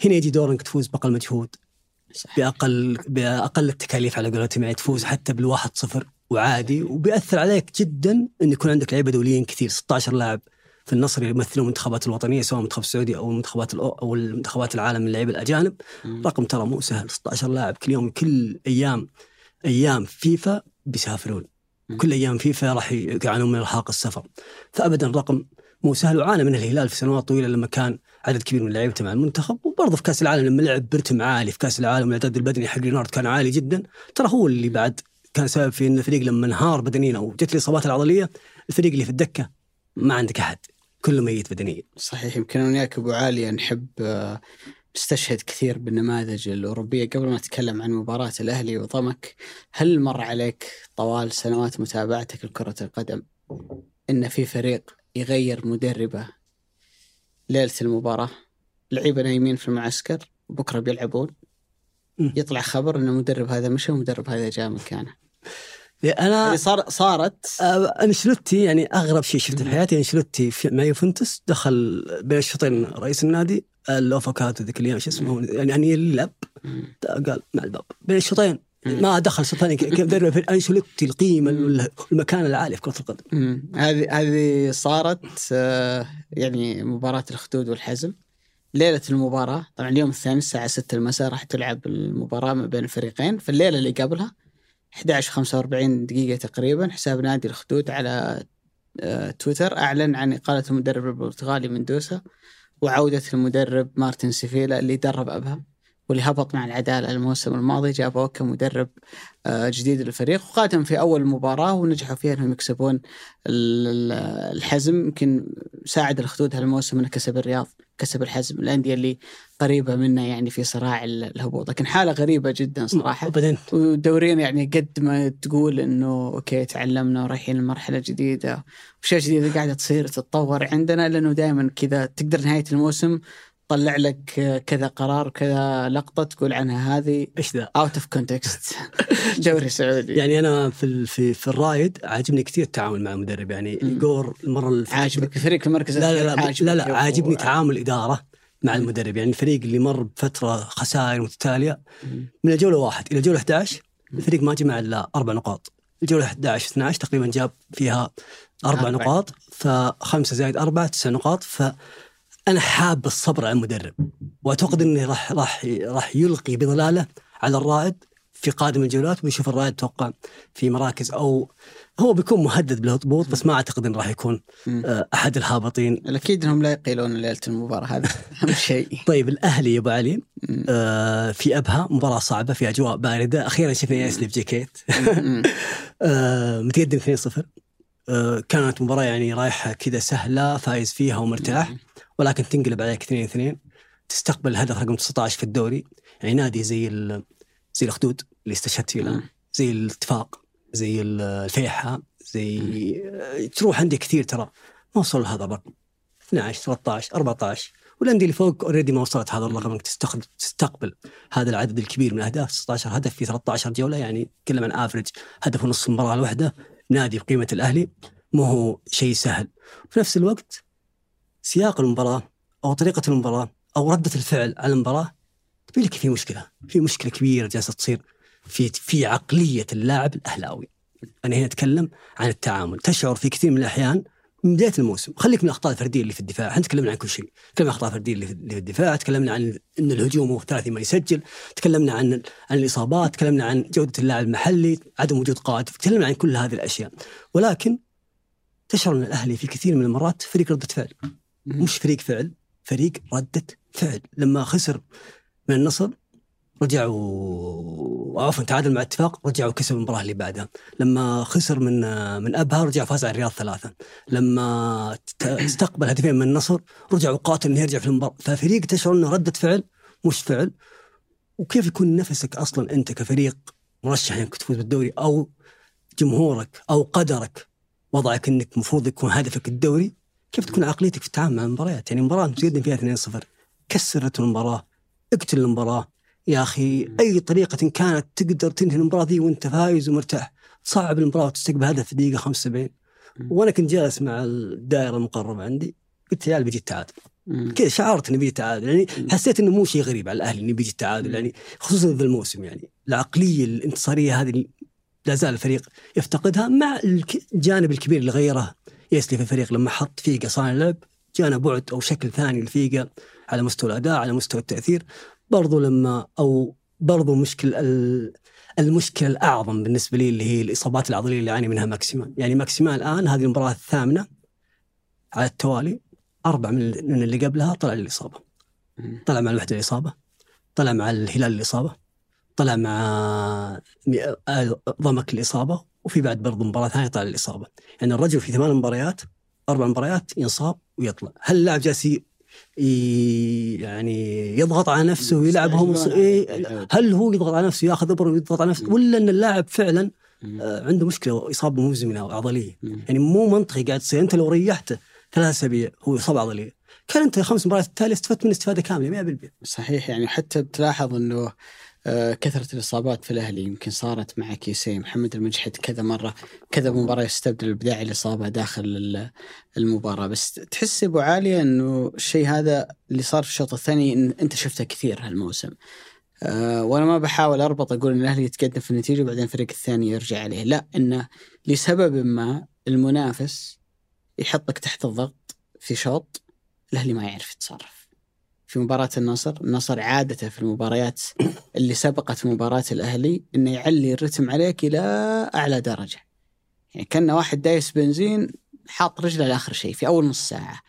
هنا يجي دور انك تفوز بأقل مجهود صح. بأقل بأقل التكاليف على قولتهم يعني تفوز حتى بالواحد صفر وعادي وبيأثر عليك جدا إن يكون عندك لعيبة دوليين كثير 16 لاعب في النصر يمثلون المنتخبات الوطنية سواء المنتخب السعودي أو المنتخبات الأو- أو المنتخبات العالم من اللعيبه الأجانب مم. رقم ترى مو سهل 16 لاعب كل يوم كل أيام أيام فيفا بيسافرون. كل أيام فيفا راح يعانون من إرهاق السفر فأبدا رقم مو سهل وعانى من الهلال في سنوات طويلة لما كان عدد كبير من لعيبته مع المنتخب وبرضه في كأس العالم لما لعب برتم عالي في كأس العالم الاعداد البدني حق رينارد كان عالي جدا ترى هو اللي بعد كان سبب في إن الفريق لما انهار بدنيا أو جت الاصابات العضلية الفريق اللي في الدكة ما عندك أحد كله ميت بدنيا. صحيح يمكن أنا وياك أبو عاليه نحب آه، نستشهد كثير بالنماذج الأوروبية. قبل ما نتكلم عن مباراة الأهلي وضمك هل مر عليك طوال سنوات متابعتك لكرة القدم إن في فريق يغير مدربه ليلة المباراة لعيبه نايمين في المعسكر بكرة بيلعبون. يطلع خبر إن المدرب هذا مشى والمدرب هذا جاء مكانه أنا هذه صار صارت انشلوتي يعني أغرب شيء شفته في حياتي انشلوتي في مع يوفنتوس دخل بين الشوطين رئيس النادي اللوفاكاتو ذيك الأيام شو اسمه يعني لعب مم. قال مع الباب بين الشوطين. ما دخل شوط ثاني كيف درب في انشلوتي القيمة والمكانه العاليه في كرة القدم. هذه هذه صارت آه، يعني مباراة الخدود والحزم. ليلة المباراة طبعا اليوم الثاني الساعة 6 المساء راح تلعب المباراة ما بين الفريقين. في الليلة اللي قبلها 11 45 دقيقة تقريبا حساب نادي الخدود على آه، تويتر. أعلن عن إقالة المدرب البرتغالي مندوسا وعودة المدرب مارتن سيفيلا اللي درب أبها. واللي هبط مع العدالة الموسم الماضي جابوه كمدرب آه، جديد للفريق وقادم في أول مباراة ونجحوا فيها إنهم يكسبون ال- ال- الحزم. يمكن ساعد الخدود هالموسم إنه كسب الرياض كسب الحزم الأندية اللي قريبة منه يعني في صراع ال- الهبوط. لكن حالة غريبة جدا صراحة. ودوريا يعني قد ما تقول إنه أوكي تعلمنا ورايحين لمرحلة جديدة وأشياء جديدة قاعدة تصير تتطور عندنا لأنه دائما كذا تقدر نهاية الموسم طلع لك كذا قرار وكذا لقطة تقول عنها هذه إيش ذا؟ out of context دوري سعودي يعني أنا في في في الرائد عاجبني كثير التعامل مع المدرب يعني. يقور المره الف... عاجبك الفريق المركز لا لا لا لا لا عاجبني أبو- تعامل الاداره مع المدرب يعني الفريق اللي مر بفترة خسائر متتالية. من الجولة واحد إلى الجولة 11 الفريق ما جمع إلا أربع نقاط الجولة 11 12 تقريبا جاب فيها أربع أربع. نقاط فخمسة زائد اربعه تسع نقاط فانا حاب الصبر على المدرب وأعتقد إنه راح راح راح يلقي بظلاله على الرائد في قادم الجولات ونشوف الرائد أتوقع في مراكز أو هو بيكون مهدد بالهبوط بس ما أعتقد إنه راح يكون. آه، أحد الهابطين. الاكيد إنهم لا يقيلون ليلة المباراة هذا أهم شيء. طيب الأهلي يا أبو علي. آه في أبها مباراة صعبة في أجواء باردة. أخيرا شفنا ياسلف جاكيت مم. آه متقدم 2-0 آه كانت مباراة يعني رايحة كذا سهلة فايز فيها ومرتاح. ولكن تنقلب عليك 2-2 تستقبل الهدف رقم 19 في الدوري. يعني نادي زي ال- زي الاخدود اللي استشهدت فيه الآن. مم. زي الاتفاق زي ال- الفيحاء زي آه، تروح عندي كثير ترى. ما وصلوا لهذا الرقم. 12 13 14 والأندية اللي فوق اوريدي ما وصلت هذا الرقم. انك تستقبل هذا العدد الكبير من الاهداف 16 هدف في 13 جولة. يعني نتكلم عن افرج هدف ونص المباراه الواحده نادي بقيمة الأهلي. مو هو شيء سهل. في نفس الوقت سياق المباراة أو طريقة المباراة أو ردة الفعل على المباراة تبين لك في مشكلة في مشكلة كبيرة جالسة تصير في في عقلية اللاعب الأهلاوي. أنا هنا أتكلم عن التعامل. تشعر في كثير من الأحيان من بداية الموسم. خليك من الاخطاء الفرديه اللي في الدفاع. إحنا تكلمنا عن كل شيء. تكلمنا عن الاخطاء الفرديه اللي في الدفاع. تكلمنا عن إن الهجوم هو ثلاثي ما يسجل. تكلمنا عن عن الإصابات. تكلمنا عن جودة اللاعب المحلي. عدم وجود قائد. تكلمنا عن كل هذه الأشياء. ولكن تشعر إن الأهلي في كثير من المرات فريق ردة فعل. مش فريق فعل؟ فريق ردة فعل. لما خسر من النصر رجعوا عفوا تعادل مع اتفاق رجعوا كسب المباراة اللي بعدها. لما خسر من من أبها رجع فاز على الرياض ثلاثة. لما استقبل هدفين من النصر رجع وقاتل إنه يرجع في المباراة. ففريق تشعر إنه ردة فعل مش فعل. وكيف يكون نفسك أصلا أنت كفريق مرشح إنك تفوز بالدوري أو جمهورك أو قدرك وضعك إنك المفروض يكون هدفك الدوري كيف تكون عقليتك في التعامل مع المباريات يعني مباراة متقدم فيها 2-0 كسرت المباراة اقتل المباراة. يا أخي أي طريقة كانت تقدر تنهي المباراة دي وأنت فايز ومرتاح صعب المباراة وتستقبل هدف في الدقيقه 75 وأنا كنت جالس مع الدائرة المقربة عندي قلت يا بيجي التعادل. كذا شعرت إنه بيجي التعادل. يعني حسيت إنه مو شيء غريب على الأهلي إنه بيجي التعادل. يعني خصوصا ذا الموسم يعني العقلية الانتصارية هذه لا زال الفريق يفتقدها مع الجانب الكبير اللي غيره. يسلي في الفريق لما حط فيقة صانع لعب جانا بعد أو شكل ثاني لفيقة على مستوى الأداء على مستوى التأثير. برضو لما أو برضو مشكل ال- المشكلة الأعظم بالنسبة لي اللي هي الإصابات العضلية اللي يعاني منها ماكسيمان. يعني ماكسيمان الآن هذه المباراة الثامنة على التوالي أربع من اللي قبلها طلع الاصابه. طلع مع الوحدة الاصابه طلع مع الهلال الاصابه طلع مع آه، ضمك الاصابه وفي بعد برضه مباراة ثانية طلع الإصابة. يعني الرجل في ثمان مباريات أربع مباريات ينصاب ويطلع. هل اللاعب جالس يعني يضغط على نفسه ويلعب هو مص... إيه هل هو يضغط على نفسه ياخذ أبره ويضغط على نفسه ولا إن اللاعب فعلا. آه، عنده مشكلة اصابه مزمنة عضلية. يعني مو منطقي قاعد تصير. أنت لو ريحته ثلاث أسابيع هو إصابة عضلية. كان أنت خمس مباريات التاليه استفدت من استفادة كاملة 100% صحيح يعني حتى بتلاحظ إنه كثرة الإصابات في الأهلي يمكن صارت مع كيسي محمد المجحد كذا مرة كذا مباراة يستبدل بداعي الإصابة داخل ال- المباراة. بس تحس أبو عالية أنه الشيء هذا اللي صار في الشوط الثاني إن أنت شفته كثير هالموسم. أه وأنا ما بحاول أربط أقول أن الأهلي يتقدم في النتيجة وبعدين الفريق الثاني يرجع عليه. لا إنه لسبب ما المنافس يحطك تحت الضغط في شوط الأهلي ما يعرف يتصرف. في مباراة النصر النصر عادته في المباريات اللي سبقت مباراة الأهلي إنه يعلي الرتم عليك إلى أعلى درجة يعني كان واحد دايس بنزين حاط رجله لآخر شيء في أول نص ساعة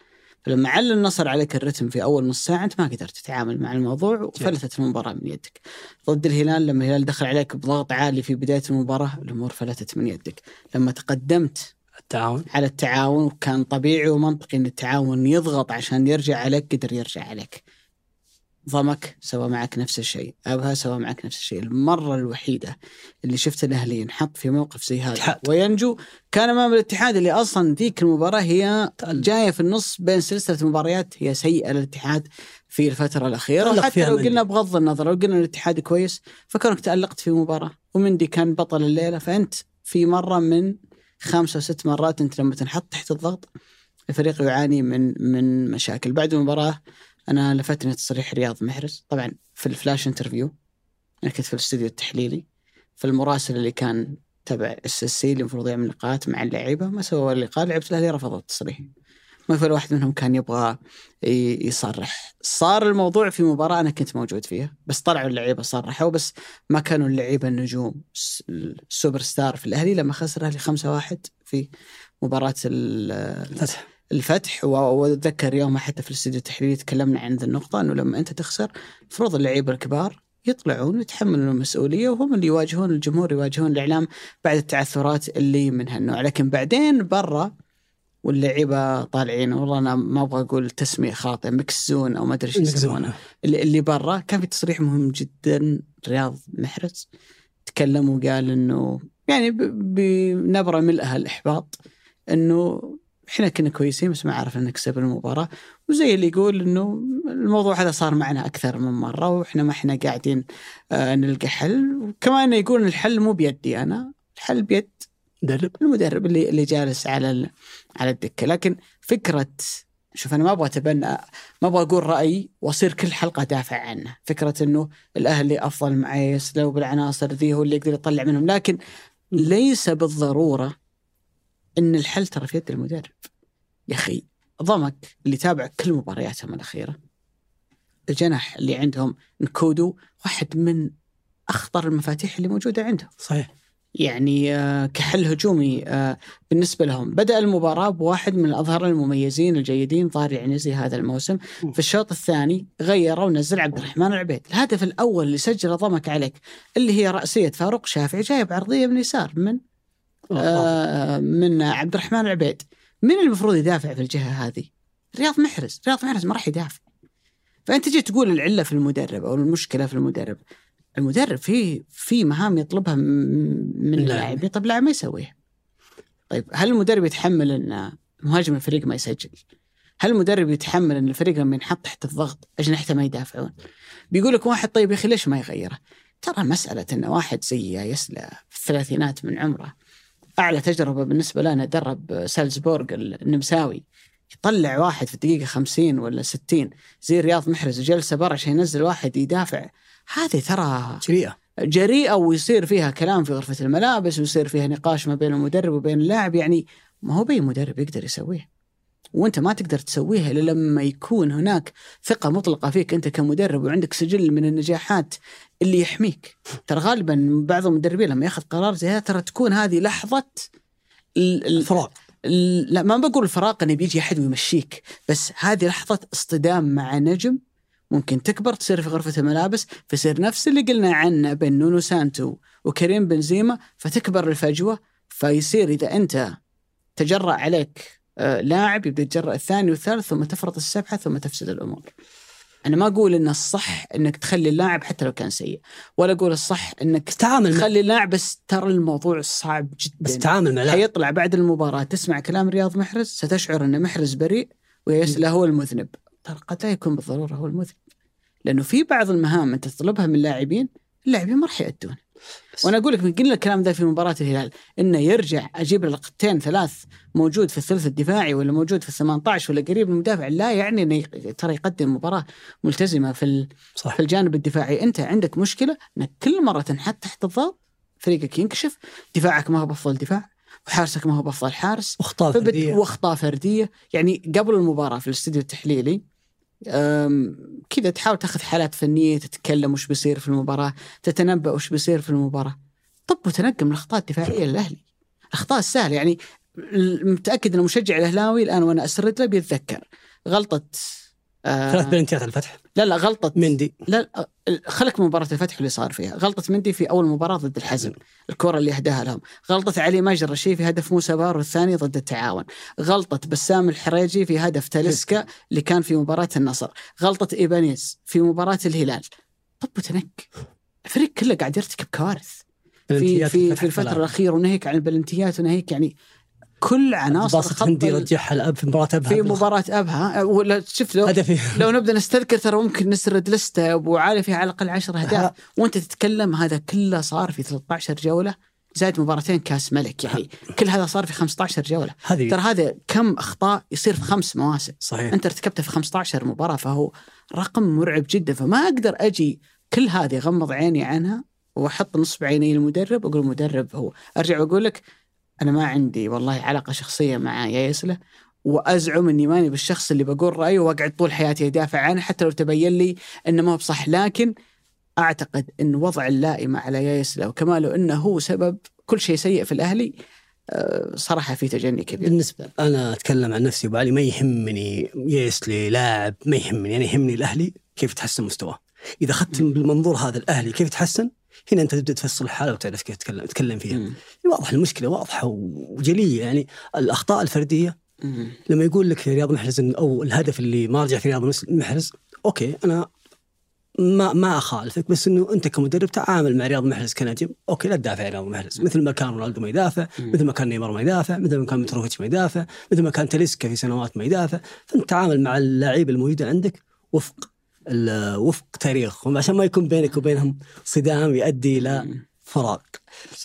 فلما عل النصر عليك الرتم في أول نص ساعة أنت ما قدرت تتعامل مع الموضوع وفلتت المباراة من يدك. ضد الهلال لما الهلال دخل عليك بضغط عالي في بداية المباراة الأمور فلتت من يدك. لما تقدمت التعاون على التعاون وكان طبيعي ومنطقي إن التعاون يضغط عشان يرجع عليك قدر يرجع عليك. ضمك سوى معك نفس الشيء، أبها سوى معك نفس الشيء، المرة الوحيدة اللي شفت الأهلي ينحط في موقف زي هذا اتحاد. وينجو كان أمام الاتحاد اللي أصلا ذيك المباراة هي جاية في النص بين سلسلة مباريات هي سيئة للاتحاد في تألق وحتى فيها لو. قلنا بغض النظر لو قلنا الاتحاد كويس فكونك تألقت في مباراة ومندي كان بطل الليلة فأنت في مرة من خمسة أو ست مرات أنت لما تنحط تحت الضغط الفريق يعاني من من مشاكل. بعد المباراة أنا لفتني تصريح رياض محرز طبعا في ال flash interview أنا كنت في الاستوديو التحليلي. فالمراسل اللي كان تبع إس إس سي اللي المفروض يعمل لقاءات مع اللعيبة ما سوى اللقاء لعيبه الاهلي رفضوا التصريح ما في واحد منهم كان يبغى يصرح. صار الموضوع في مباراة أنا كنت موجود فيها بس طلعوا اللعيبة صرحوا بس ما كانوا اللعيبة النجوم الس- ال super star في الأهلي. لما خسر الأهلي 5-1 في مباراة ال- فتح الفتح واتذكر يومها حتى في الاستديو التحليلي تكلمنا عن ذا النقطة أنه لما أنت تخسر المفروض اللعيبة الكبار يطلعون ويتحملون المسؤولية وهم اللي يواجهون الجمهور يواجهون الإعلام بعد التعثرات اللي من هالنوع لكن بعدين برا واللعيبة طالعين والله أنا ما أبغى أقول تسمية خاطئة mixed zone أو ما أدري إيش يسمونه. اللي, اللي برا كان في تصريح مهم جدا رياض محرز تكلم وقال إنه يعني بنبرة ملئها الاحباط إنه إحنا كنا كويسين بس ما عرفنا نكسب المباراة. وزي اللي يقول إنه الموضوع هذا صار معنا أكثر من مرة وإحنا ما إحنا قاعدين آه نلقى حل. وكمان يقول الحل مو بيدي أنا الحل بيد مدرب. المدرب اللي اللي جالس على على الدكة. لكن فكرة شوف أنا ما أبغى أتبنى ما أبغى أقول رايي وأصير كل حلقة دافع عنه، فكرة إنه الأهلي أفضل معيس لو بالعناصر ذي هو اللي يقدر يطلع منهم، لكن ليس بالضرورة إن الحل ترى في يد المدرب. يا أخي ضمك اللي تابع كل مبارياتهم الأخيرة. الجناح اللي عندهم نكودو واحد من أخطر المفاتيح اللي موجودة عندهم. صحيح. يعني آه، كحل هجومي آه، بالنسبة لهم. بدأ المباراة بواحد من الاظهر المميزين الجيدين ظاهر العنزي هذا الموسم. في الشوط الثاني غير ونزل عبد الرحمن العبيد. الهدف الأول اللي سجله ضمك عليك اللي هي رأسية فاروق شافعي جايب عرضية من يسار من آه من عبد الرحمن العبيد. من المفروض يدافع في الجهة هذه؟ رياض محرز. رياض محرز ما راح يدافع. فأنت تجي تقول العلة في المدرب أو المشكلة في المدرب. المدرب في في مهام يطلبها من اللاعب. طيب اللاعب ما يسويها؟ طيب هل المدرب يتحمل إن مهاجم الفريق ما يسجل؟ هل المدرب يتحمل إن الفريق لما ينحط تحت الضغط اجنحته ما يدافعون؟ بيقول لك واحد طيب يا أخي ليش ما يغيره؟ ترى مسألة إن واحد زي يسلا في الثلاثينات من عمره أعلى تجربة بالنسبة لنا درب سالزبورغ النمساوي. يطلع واحد في الدقيقة 50 ولا 60 زي رياض محرز وجلسه برا عشان ينزل واحد يدافع. هذه ترى جريئة. جريئة ويصير فيها كلام في غرفة الملابس ويصير فيها نقاش ما بين المدرب وبين اللاعب. يعني ما هو بي مدرب يقدر يسويه. وأنت ما تقدر تسويها إلا لما يكون هناك ثقة مطلقة فيك أنت كمدرب وعندك سجل من النجاحات. اللي يحميك ترى غالبا بعض المدربين لما ياخذ قرار زي هذا ترى تكون هذه لحظة ال- ال- فراق ال- لا ما بقول الفراق إنه بيجي أحد ويمشيك بس هذه لحظة اصطدام مع نجم ممكن تكبر تصير في غرفة الملابس فيصير نفس اللي قلنا عنه بين نونو سانتو وكريم بنزيما فتكبر الفجوة فيصير إذا أنت تجرأ عليك آه، لاعب يبدأ يتجرأ الثاني والثالث ثم تفرط السبعة ثم تفسد الأمور. أنا ما أقول إن الصح إنك تخلي اللاعب حتى لو كان سيء، ولا أقول الصح إنك تعامل تخلي اللاعب بس ترى الموضوع صعب جدا. بس تعامل مع حيطلع بعد المباراة تسمع كلام رياض محرز ستشعر أن محرز بريء ويسلا هو المذنب. ترى قد لا يكون بالضرورة هو المذنب. لأنه في بعض المهام أنت تطلبها من اللاعبين اللاعبين ما راح وأنا أقول لك من قلنا الكلام ذا في مباراة الهلال إنه يرجع أجيب له لقطتين ثلاث موجود في الثلث الدفاعي ولا موجود في ال 18 ولا قريب من المدافع لا يعني إنه ترى يقدم مباراة ملتزمة في صح. في الجانب الدفاعي. أنت عندك مشكلة انك كل مرة تنحط تحت الضغط فريقك ينكشف دفاعك ما هو بأفضل دفاع وحارسك ما هو بأفضل حارس اخطاء فبت... فردية. واخطاء فردية. يعني قبل المباراة في الاستديو التحليلي كذا تحاول تاخذ حالات فنية تتكلم وش بيصير في المباراة تتنبأ وش بيصير في المباراة. طب وتنقم الأخطاء الدفاعية للأهلي. الأخطاء السهلة يعني متأكد إن مشجع الأهلاوي الآن وأنا أسرد له بيتذكر. غلطة آه ثلاث بلنتيات على الفتح. لا لا غلطة مندي. لا خلك من مباراة الفتح اللي صار فيها، غلطة مندي في أول مباراة ضد الحزم، الكرة اللي أهداها لهم، غلطة علي ماجر الشيء في هدف موسى بارو الثاني ضد التعاون، غلطة بسام الحريجي في هدف تاليسكا اللي كان في مباراة النصر، غلطة إيبانيز في مباراة الهلال. طب وتنك الفريق كله قاعد يرتكب كوارث. في بلنتيات في, في الفترة. الأخيرة وناهيك عن البلنتيات وناهيك يعني كل عناصر خط هندي رجعها الأب في مباراة أبها في مباراة أبها. ولا شفت لو هدفي. لو نبدأ نستذكر ترى ممكن نسرد لستة أبو علي فيها على الأقل 10 أهداف. وأنت تتكلم هذا كله صار في 13 جولة زائد مباراتين كأس ملك يعني. كل هذا صار في 15 جولة. هذه ترى هذا كم أخطاء يصير في خمس مواسم. صحيح. أنت ارتكبته في 15 مباراة فهو رقم مرعب جدا. فما أقدر أجي كل هذه أغمض عيني عنها وأحط نصب عيني المدرب وأقول المدرب هو أرجع وأقول لك أنا ما عندي والله علاقة شخصية مع يايسله وأزعم إني ماني بالشخص اللي بقول رأيه وأقعد طول حياتي أدافع عنه حتى لو تبين لي إنه ما بصح. لكن أعتقد إن وضع اللائمة على يايسله وكماله إنه هو سبب كل شيء سيء في الأهلي آه، صراحة في تجني كبير. بالنسبة أنا أتكلم عن نفسي ابو علي ما يهمني يسلي لاعب ما يهمني أنا يهمني الأهلي كيف يتحسن مستواه. إذا أخذت بالمنظور هذا الأهلي كيف يتحسن هنا انت تبدأ تفصل الحالة وتعرف كيف تتكلم تتكلم فيها مم. واضح المشكلة واضحة وجلية يعني الأخطاء الفردية مم. لما يقول لك رياض محرز أو الهدف اللي ما رجع في رياض محرز أوكي أنا ما ما أخالفك بس إنه أنت كمدرب تعامل مع رياض محرز كنجم أوكي لا تدافع عن رياض محرز مثل ما كان رونالدو ما يدافع. مثل ما كان نيمار ما يدافع مثل ما كان متروفيتش ما يدافع مثل ما كان تاليسكا في سنوات ما يدافع فأنت تعامل مع اللعيبه الموجوده عندك وفق وفق تاريخهم عشان ما يكون بينك وبينهم صدام يؤدي إلى. فراق.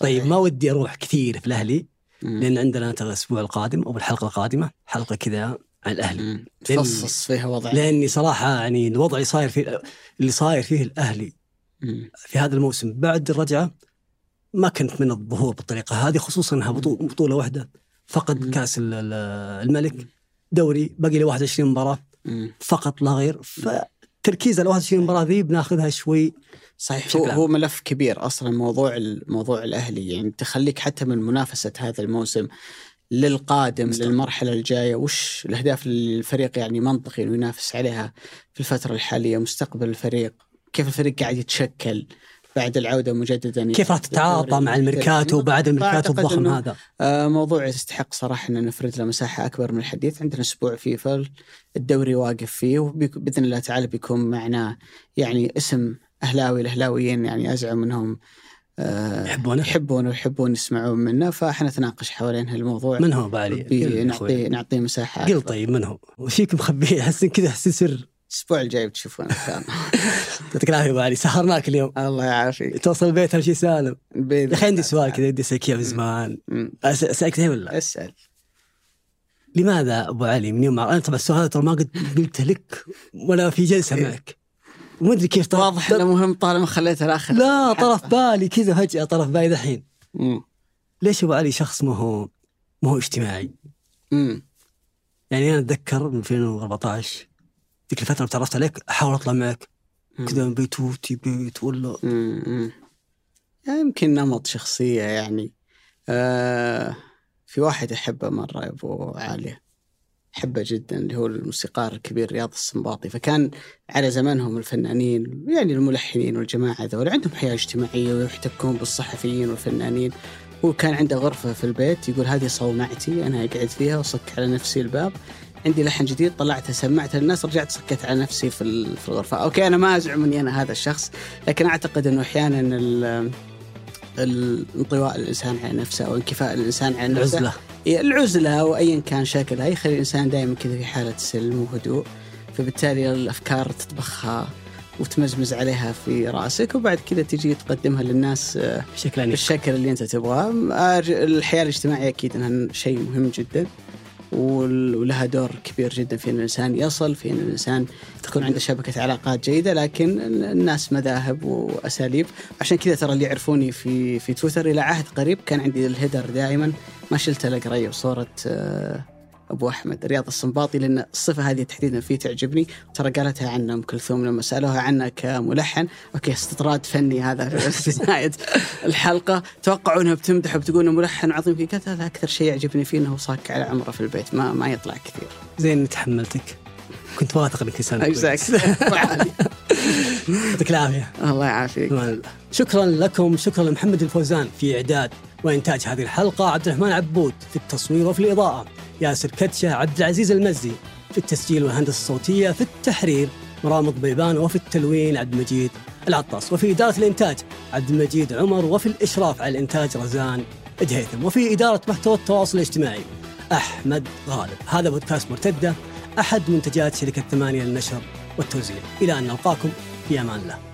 طيب ما ودي أروح كثير في الأهلي. لأن عندنا ترى الأسبوع القادم أو الحلقة القادمة حلقة كذا عن الأهلي. تفصص فيها وضع لأني صراحة يعني الوضع صاير فيه اللي صاير فيه الأهلي. في هذا الموسم بعد الرجعة ما كنت من الظهور بالطريقة هذه خصوصا إنها بطو- بطولة واحدة فقد. كأس ال- ال- الملك دوري باقي له 21 مباراة. فقط لا غير فتركيز على 21 مباراة ذي بناخذها شوي صحيح هو. هو ملف كبير أصلا موضوع الموضوع الأهلي يعني تخليك حتى من منافسة هذا الموسم للقادم مستقبل. للمرحلة الجاية وش الأهداف اللي الفريق يعني منطقي إنه ينافس عليها في الفترة الحالية مستقبل الفريق كيف الفريق قاعد يتشكل بعد العودة مجددا كيف راح تتعاطى مع الميركاتو بعد الميركاتو الضخم هذا؟ آه، موضوع يستحق صراحة أن نفرد له مساحة أكبر من الحديث. عندنا أسبوع فيفا الدوري واقف فيه وبإذن الله تعالى بيكون معنا يعني اسم أهلاوي الأهلاويين يعني أزعم أنهم آه، يحبونه؟ يحبون ويحبون يسمعون منا. فاحنا نتناقش حوالين هالموضوع. من هو بالي؟ قل يا أخوي. نعطي نعطيه مساحة قل. طيب من هو؟ وش فيك مخبيه؟ احس كذا احس سر الأسبوع الجاي بتشوفون. يعطيك العافية أبو علي. سهرناك اليوم. الله يعافيك. توصل البيت اهم شيء سالم. يا أخي عندي سؤال. كذا ودي اسالك اياه من زمان. أسألك الحين ولا؟ أسأل. لماذا أبو علي من يوم أنا طبعا السؤال هذا ترى ما قد قلته لك ولا في جلسة معك. وما أدري كيف طرف واضح إنه مهم طالما خليته الآخر لا طرف بالي كذا فجأة طرف بالي دحين. مم. ليش أبو علي شخص ما هو ما هو اجتماعي. يعني أنا أتذكر من 2014 ذيك الفترة تعرفت عليك احاول أطلع معك. كذا بيتوتي بيت ولا. يعني يمكن نمط شخصية يعني. آه في واحد أحبه مرة يا أبو عالية أحبه جدا اللي هو الموسيقار الكبير رياض السنباطي فكان على زمانهم الفنانين يعني الملحنين والجماعة هذول عندهم حياة اجتماعية ويحتكون بالصحفيين والفنانين. هو كان عنده غرفة في البيت يقول هذه صومعتي أنا أقعد فيها وصك على نفسي الباب. عندي لحن جديد طلعته سمعته للناس رجعت سكت على نفسي في في الغرفة. أوكي أنا ما أزعم أني أنا هذا الشخص لكن أعتقد أنه أحيانا ال- الانطواء الإنسان على نفسه أو انكفاء الإنسان على نفسه العزلة. إيه، العزلة أو ايا كان شكلها. يخلي الإنسان دائما كذا في حالة سلم وهدوء فبالتالي الأفكار تطبخها وتمزمز عليها في رأسك وبعد كذا تجي تقدمها للناس آه، بشكل بالشكل اللي أنت تبغاه. الحياة الاجتماعية أكيد إنها شيء مهم جدا. ولها دور كبير جدا في إن الإنسان يصل في إن الإنسان تكون عنده شبكة علاقات جيدة لكن الناس مذاهب وأساليب. عشان كذا ترى اللي يعرفوني في في تويتر إلى عهد قريب كان عندي الهيدر دائما ما شلت الا قريب صورة آه، أبو أحمد رياض السنباطي لأن الصفة هذه تحديدا فيه تعجبني. ترى قالتها عنه ام كلثوم لما سألوها عنه كملحن. أوكي استطراد فني هذا في بدايه الحلقة. توقعوا إنها بتمدح وبتقول إنه ملحن عظيم. كذا لا أكثر شيء يعجبني فيه إنه صاك على عمره في البيت ما ما يطلع كثير. زين تحملتك. كنت واثق انك إنسان كويس. يعطيك العافية. الله يعافيك. شكرا لكم شكرا لمحمد الفوزان في إعداد وإنتاج هذه الحلقة عبد الرحمن عبود في التصوير وفي الإضاءة ياسر كتشة عبد العزيز المزي في التسجيل والهندسة الصوتية في التحرير مرام الضبيبان وفي التلوين عبد المجيد العطاس وفي إدارة الإنتاج عبد المجيد عمر وفي الإشراف على الإنتاج رزان دهيثم وفي إدارة محتوى التواصل الاجتماعي أحمد غالب. هذا بودكاست مرتدة. أحد منتجات شركة ثمانية للنشر والتوزيع. إلى أن نلقاكم في أمان الله.